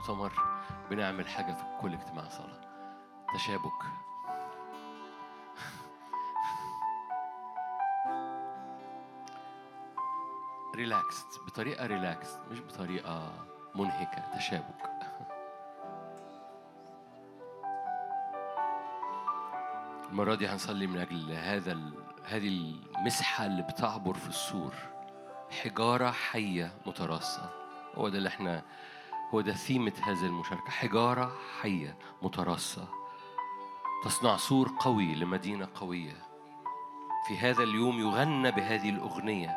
مؤتمر بنعمل حاجة في كل اجتماع صلاة. تشابك. relaxed بطريقة relaxed مش بطريقة منهكة. تشابك. المرة دي هنصلي من أجل هذا ال... هذه المسحة اللي بتعبر في السور. حجارة حية متراصة. هو ده اللي إحنا هو ده ثيمة هذه المشاركة. حجارة حية متراصة تصنع سور قوي لمدينة قوية. في هذا اليوم يغنى بهذه الأغنية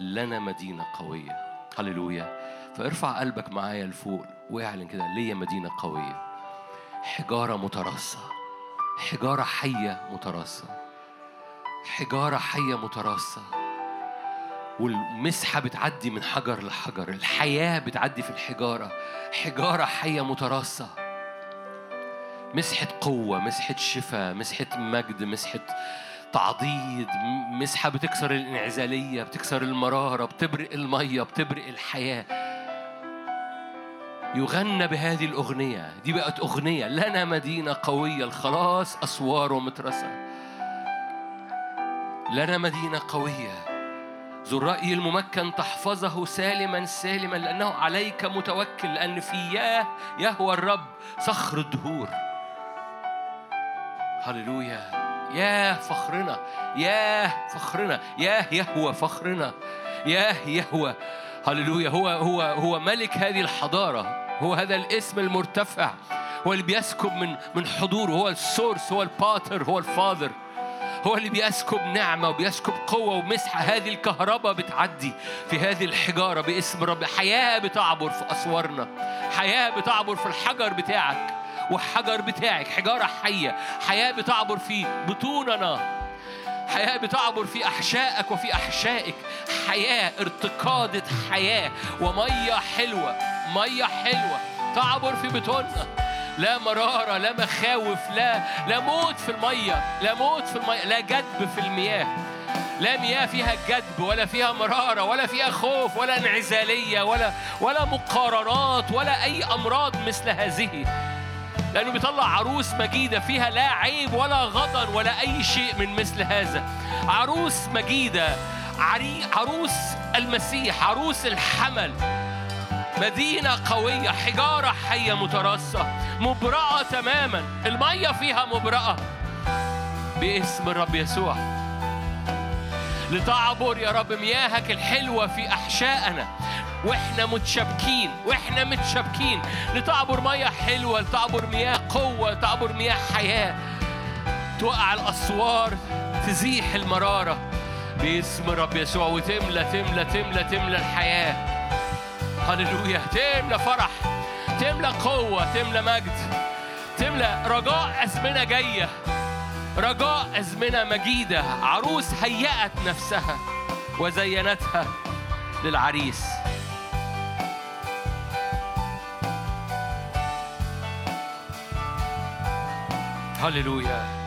لنا مدينة قوية. هللويا. فارفع قلبك معايا لفوق واعلن كده ليا مدينة قوية. حجارة متراصة. حجارة حية متراصة. حجارة حية متراصة. والمسحة بتعدي من حجر لحجر الحياة بتعدي في الحجارة حجارة حية متراصة. مسحة قوة مسحة شفاء مسحة مجد مسحة تعضيد مسحة بتكسر الانعزالية بتكسر المرارة بتبرق المية بتبرق الحياة. يغنى بهذه الأغنية دي بقت أغنية لنا مدينة قوية الخلاص أسوار ومترسة لنا مدينة قوية. ذو الرأي الممكن تحفظه سالما سالما لأنه عليك متوكل لأن في ياه يهوى الرب صخر الدهور. هللويا. ياه فخرنا. ياه فخرنا. ياه يهوى فخرنا. ياه يهوى. هللويا. هو هو هو ملك هذه الحضارة. هو هذا الاسم المرتفع. هو اللي بيسكب من من حضوره. هو ال source. هو ال Pater. هو ال Father. هو اللي بيسكب نعمة وبيسكب قوة ومسحة. هذه الكهرباء بتعدي في هذه الحجارة باسم رب حياة بتعبر في أسوارنا. حياة بتعبر في الحجر بتاعك والحجر بتاعك. حجارة حية. حياة بتعبر في بطوننا. حياة بتعبر في أحشائك وفي أحشائك. حياة ارتقادة حياة. ومية حلوة مية حلوة تعبر في بطوننا. لا مرارة لا مخاوف لا لا موت في المية لا موت في المية لا جدب في المياه. لا مياه فيها جدب ولا فيها مرارة ولا فيها خوف ولا انعزالية ولا ولا مقارنات ولا أي أمراض مثل هذه. لأنه بيطلع عروس مجيدة فيها لا عيب ولا غضن ولا أي شيء من مثل هذا. عروس مجيدة عروس المسيح عروس الحمل. مدينة قوية حجارة حية متراصة مبرأة تماما. المية فيها مبرأة. باسم الرب يسوع. لتعبر يا رب مياهك الحلوة في أحشائنا. وإحنا متشابكين وإحنا متشابكين. لتعبر مياه حلوة لتعبر مياه قوة تعبر مياه حياة. توقع الأسوار تزيح المرارة. باسم الرب يسوع وتملى تملى تملى تملى الحياة. هللويا. تملى فرح تملى قوة تملى مجد تملى رجاء أزمنة جاية رجاء أزمنة مجيدة. عروس هيأت نفسها وزينتها للعريس. هللويا.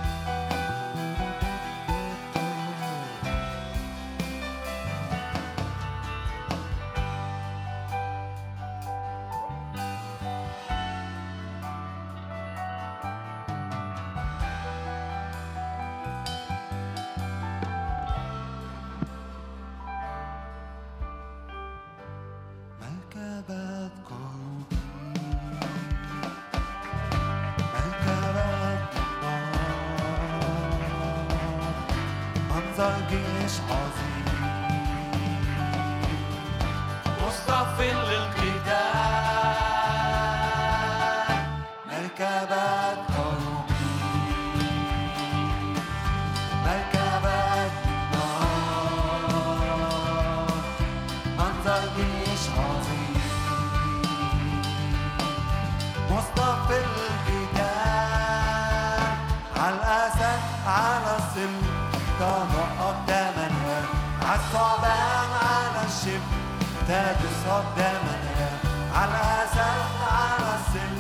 منظر جيش عظيم تدوس قدامنا على الأسد على السم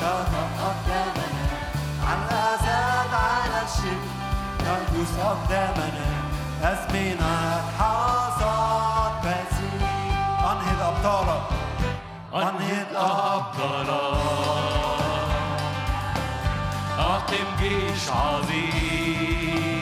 طبق قدامنا على الأسد على الشب تدوس قدامنا أزمنة حصاد بسيط أنهض أبطالك أنهض أبطالك أقم جيش عظيم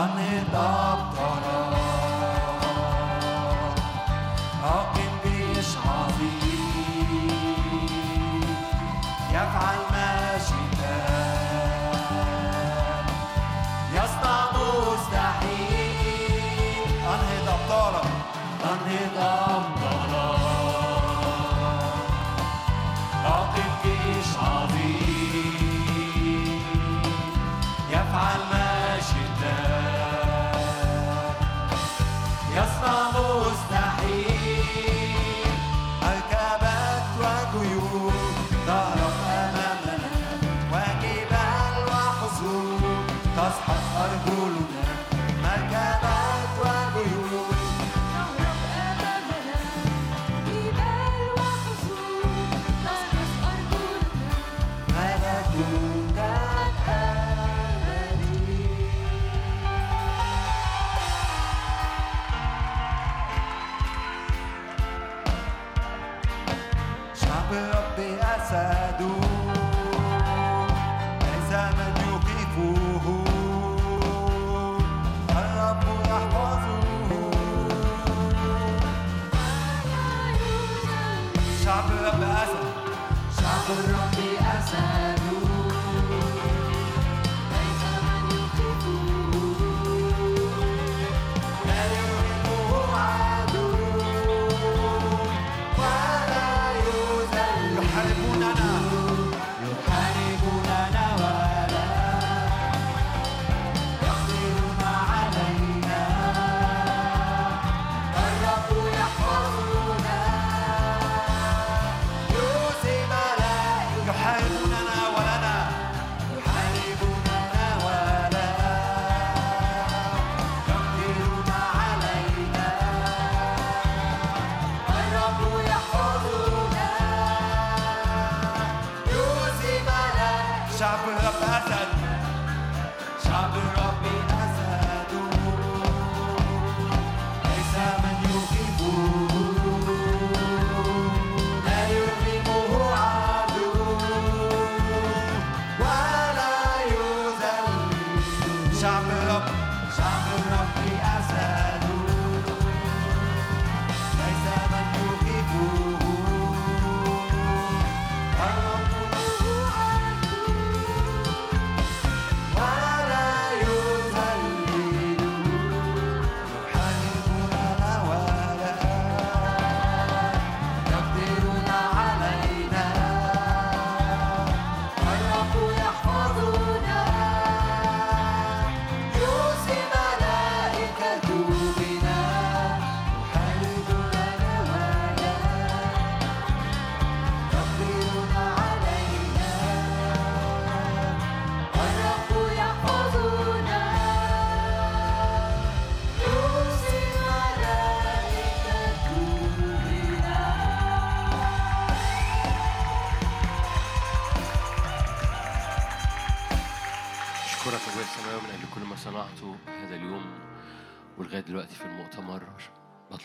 अनेता passado.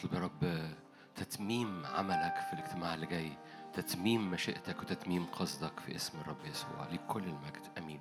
اطلب يا رب تتميم عملك في الاجتماع اللي جاي تتميم مشيئتك وتتميم قصدك في اسم الرب يسوع لكل المجد. آمين.